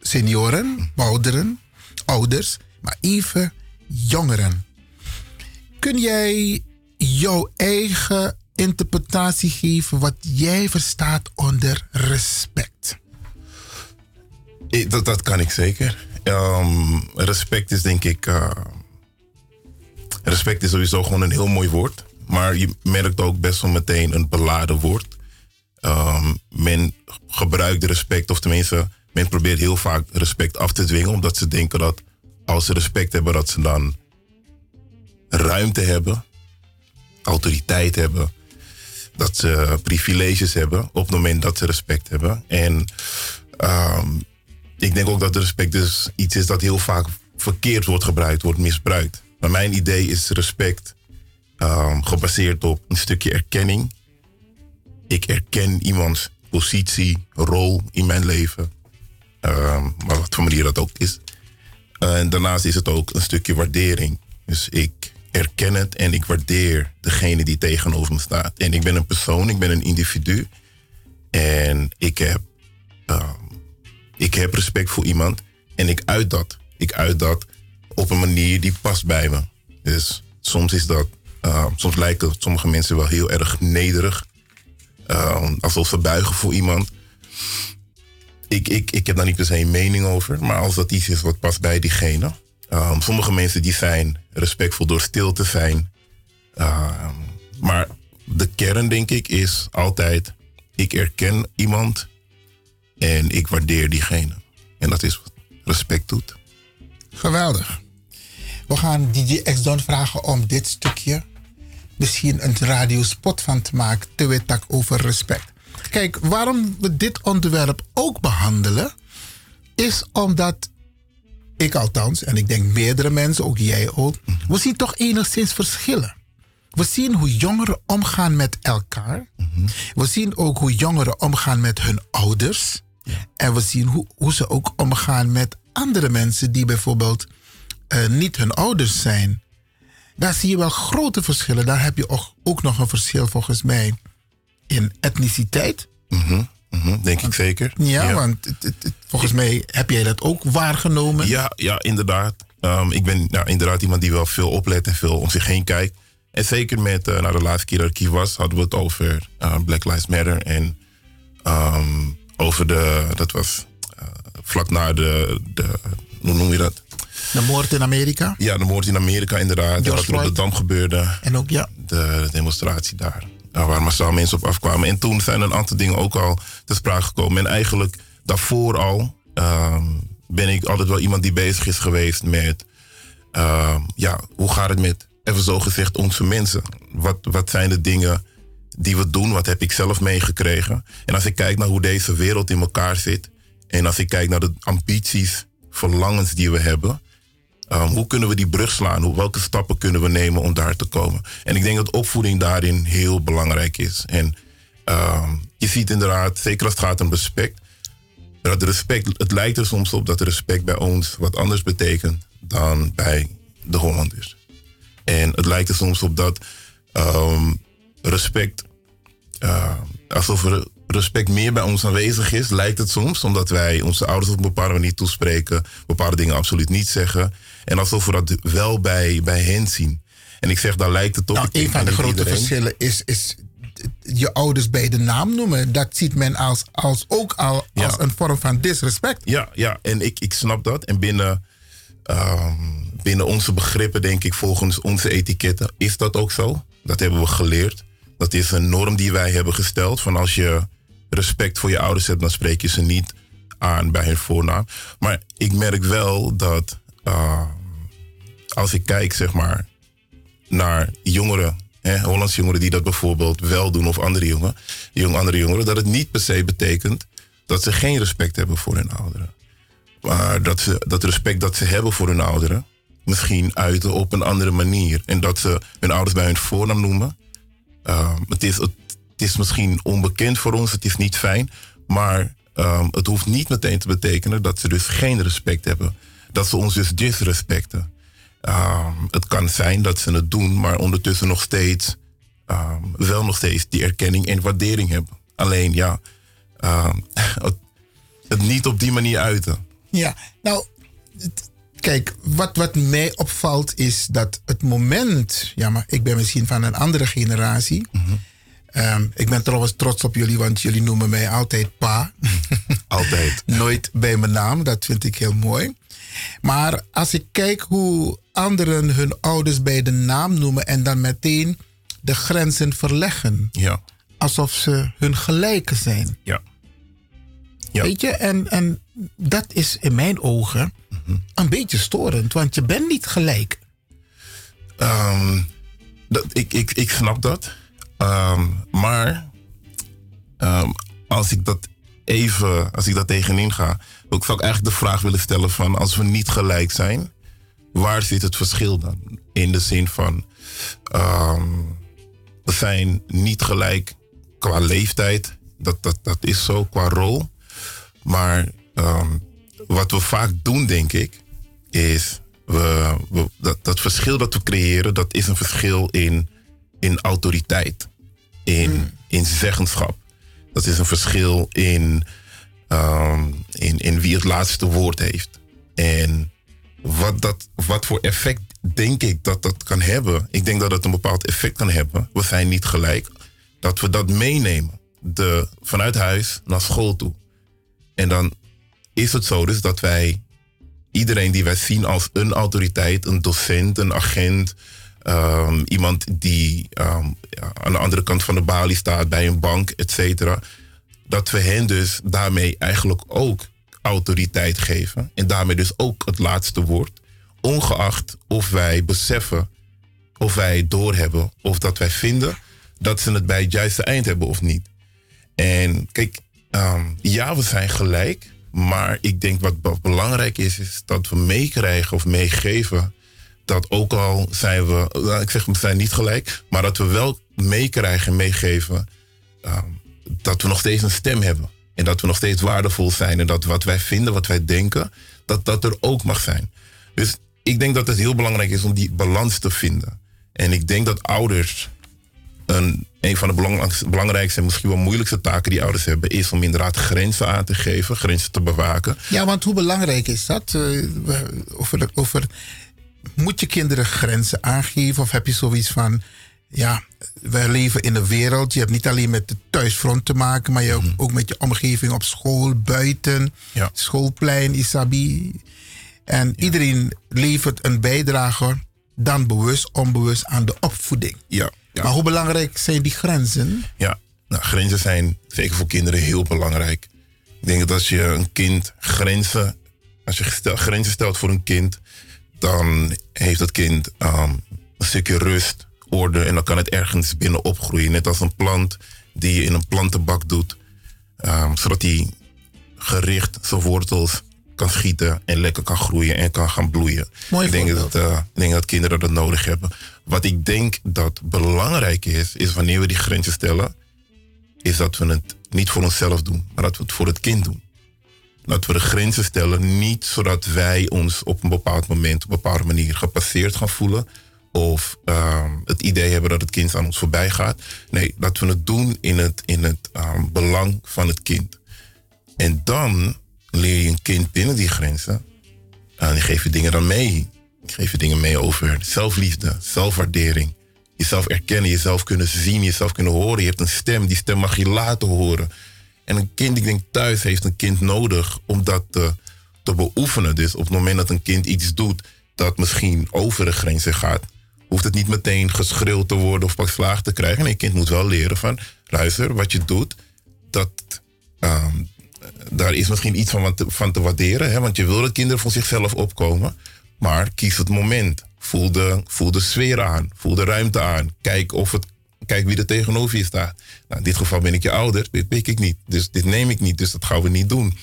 senioren, ouderen, ouders, maar even jongeren. Kun jij jouw eigen interpretatie geven wat jij verstaat onder respect? Eh, Dat, dat kan ik zeker. Ehm, respect is denk ik. eh, respect is sowieso gewoon een heel mooi woord. Maar je merkt ook best wel meteen een beladen woord. Ehm, men gebruikt respect, of tenminste, men probeert heel vaak respect af te dwingen. Omdat ze denken dat als ze respect hebben, dat ze dan ruimte hebben, autoriteit hebben. Dat ze privileges hebben op het moment dat ze respect hebben. En ehm, ik denk ook dat respect dus iets is dat heel vaak verkeerd wordt gebruikt, wordt misbruikt. Maar mijn idee is respect ehm, gebaseerd op een stukje erkenning. Ik erken iemands positie, rol in mijn leven. Ehm, wat voor manier dat ook is. en daarnaast is het ook een stukje waardering. Dus ik erken het en ik waardeer degene die tegenover me staat. En ik ben een persoon, ik ben een individu. En ik heb ehm, ik heb respect voor iemand en ik uit dat. Ik uit dat op een manier die past bij me. Dus soms is dat, uh, soms lijken sommige mensen wel heel erg nederig. Uh, alsof ze buigen voor iemand. Ik, ik, ik heb daar niet per se een mening over, maar als dat iets is wat past bij diegene. Um, sommige mensen die zijn respectvol door stil te zijn. Um, maar de kern, denk ik, is altijd: ik erken iemand en ik waardeer diegene. En dat is wat respect doet. Geweldig. We gaan DJ X-Don vragen om dit stukje misschien een radiospot van te maken. Te weten over respect. Kijk, waarom we dit onderwerp ook behandelen, is omdat ik althans, en ik denk meerdere mensen, ook jij ook, we zien toch enigszins verschillen. We zien hoe jongeren omgaan met elkaar. We zien ook hoe jongeren omgaan met hun ouders. En we zien hoe, hoe ze ook omgaan met andere mensen die bijvoorbeeld uh, niet hun ouders zijn. Daar zie je wel grote verschillen. Daar heb je ook, ook nog een verschil volgens mij in etniciteit. Mm -hmm, mm -hmm, denk ik zeker. Ja, ja. want het, het, het, volgens mij heb jij dat ook waargenomen. Ja, ja inderdaad. Um, ik ben nou, inderdaad iemand die wel veel oplet en veel om zich heen kijkt. En zeker met, uh, nou, de laatste keer dat ik hier was, hadden we het over uh, Black Lives Matter. En um, over de, dat was vlak na de, de, hoe noem je dat? De moord in Amerika. Ja, de moord in Amerika inderdaad. George Wat er op de. Dam gebeurde. En ook, ja. De demonstratie daar. Daar waar massaal mensen op afkwamen. En toen zijn een aantal dingen ook al te sprake gekomen. En eigenlijk daarvoor al ehm, ben ik altijd wel iemand die bezig is geweest met... ehm, ja, hoe gaat het met, even zo gezegd, onze mensen? Wat, wat zijn de dingen die we doen? Wat heb ik zelf meegekregen? En als ik kijk naar hoe deze wereld in elkaar zit... en als ik kijk naar de ambities, verlangens die we hebben... Um, hoe kunnen we die brug slaan? Hoe, welke stappen kunnen we nemen om daar te komen? En ik denk dat opvoeding daarin heel belangrijk is. En um, je ziet inderdaad, zeker als het gaat om respect, dat respect, het lijkt er soms op dat respect bij ons wat anders betekent dan bij de Hollanders. En het lijkt er soms op dat um, respect, alsof er respect meer bij ons aanwezig is, lijkt het soms, omdat wij onze ouders op een bepaalde manier toespreken, bepaalde dingen absoluut niet zeggen. En alsof we dat wel bij, bij hen zien. En ik zeg, daar lijkt het op. Nou, een van de grote iedereen. verschillen is, is je ouders bij de naam noemen. Dat ziet men als, als ook al als een vorm van disrespect. Ja, ja, en ik, ik snap dat. En binnen, ehm, binnen onze begrippen, denk ik, volgens onze etiketten, is dat ook zo. Dat hebben we geleerd. Dat is een norm die wij hebben gesteld. Van als je respect voor je ouders hebt, dan spreek je ze niet aan bij hun voornaam. Maar ik merk wel dat uh, als ik kijk, zeg maar, naar jongeren, hè, Hollandse jongeren die dat bijvoorbeeld wel doen, of andere jongeren, jong, andere jongeren, dat het niet per se betekent dat ze geen respect hebben voor hun ouderen. Maar dat, ze, dat respect dat ze hebben voor hun ouderen misschien uiten op een andere manier. En dat ze hun ouders bij hun voornaam noemen. Uh, het, is, het, het, is misschien onbekend voor ons, het is niet fijn. Maar um, het hoeft niet meteen te betekenen dat ze dus geen respect hebben. Dat ze ons dus disrespecten. Um, het kan zijn dat ze het doen, maar ondertussen nog steeds um, wel nog steeds die erkenning en waardering hebben. Alleen ja, het, het niet op die manier uiten. Ja, nou, kijk, wat, wat mij opvalt is dat het moment, ja, maar ik ben misschien van een andere generatie. Mm -hmm. Um, ik ben trouwens trots op jullie, want jullie noemen mij altijd pa. Altijd. Nooit bij mijn naam, dat vind ik heel mooi. Maar als ik kijk hoe anderen hun ouders bij de naam noemen en dan meteen de grenzen verleggen. Ja. Alsof ze hun gelijken zijn. Ja. ja. Weet je, en, en dat is in mijn ogen mm -hmm. een beetje storend, want je bent niet gelijk. Um, dat, ik, ik, ik snap dat. Um, maar um, als ik dat even, als ik dat tegenin ga, ook zou ik eigenlijk de vraag willen stellen van als we niet gelijk zijn, waar zit het verschil dan? In de zin van um, we zijn niet gelijk qua leeftijd, dat, dat, dat is zo, qua rol. Maar wat we vaak doen, denk ik, is we, dat, dat verschil dat we creëren, dat is een verschil in, in autoriteit, in, in zeggenschap. Dat is een verschil in, um, in, in wie het laatste woord heeft. En wat, dat, wat voor effect denk ik dat dat kan hebben? Ik denk dat het een bepaald effect kan hebben. We zijn niet gelijk. Dat we dat meenemen. De, vanuit huis naar school toe. En dan is het zo dus dat wij iedereen die wij zien als een autoriteit, een docent, een agent, um, iemand die um, ja, aan de andere kant van de balie staat bij een bank, et cetera, dat we hen dus daarmee eigenlijk ook autoriteit geven. En daarmee dus ook het laatste woord, ongeacht of wij beseffen, of wij doorhebben, of dat wij vinden dat ze het bij het juiste eind hebben of niet. En kijk, um, ja, we zijn gelijk, maar ik denk wat belangrijk is, is dat we meekrijgen of meegeven dat ook al zijn we, ik zeg we zijn niet gelijk, maar dat we wel meekrijgen en meegeven um, dat we nog steeds een stem hebben. En dat we nog steeds waardevol zijn en dat wat wij vinden, wat wij denken, dat dat er ook mag zijn. Dus ik denk dat het heel belangrijk is om die balans te vinden. En ik denk dat ouders een, van de belangrijkste en misschien wel moeilijkste taken die ouders hebben, is om inderdaad grenzen aan te geven, grenzen te bewaken. Ja, want hoe belangrijk is dat? Over, over, moet je kinderen grenzen aangeven of heb je zoiets van, ja, we leven in een wereld. Je hebt niet alleen met de thuisfront te maken, maar je hebt ook met je omgeving op school, buiten, schoolplein, Isabi. En iedereen levert een bijdrage, dan bewust, onbewust, aan de opvoeding. Ja, Maar hoe belangrijk zijn die grenzen? Ja, nou, grenzen zijn zeker voor kinderen heel belangrijk. Ik denk dat als je een kind grenzen, als je grenzen stelt voor een kind, dan heeft dat kind ehm, een stukje rust, orde en dan kan het ergens binnen opgroeien. Net als een plant die je in een plantenbak doet, ehm, zodat die gericht zijn wortels kan schieten en lekker kan groeien en kan gaan bloeien. Mooi ik, denk dat, eh, ik denk dat kinderen dat nodig hebben. Wat ik denk dat belangrijk is, is wanneer we die grenzen stellen, is dat we het niet voor onszelf doen, maar dat we het voor het kind doen. Dat we de grenzen stellen, niet zodat wij ons op een bepaald moment, op een bepaalde manier gepasseerd gaan voelen. Of ehm, het idee hebben dat het kind aan ons voorbij gaat. Nee, dat we het doen in het, in het ehm, belang van het kind. En dan leer je een kind binnen die grenzen. En geef je dingen dan mee. Ik geef je dingen mee over zelfliefde, zelfwaardering. Jezelf erkennen, jezelf kunnen zien, jezelf kunnen horen. Je hebt een stem, die stem mag je laten horen. En een kind, ik denk thuis, heeft een kind nodig om dat te, beoefenen. Dus op het moment dat een kind iets doet dat misschien over de grenzen gaat, hoeft het niet meteen geschreeuwd te worden of pak slaag te krijgen. Een kind moet wel leren van, luister, wat je doet, dat, ehm, daar is misschien iets van, van te waarderen. Hè? Want je wil dat kinderen voor zichzelf opkomen. Maar kies het moment. Voel de, voel de sfeer aan. Voel de ruimte aan. Kijk, of het, kijk wie er tegenover je staat. Nou, in dit geval ben ik je ouder. Dit pik ik niet. Dus dit neem ik niet. Dus dat gaan we niet doen.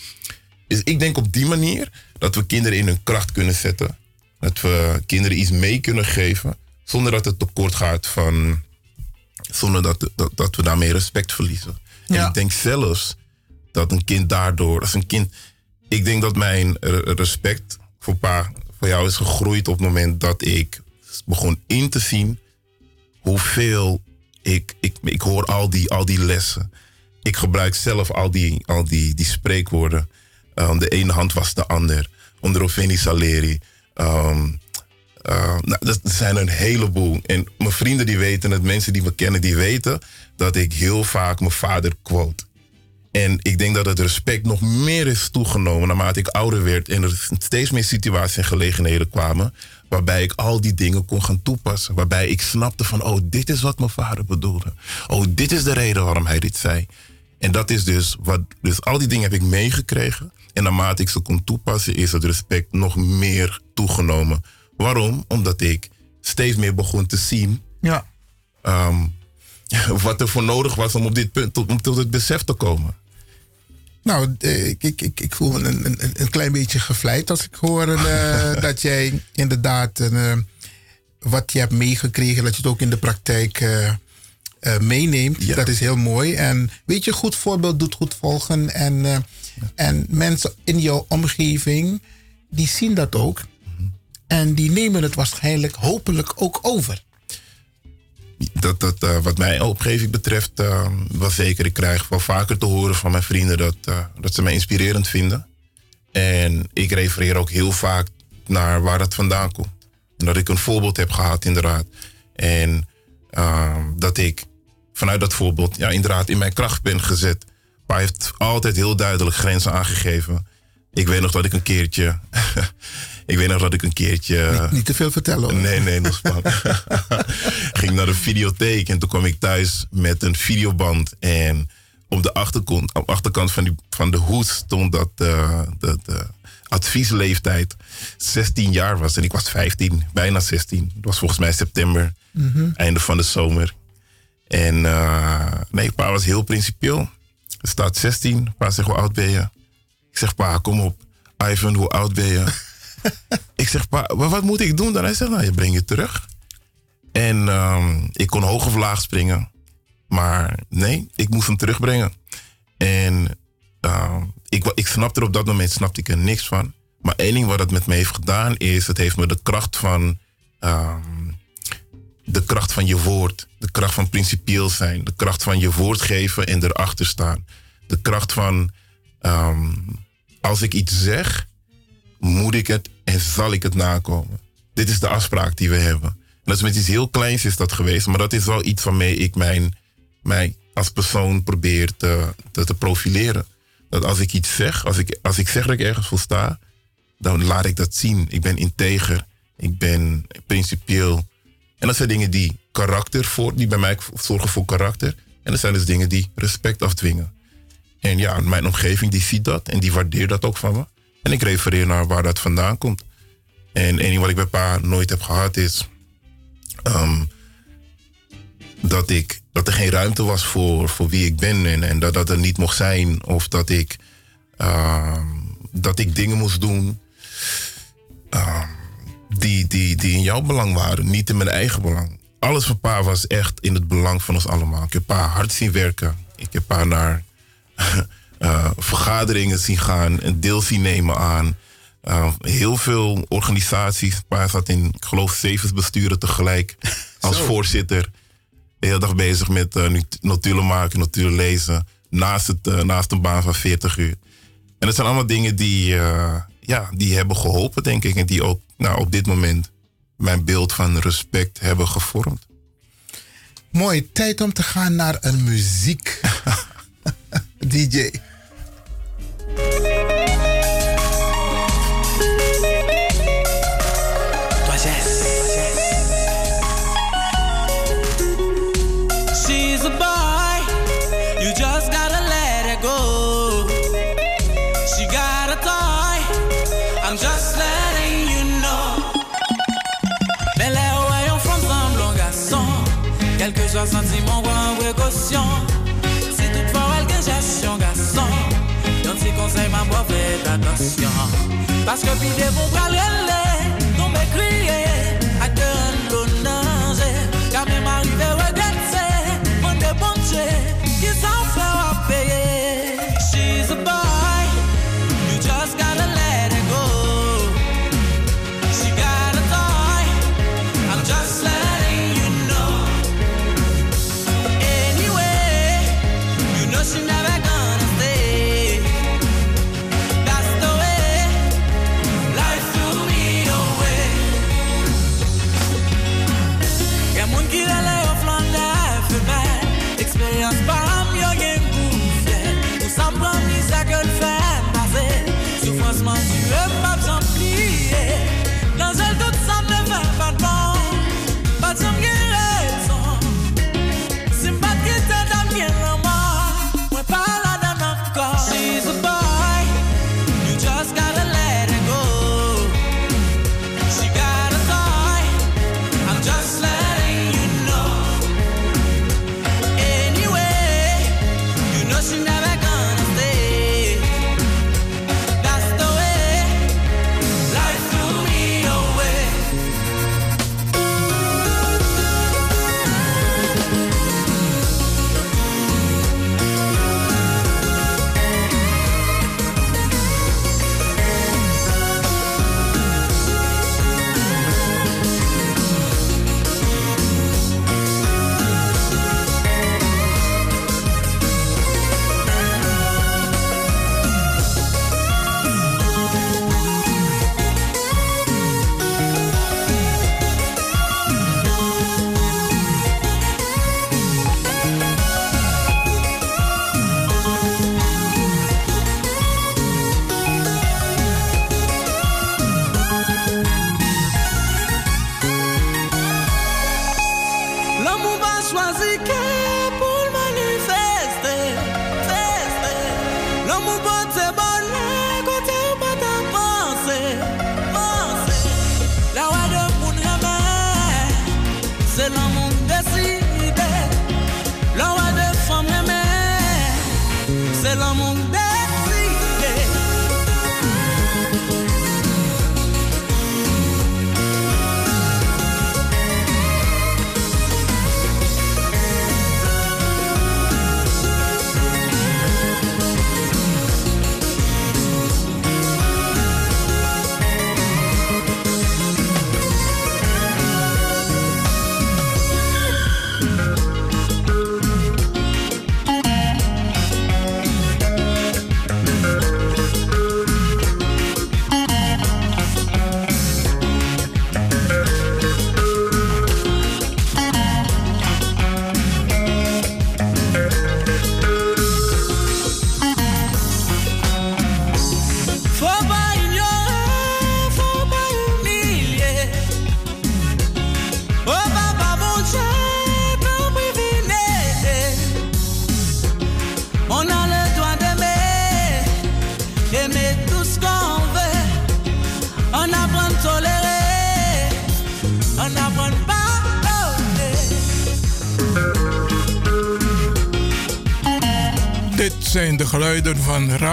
Dus ik denk op die manier dat we kinderen in hun kracht kunnen zetten. Dat we kinderen iets mee kunnen geven. Zonder dat het tekort gaat van. Zonder dat, dat, dat we daarmee respect verliezen. En ik denk zelfs dat een kind daardoor. Als een kind. Ik denk dat mijn respect voor pa, voor jou is gegroeid op het moment dat ik begon in te zien hoeveel ik, ik, ik hoor al die, al die lessen. Ik gebruik zelf al die, al die, die spreekwoorden. Um, de ene hand was de ander. Onder Saleri. Um, uh, dat zijn een heleboel. En mijn vrienden die weten het, mensen die me kennen, die weten dat ik heel vaak mijn vader quote. En ik denk dat het respect nog meer is toegenomen naarmate ik ouder werd en er steeds meer situaties en gelegenheden kwamen waarbij ik al die dingen kon gaan toepassen. Waarbij ik snapte van, oh, dit is wat mijn vader bedoelde. Oh, dit is de reden waarom hij dit zei. En dat is dus wat, dus al die dingen heb ik meegekregen. En naarmate ik ze kon toepassen, is het respect nog meer toegenomen. Waarom? Omdat ik steeds meer begon te zien Ja. ehm, wat er voor nodig was om op dit punt, om tot het besef te komen. Nou, eh, ik, ik, ik, ik voel me een, een, een klein beetje gevleid als ik hoor eh, dat jij inderdaad eh, wat je hebt meegekregen, dat je het ook in de praktijk meeneemt. Dat is heel mooi. En weet je, goed voorbeeld doet goed volgen. En, en mensen in jouw omgeving, die zien dat ook. En die nemen het waarschijnlijk hopelijk ook over. Dat, dat, eh, wat mijn omgeving betreft, eh, wel zeker. Ik krijg wel vaker te horen van mijn vrienden dat, eh, dat ze mij inspirerend vinden. En ik refereer ook heel vaak naar waar dat vandaan komt. En dat ik een voorbeeld heb gehad, inderdaad. En eh, dat ik vanuit dat voorbeeld, ja, inderdaad, in mijn kracht ben gezet. Maar hij heeft altijd heel duidelijk grenzen aangegeven. Ik weet nog dat ik een keertje. ik weet nog dat ik een keertje. Niet, niet te veel vertellen hoor. Nee, nee, nog spannend. ging naar de videotheek en toen kwam ik thuis met een videoband. En op de achterkant, op de achterkant van, die, van de hoed stond dat eh, de, de adviesleeftijd 16 jaar was. En ik was 15, bijna 16. Het was volgens mij september, Mhm. einde van de zomer. En eh, nee, pa was heel principieel. Er staat 16. Pa zegt, hoe oud ben je? Ik zeg, pa, kom op. Ivan, hoe oud ben je? ik zeg, pa, wa- wat moet ik doen dan? Hij zegt, nou, je brengt je terug. En ehm, ik kon hoog of laag springen. Maar nee, ik moest hem terugbrengen. En ehm, ik, ik snapte er op dat moment snapte ik er niks van. Maar één ding wat het met me heeft gedaan is... het heeft me de kracht van... ehm, de kracht van je woord. De kracht van principieel zijn. De kracht van je woord geven en erachter staan. De kracht van... als ik iets zeg, moet ik het en zal ik het nakomen. Dit is de afspraak die we hebben. dat is met iets heel kleins is dat geweest. Maar dat is wel iets waarmee ik mijn, mij als persoon probeer te, te, te profileren. Dat als ik iets zeg, als ik, als ik zeg dat ik ergens voor sta, dan laat ik dat zien. Ik ben integer. Ik ben principieel. En dat zijn dingen die karakter voor, die bij mij zorgen voor karakter. En dat zijn dus dingen die respect afdwingen. En ja, mijn omgeving die ziet dat en die waardeert dat ook van me. En ik refereer naar waar dat vandaan komt. En één wat ik bij pa nooit heb gehad is ehm, dat, ik, dat er geen ruimte was voor, voor wie ik ben en, en dat dat er niet mocht zijn. Of dat ik, ehm, dat ik dingen moest doen ehm, die, die, die in jouw belang waren, niet in mijn eigen belang. Alles van pa was echt in het belang van ons allemaal. Ik heb pa hard zien werken. Ik heb pa naar eh, vergaderingen zien gaan, een deel zien nemen aan. eh, heel veel organisaties. Pa zat in, ik geloof, zeven besturen tegelijk als Zo. voorzitter. De hele dag bezig met nat- notulen maken, notulen lezen. Naast, het, naast een baan van 40 uur. En dat zijn allemaal dingen die, ja, die hebben geholpen, denk ik. En die ook nou, op dit moment mijn beeld van respect hebben gevormd. Mooi, tijd om te gaan naar een muziek. DJ. Bye. passion Paske pi devon pral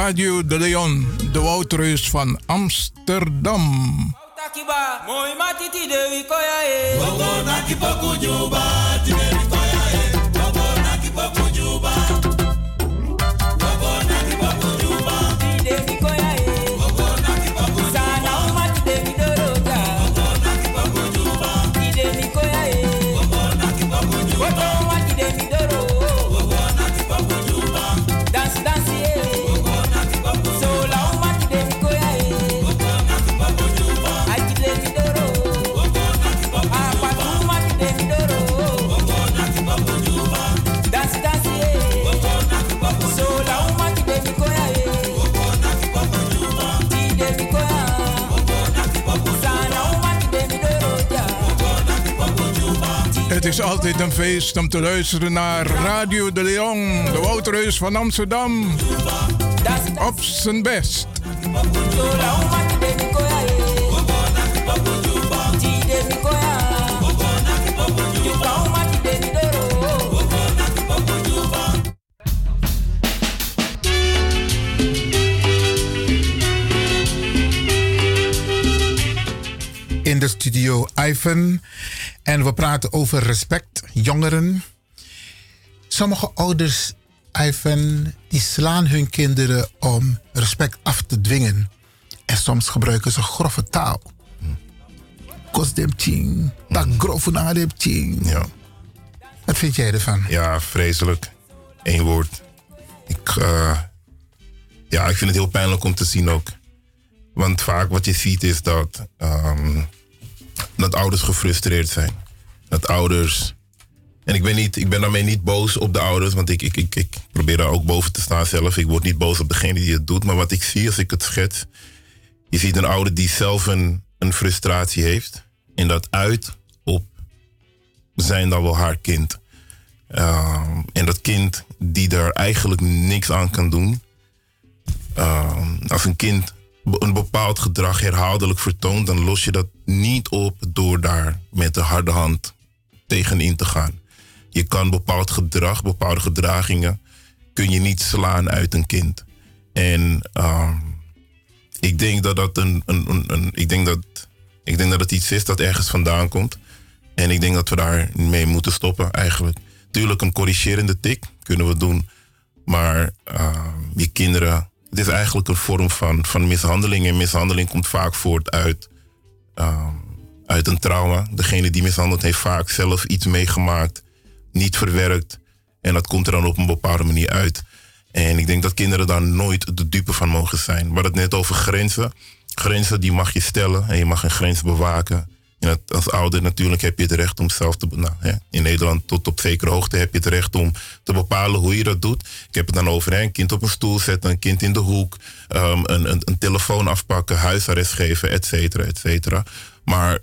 Radio de Leon, de woudreus van Amsterdam. Matiti de is altijd een feest om te luisteren naar Radio de Leon, de woudreus van Amsterdam. Op zijn best. In de studio Ivan. En we praten over respect, jongeren. Sommige ouders, Ivan, die slaan hun kinderen om respect af te dwingen. En soms gebruiken ze grove taal. Kost dem ching, tak grove na dem ching. Ja. Wat vind jij ervan? Ja, vreselijk. Eén woord. Ik, eh, ja, ik vind het heel pijnlijk om te zien ook. Want vaak wat je ziet is dat, ehm, dat ouders gefrustreerd zijn. Dat ouders. En ik ben, niet, ik ben daarmee niet boos op de ouders, want ik, ik, ik, ik probeer daar ook boven te staan zelf. Ik word niet boos op degene die het doet. Maar wat ik zie als ik het schets. Je ziet een ouder die zelf een, een frustratie heeft. En dat uit op zijn dan wel haar kind. Ehm, en dat kind die daar eigenlijk niks aan kan doen. Ehm, als een kind een bepaald gedrag herhaaldelijk vertoont, dan los je dat niet op door daar met de harde hand tegenin te gaan. Je kan bepaald gedrag, bepaalde gedragingen, kun je niet slaan uit een kind. En ehm, ik denk dat dat een, een, een, ik denk dat, ik denk dat het iets is dat ergens vandaan komt. En ik denk dat we daar mee moeten stoppen eigenlijk. Tuurlijk, een corrigerende tik kunnen we doen. Maar ehm, je kinderen, het is eigenlijk een vorm van, van mishandeling. En mishandeling komt vaak voort uit, ehm, uit een trauma. Degene die mishandeld heeft vaak zelf iets meegemaakt, niet verwerkt. En dat komt er dan op een bepaalde manier uit. En ik denk dat kinderen daar nooit de dupe van mogen zijn. We hadden het net over grenzen. Grenzen die mag je stellen en je mag een grens bewaken. Als ouder natuurlijk heb je het recht om zelf te... Nou, in Nederland tot op zekere hoogte heb je het recht om te bepalen hoe je dat doet. Ik heb het dan over een kind op een stoel zetten, een kind in de hoek... ehm, een, een, een telefoon afpakken, huisarrest geven, et cetera, et cetera. Maar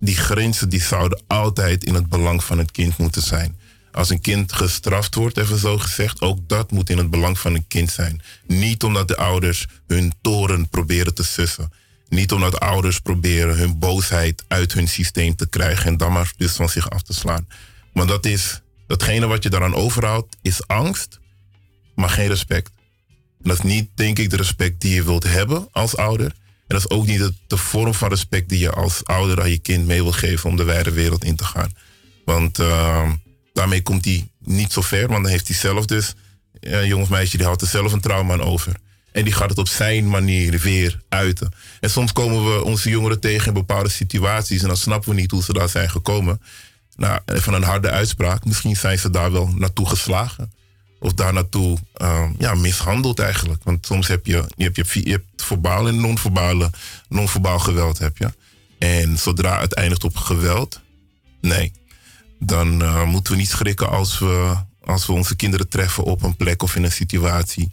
die grenzen die zouden altijd in het belang van het kind moeten zijn. Als een kind gestraft wordt, even zo gezegd, ook dat moet in het belang van een kind zijn. Niet omdat de ouders hun toren proberen te sussen. Niet omdat ouders proberen hun boosheid uit hun systeem te krijgen en dan maar dus van zich af te slaan. Maar dat is, datgene wat je daaraan overhoudt, is angst, maar geen respect. En dat is niet, denk ik, de respect die je wilt hebben als ouder. En dat is ook niet de, de vorm van respect die je als ouder aan je kind mee wil geven om de wijde wereld in te gaan. Want ehm, daarmee komt hij niet zo ver, want dan heeft hij zelf dus, eh, een jong of meisje, die houdt er zelf een trauma aan over. En die gaat het op zijn manier weer uiten. En soms komen we onze jongeren tegen in bepaalde situaties en dan snappen we niet hoe ze daar zijn gekomen. Nou, van een harde uitspraak, misschien zijn ze daar wel naartoe geslagen. Of daar naartoe ehm, ja, mishandeld eigenlijk. Want soms heb je, je, hebt, je, hebt, je hebt verbaal en non-verbale, non-verbaal geweld heb je. En zodra het eindigt op geweld, nee. Dan eh, moeten we niet schrikken als we, als we onze kinderen treffen op een plek of in een situatie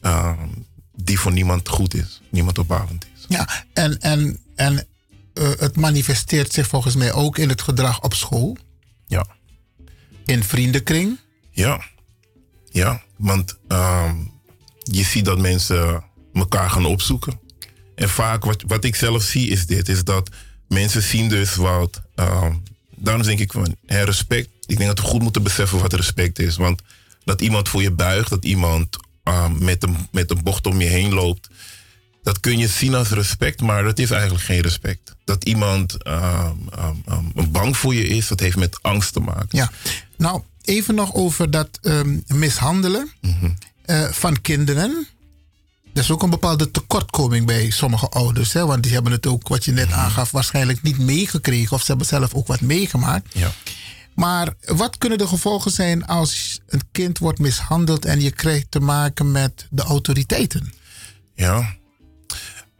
ehm, die voor niemand goed is. Niemand opbouwend is. Ja, en, en, en eh, het manifesteert zich volgens mij ook in het gedrag op school. Ja. In vriendenkring. Ja, ja want ehm, je ziet dat mensen elkaar gaan opzoeken. En vaak wat, wat ik zelf zie is dit, is dat mensen zien dus wat... ehm, daarom denk ik van respect. Ik denk dat we goed moeten beseffen wat respect is. Want dat iemand voor je buigt, dat iemand ah, met, een, met een bocht om je heen loopt. Dat kun je zien als respect, maar dat is eigenlijk geen respect. Dat iemand bang voor je is, dat heeft met angst te maken. Ja, nou even nog over dat ehm, mishandelen eh, van kinderen. Er is ook een bepaalde tekortkoming bij sommige ouders. Hè? Want die hebben het ook, wat je net aangaf, waarschijnlijk niet meegekregen. Of ze hebben zelf ook wat meegemaakt. Ja. Maar wat kunnen de gevolgen zijn als een kind wordt mishandeld en je krijgt te maken met de autoriteiten? Ja,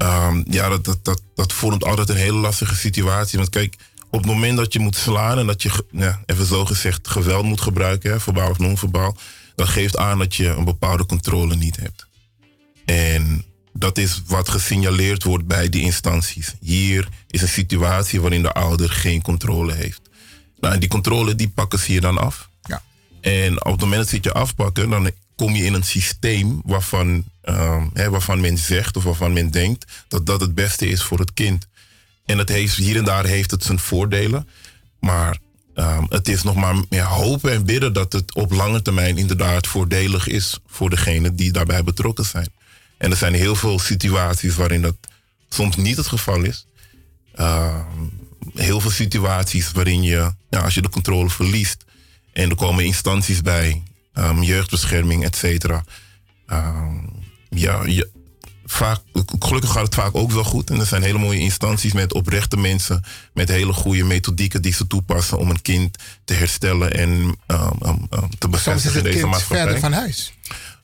Ehm, ja dat, dat, dat, dat vormt altijd een hele lastige situatie. Want kijk, op het moment dat je moet slaan en dat je, ja, even zo gezegd, geweld moet gebruiken, hè, verbaal of non-verbaal, dat geeft aan dat je een bepaalde controle niet hebt. En dat is wat gesignaleerd wordt bij die instanties. Hier is een situatie waarin de ouder geen controle heeft. Nou, en die controle die pakken ze je dan af. Ja. En op het moment dat ze het je afpakken, dan kom je in een systeem waarvan, ehm, hè, waarvan men zegt of waarvan men denkt dat dat het beste is voor het kind. En het heeft, hier en daar heeft het zijn voordelen. Maar ehm, het is nog maar meer hopen en bidden dat het op lange termijn inderdaad voordelig is voor degenen die daarbij betrokken zijn. En er zijn heel veel situaties waarin dat soms niet het geval is. Ehm, heel veel situaties waarin je, ja, als je de controle verliest en er komen instanties bij, ehm, jeugdbescherming, et cetera. Ja, je, vaak, gelukkig gaat het vaak ook wel goed. En er zijn hele mooie instanties met oprechte mensen, met hele goede methodieken die ze toepassen om een kind te herstellen en um, um, um, te bevestigen in deze kind maatschappij. verder van huis.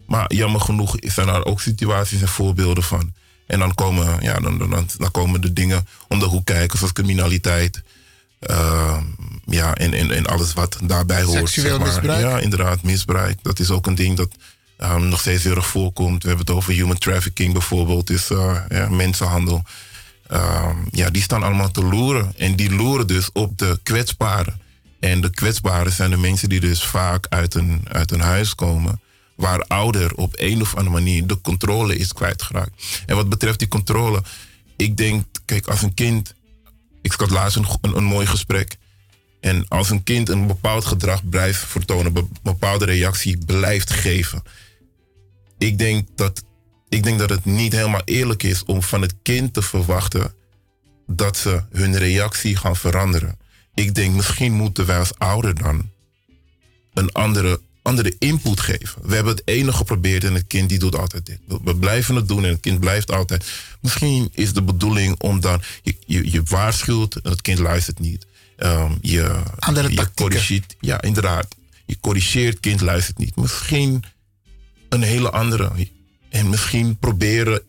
Maar jammer genoeg zijn er ook situaties en voorbeelden van. En dan komen, ja, dan, dan, dan, komen de dingen om de hoek kijken, zoals criminaliteit. ehm, ja, en, en, en alles wat daarbij hoort. Seksueel zeg maar. misbruik. Ja, inderdaad, misbruik. Dat is ook een ding dat ehm, nog steeds heel erg voorkomt. We hebben het over human trafficking bijvoorbeeld, dus eh, ja, mensenhandel. Ehm, ja, die staan allemaal te loeren. En die loeren dus op de kwetsbaren. En de kwetsbaren zijn de mensen die dus vaak uit een, uit een huis komen. Waar ouder op een of andere manier de controle is kwijtgeraakt. En wat betreft die controle, ik denk, kijk, als een kind. Ik had laatst een, een, een mooi gesprek. En als een kind een bepaald gedrag blijft vertonen, een bepaalde reactie blijft geven. Ik denk dat, ik denk dat het niet helemaal eerlijk is om van het kind te verwachten dat ze hun reactie gaan veranderen. Ik denk misschien moeten wij als ouder dan een andere, andere input geven. We hebben het ene geprobeerd en het kind die doet altijd dit. We- blijven het doen en het kind blijft altijd. Misschien is de bedoeling om dan, je, je, je waarschuwt en het kind luistert niet. Ehm, je, Andere je corrigeert, ja inderdaad. Je corrigeert, het kind luistert niet. Misschien een hele andere. En misschien proberen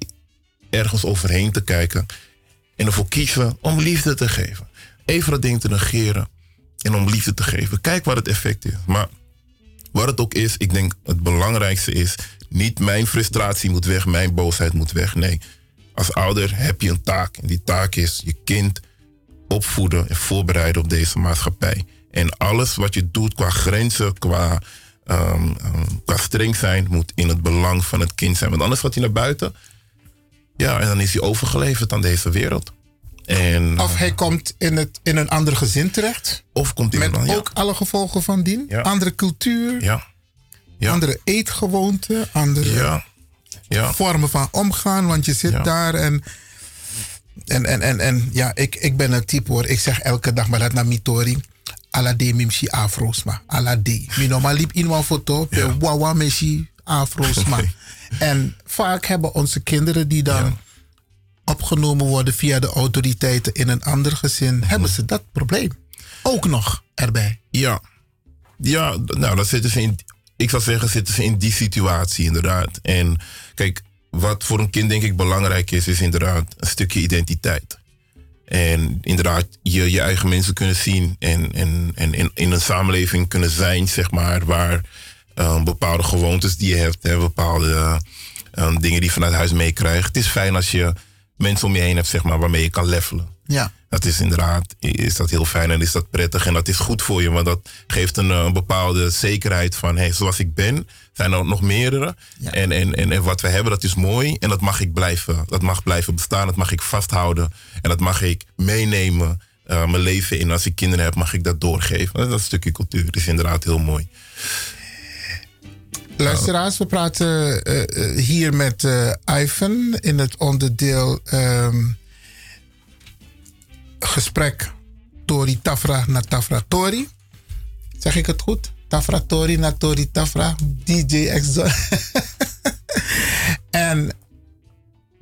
ergens overheen te kijken. En ervoor kiezen om liefde te geven. Even dat ding te negeren. En om liefde te geven. Kijk wat het effect is. Maar wat het ook is, ik denk het belangrijkste is... niet mijn frustratie moet weg, mijn boosheid moet weg. Nee, als ouder heb je een taak. En die taak is je kind opvoeden en voorbereiden op deze maatschappij. En alles wat je doet qua grenzen, qua, ehm, ehm, qua streng zijn, moet in het belang van het kind zijn. Want anders gaat hij naar buiten. Ja, en dan is hij overgeleverd aan deze wereld. En, Of hij komt in, het, in een ander gezin terecht. Of komt in Met een- ja. ook alle gevolgen van dien. Andere cultuur. Ja. Andere eetgewoonten. Andere Ja. Ja. vormen van omgaan. Want je zit daar en... En, en, en, en ja, ik, ik ben een type hoor. Ik zeg elke dag, maar dat naar Mitori. Alade mimsi afro's ma. Alade. Mi normaal liep in een foto. pe Wawa afro's ma. En vaak hebben onze kinderen die dan opgenomen worden via de autoriteiten in een ander gezin, hebben ze dat probleem. Ook nog erbij. Ja. Ja, nou, dan zitten ze in. Ik zou zeggen, zitten ze in die situatie inderdaad. En kijk, wat voor een kind denk ik belangrijk is, is inderdaad een stukje identiteit. En inderdaad, je, je eigen mensen kunnen zien en, en, en in, een samenleving kunnen zijn, zeg maar, waar eh, bepaalde gewoontes die je hebt, hè, bepaalde eh, dingen die je vanuit huis meekrijgt. Het is fijn als je mensen om je heen hebt, zeg maar, waarmee je kan levelen. Ja. Dat is inderdaad, is dat heel fijn en is dat prettig en dat is goed voor je, want dat geeft een, eh, bepaalde zekerheid van, hey, zoals ik ben, zijn er nog meerdere. En, en, en, en wat we hebben, dat is mooi en dat mag ik blijven, dat mag blijven bestaan, dat mag ik vasthouden en dat mag ik meenemen, eh, mijn leven in. Als ik kinderen heb, mag ik dat doorgeven. Dat is een stukje cultuur, dat is inderdaad heel mooi. Luisteraars, we praten eh, hier met eh, Ivan in het onderdeel ehm, gesprek Tori Tafra na Tafra Tori. Zeg ik het goed? Tafra Tori na Tori Tafra, DJ Exo. en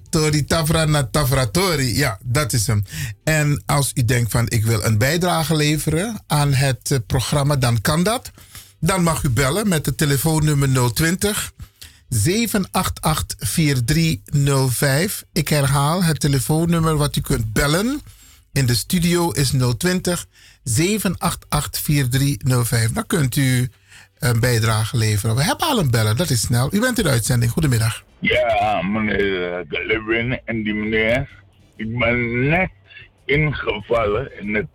Tori Tafra na Tafra Tori, ja, dat is hem. En als u denkt van ik wil een bijdrage leveren aan het eh, programma, dan kan dat. Dan mag u bellen met het telefoonnummer 020 788 4305. Ik herhaal het telefoonnummer wat u kunt bellen in de studio is 020 788 4305. Dan kunt u een bijdrage leveren. We hebben al een beller, dat is snel. U bent in de uitzending. Goedemiddag. Ja, meneer Lewin en die meneer. Ik ben net ingevallen in het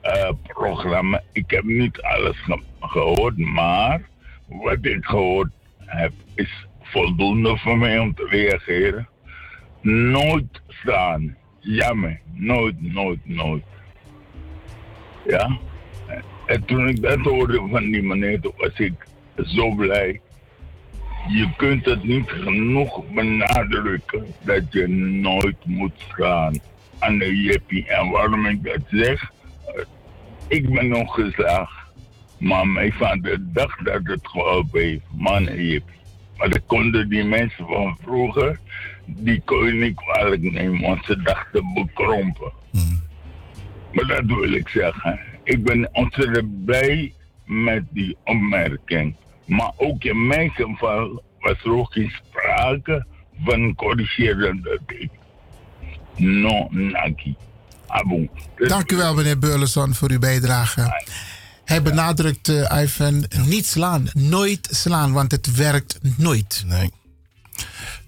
eh, programma. Ik heb niet alles ge- gehoord, maar wat ik gehoord heb is voldoende voor mij om te reageren. Nooit staan. Jammer. Nooit, nooit, nooit. Ja? En toen ik dat hoorde van die meneer, was ik zo blij. Je kunt het niet genoeg benadrukken dat je nooit moet gaan aan de jippie. En waarom ik dat zeg? Ik ben nog geslaagd. Maar mijn vader dacht dat het geholpen heeft. Man en jippie. Maar dat konden die mensen van vroeger, die kon je niet kwalijk nemen, want ze dachten bekrompen. Maar dat wil ik zeggen. Ik ben ontzettend blij met die opmerking. Maar ook in mijn geval was er ook geen sprake van corrigerende ding. No, naki. Abu. Dank u wel, meneer Beurleson, voor uw bijdrage. Hij benadrukt, eh, Ivan, niet slaan. Nooit slaan, want het werkt nooit. Nee.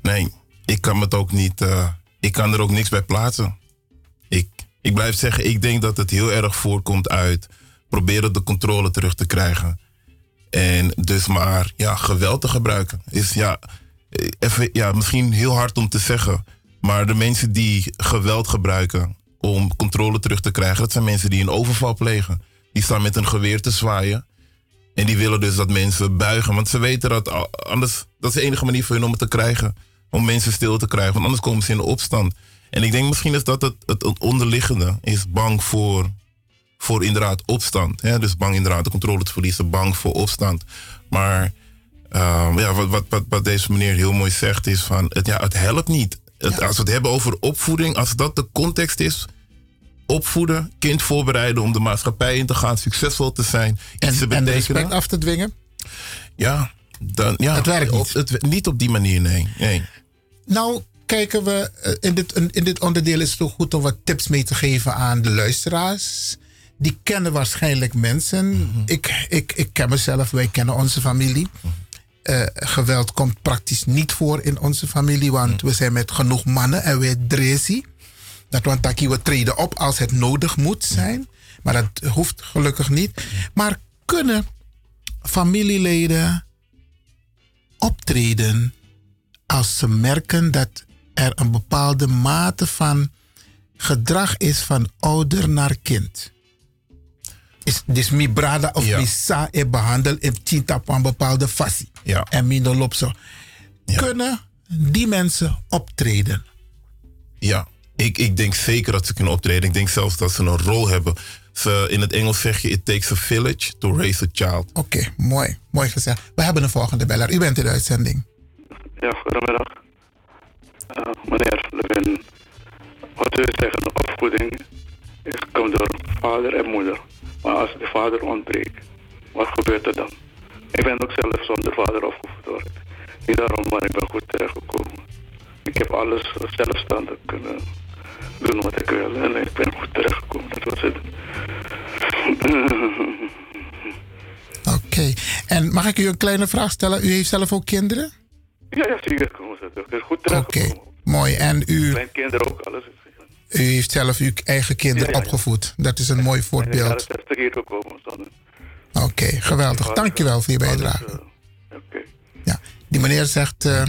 Nee, ik kan het ook niet. eh, ik kan er ook niks bij plaatsen. Ik, ik blijf zeggen, ik denk dat het heel erg voorkomt uit proberen de controle terug te krijgen. En dus maar ja, geweld te gebruiken. Is ja, eh, even, ja, misschien heel hard om te zeggen. Maar de mensen die geweld gebruiken om controle terug te krijgen, dat zijn mensen die een overval plegen. Die staan met een geweer te zwaaien. En die willen dus dat mensen buigen. Want ze weten dat anders, dat is de enige manier voor hun om het te krijgen. Om mensen stil te krijgen. Want anders komen ze in de opstand. En ik denk misschien is dat het, het onderliggende. Is bang voor, voor inderdaad opstand. Hè? Dus bang inderdaad de controle te verliezen. Bang voor opstand. Maar ehm, ja, wat, wat, wat, wat deze meneer heel mooi zegt is van... Het, ja, het helpt niet. Het, Als we het hebben over opvoeding. Als dat de context is opvoeden, kind voorbereiden om de maatschappij in te gaan, succesvol te zijn, iets te En betekenen. respect af te dwingen? Ja, dan, ja Het werkt op- het, niet op die manier, nee. nee. Nou, kijken we, eh, in dit, in dit onderdeel is het ook goed om wat tips mee te geven aan de luisteraars. Die kennen waarschijnlijk mensen. ik, ik, ik ken mezelf, wij kennen onze familie. Eh, geweld komt praktisch niet voor in onze familie, want we zijn met genoeg mannen en wij dresi. Dat want taki, we treden op als het nodig moet zijn. Maar dat hoeft gelukkig niet. Maar kunnen familieleden optreden als ze merken dat er een bepaalde mate van gedrag is van ouder naar kind. Is dus mi brada of mi sa e behandel tinta op een bepaalde fasie. Ja. En mi no zo. Kunnen die mensen optreden? Ja, ik, ik denk zeker dat ze kunnen optreden. Ik denk zelfs dat ze een rol hebben. Ze, in het Engels zeg je, it takes a village to raise a child. Oké, mooi. Mooi gezegd. We hebben een volgende beller. U bent in de uitzending. Ja, goedemiddag. Eh, meneer Levin, wat u zeggen, opvoeding is, komt door vader en moeder. Maar als de vader ontbreekt, wat gebeurt er dan? Ik ben ook zelf zonder vader opgevoed hoor. Niet daarom, maar ik ben goed terechtgekomen. Ik heb alles zelfstandig kunnen doen wat ik wil en ik ben goed terechtgekomen. Dat was het. Oké. En mag ik u een kleine vraag stellen? U heeft zelf ook kinderen? Ja, ja, zeker komen ze. Ben goed terechtgekomen. Mooi. En u, Mijn kinderen ook, alles. u heeft zelf uw eigen kinderen Ja, ja, ja. opgevoed. Dat is een mooi voorbeeld. jaren 60 hier gekomen. Dan. Oké, geweldig. Dankjewel voor je bijdrage. Ja, die meneer zegt eh,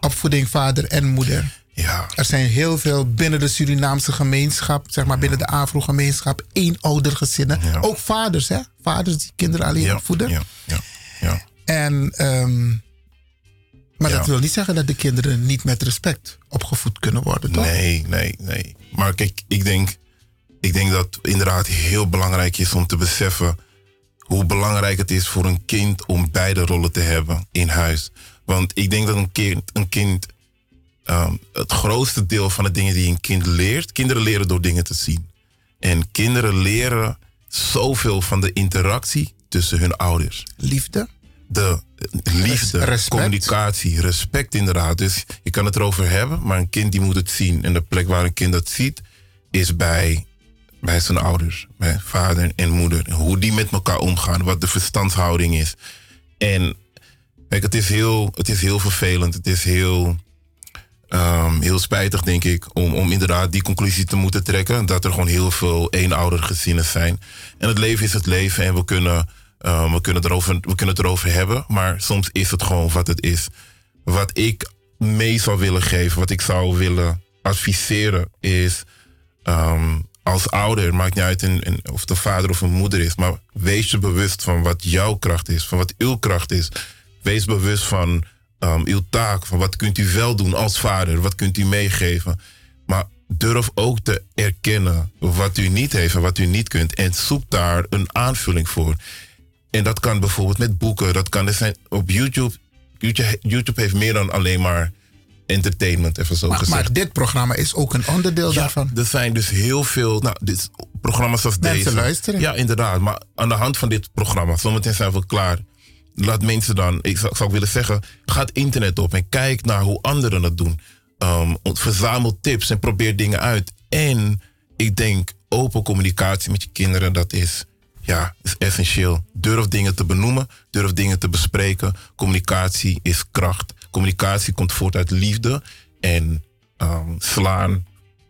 opvoeding vader en moeder. Ja. Er zijn heel veel binnen de Surinaamse gemeenschap, zeg maar binnen de Afro-gemeenschap, eenoudergezinnen. Ook vaders, hè? Vaders die kinderen alleen opvoeden. Ja, ja, ja. En, ehm, maar Ja. dat wil niet zeggen dat de kinderen niet met respect opgevoed kunnen worden, toch? Nee, nee, nee. Maar kijk, ik denk, ik denk dat inderdaad heel belangrijk is om te beseffen hoe belangrijk het is voor een kind om beide rollen te hebben in huis. Want ik denk dat een kind, een kind ehm, het grootste deel van de dingen die een kind leert, kinderen leren door dingen te zien. En kinderen leren zoveel van de interactie tussen hun ouders. Liefde? De liefde, Respect. communicatie, respect inderdaad. Dus je kan het erover hebben, maar een kind die moet het zien. En de plek waar een kind dat ziet, is bij, bij zijn ouders. Bij vader en moeder. Hoe die met elkaar omgaan, wat de verstandshouding is. En kijk, het is heel, het is heel vervelend. Het is heel, ehm, heel spijtig, denk ik, om, om inderdaad die conclusie te moeten trekken. Dat er gewoon heel veel eenoudergezinnen zijn. En het leven is het leven en we kunnen, ehm, we, kunnen erover, we kunnen het erover hebben. Maar soms is het gewoon wat het is. Wat ik mee zou willen geven, wat ik zou willen adviseren, is ehm, als ouder, maakt niet uit in, in- of de vader of een moeder is, maar wees je bewust van wat jouw kracht is, van wat uw kracht is. Wees bewust van ehm, uw taak, van wat kunt u wel doen als vader, wat kunt u meegeven. Maar durf ook te erkennen wat u niet heeft en wat u niet kunt. En zoek daar een aanvulling voor. En dat kan bijvoorbeeld met boeken, dat kan er zijn op YouTube. YouTube, YouTube heeft meer dan alleen maar entertainment, even zo Maar, gezegd. maar dit programma is ook een onderdeel Ja, daarvan. Er zijn dus heel veel nou, dit, programma's als Mensen deze. luisteren. Ja, inderdaad. Maar aan de hand van dit programma, zometeen zijn we klaar. Laat mensen dan, ik zou, willen zeggen, ga het internet op en kijk naar hoe anderen het doen. Ehm, verzamel tips en probeer dingen uit. En ik denk, open communicatie met je kinderen, dat is, ja, is essentieel. Durf dingen te benoemen, durf dingen te bespreken. Communicatie is kracht. Communicatie komt voort uit liefde. En ehm, slaan,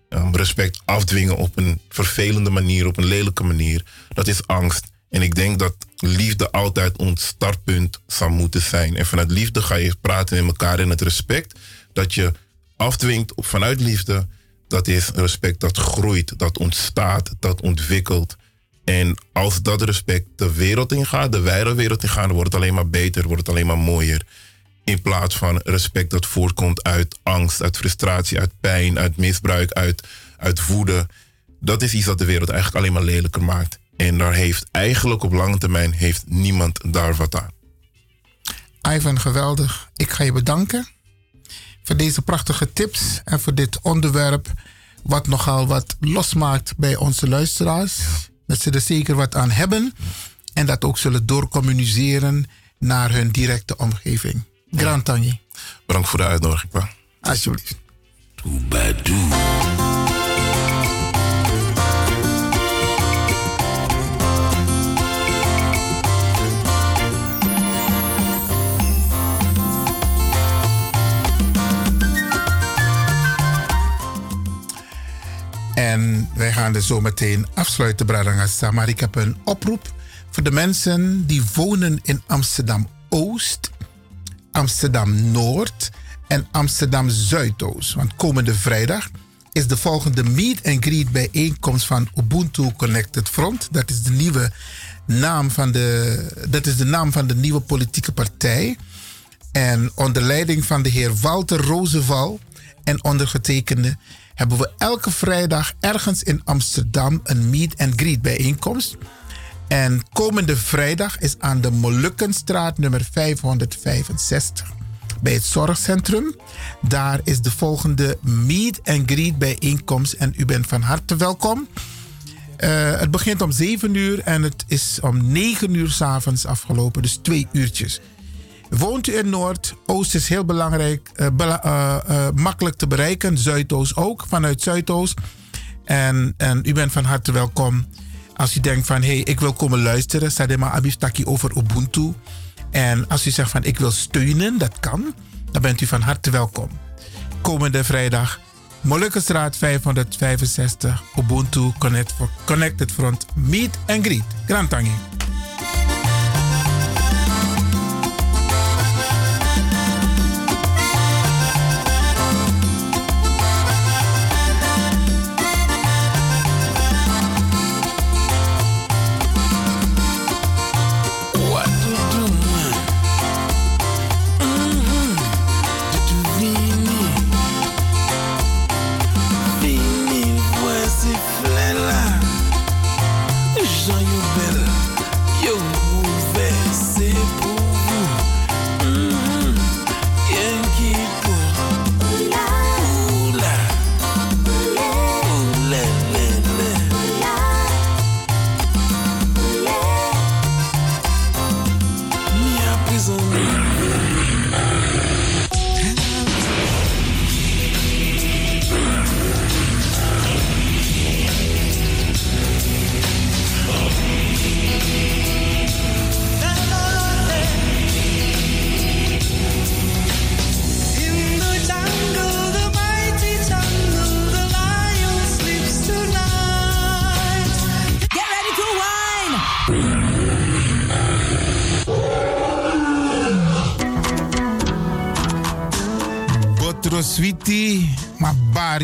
ehm, respect afdwingen op een vervelende manier, op een lelijke manier, dat is angst. En ik denk dat liefde altijd ons startpunt zou moeten zijn. En vanuit liefde ga je praten met elkaar in het respect dat je afdwingt vanuit liefde. Dat is respect dat groeit, dat ontstaat, dat ontwikkelt. En als dat respect de wereld ingaat, de wijde wereld ingaat, dan wordt het alleen maar beter, wordt het alleen maar mooier. In plaats van respect dat voortkomt uit angst, uit frustratie, uit pijn, uit misbruik, uit, uit woede. Dat is iets dat de wereld eigenlijk alleen maar lelijker maakt. En daar heeft eigenlijk op lange termijn heeft niemand daar wat aan. Ivan, geweldig. Ik ga je bedanken voor deze prachtige tips en voor dit onderwerp, wat nogal wat losmaakt bij onze luisteraars. Dat ze er zeker wat aan hebben en dat ook zullen doorcommuniceren naar hun directe omgeving. Grand Tanji. Bedankt voor de uitnodiging, pa. Alsjeblieft. En wij gaan dus zo meteen afsluiten, Bradangasa. Maar ik heb een oproep voor de mensen die wonen in Amsterdam Oost, Amsterdam Noord en Amsterdam Zuidoost. Want komende vrijdag is de volgende meet and greet bijeenkomst van Ubuntu Connected Front. Dat is de nieuwe naam van de, dat is de naam van de nieuwe politieke partij. En onder leiding van de heer Walter Roosevelt en ondergetekende hebben we elke vrijdag ergens in Amsterdam een meet and greet bijeenkomst. En komende vrijdag is aan de Molukkenstraat nummer 565 bij het zorgcentrum. Daar is de volgende meet and greet bijeenkomst en u bent van harte welkom. Eh, het begint om 7 uur en het is om 9 uur s'avonds afgelopen, dus twee uurtjes. Woont u in Noord, Oost is heel belangrijk, eh, eh, eh, makkelijk te bereiken, Zuidoost ook, vanuit Zuidoost. En, en u bent van harte welkom. Als u denkt van, hé, hey, ik wil komen luisteren, Sadema Abistaki over Ubuntu. En als u zegt van, ik wil steunen, dat kan, dan bent u van harte welkom. Komende vrijdag, Molukkenstraat 565, Ubuntu Connect- Connected Front, Meet and Greet. Grand on you.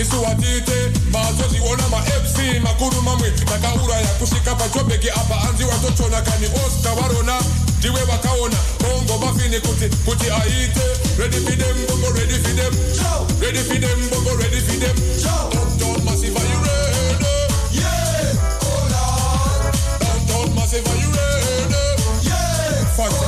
isiwatite mazo ziona mafc makuru mamwe takauraya kusvika pachobheki apa hanzi watochona kani osta varona ndiwe vakaona bongo bafini kuti kuti aite. Ready redi fidem bongo redi fidem redi fidem bongo redi fidem downtown massive you ready? Yeah! Hold on downtown massive are you ready? Yeah! Fanta.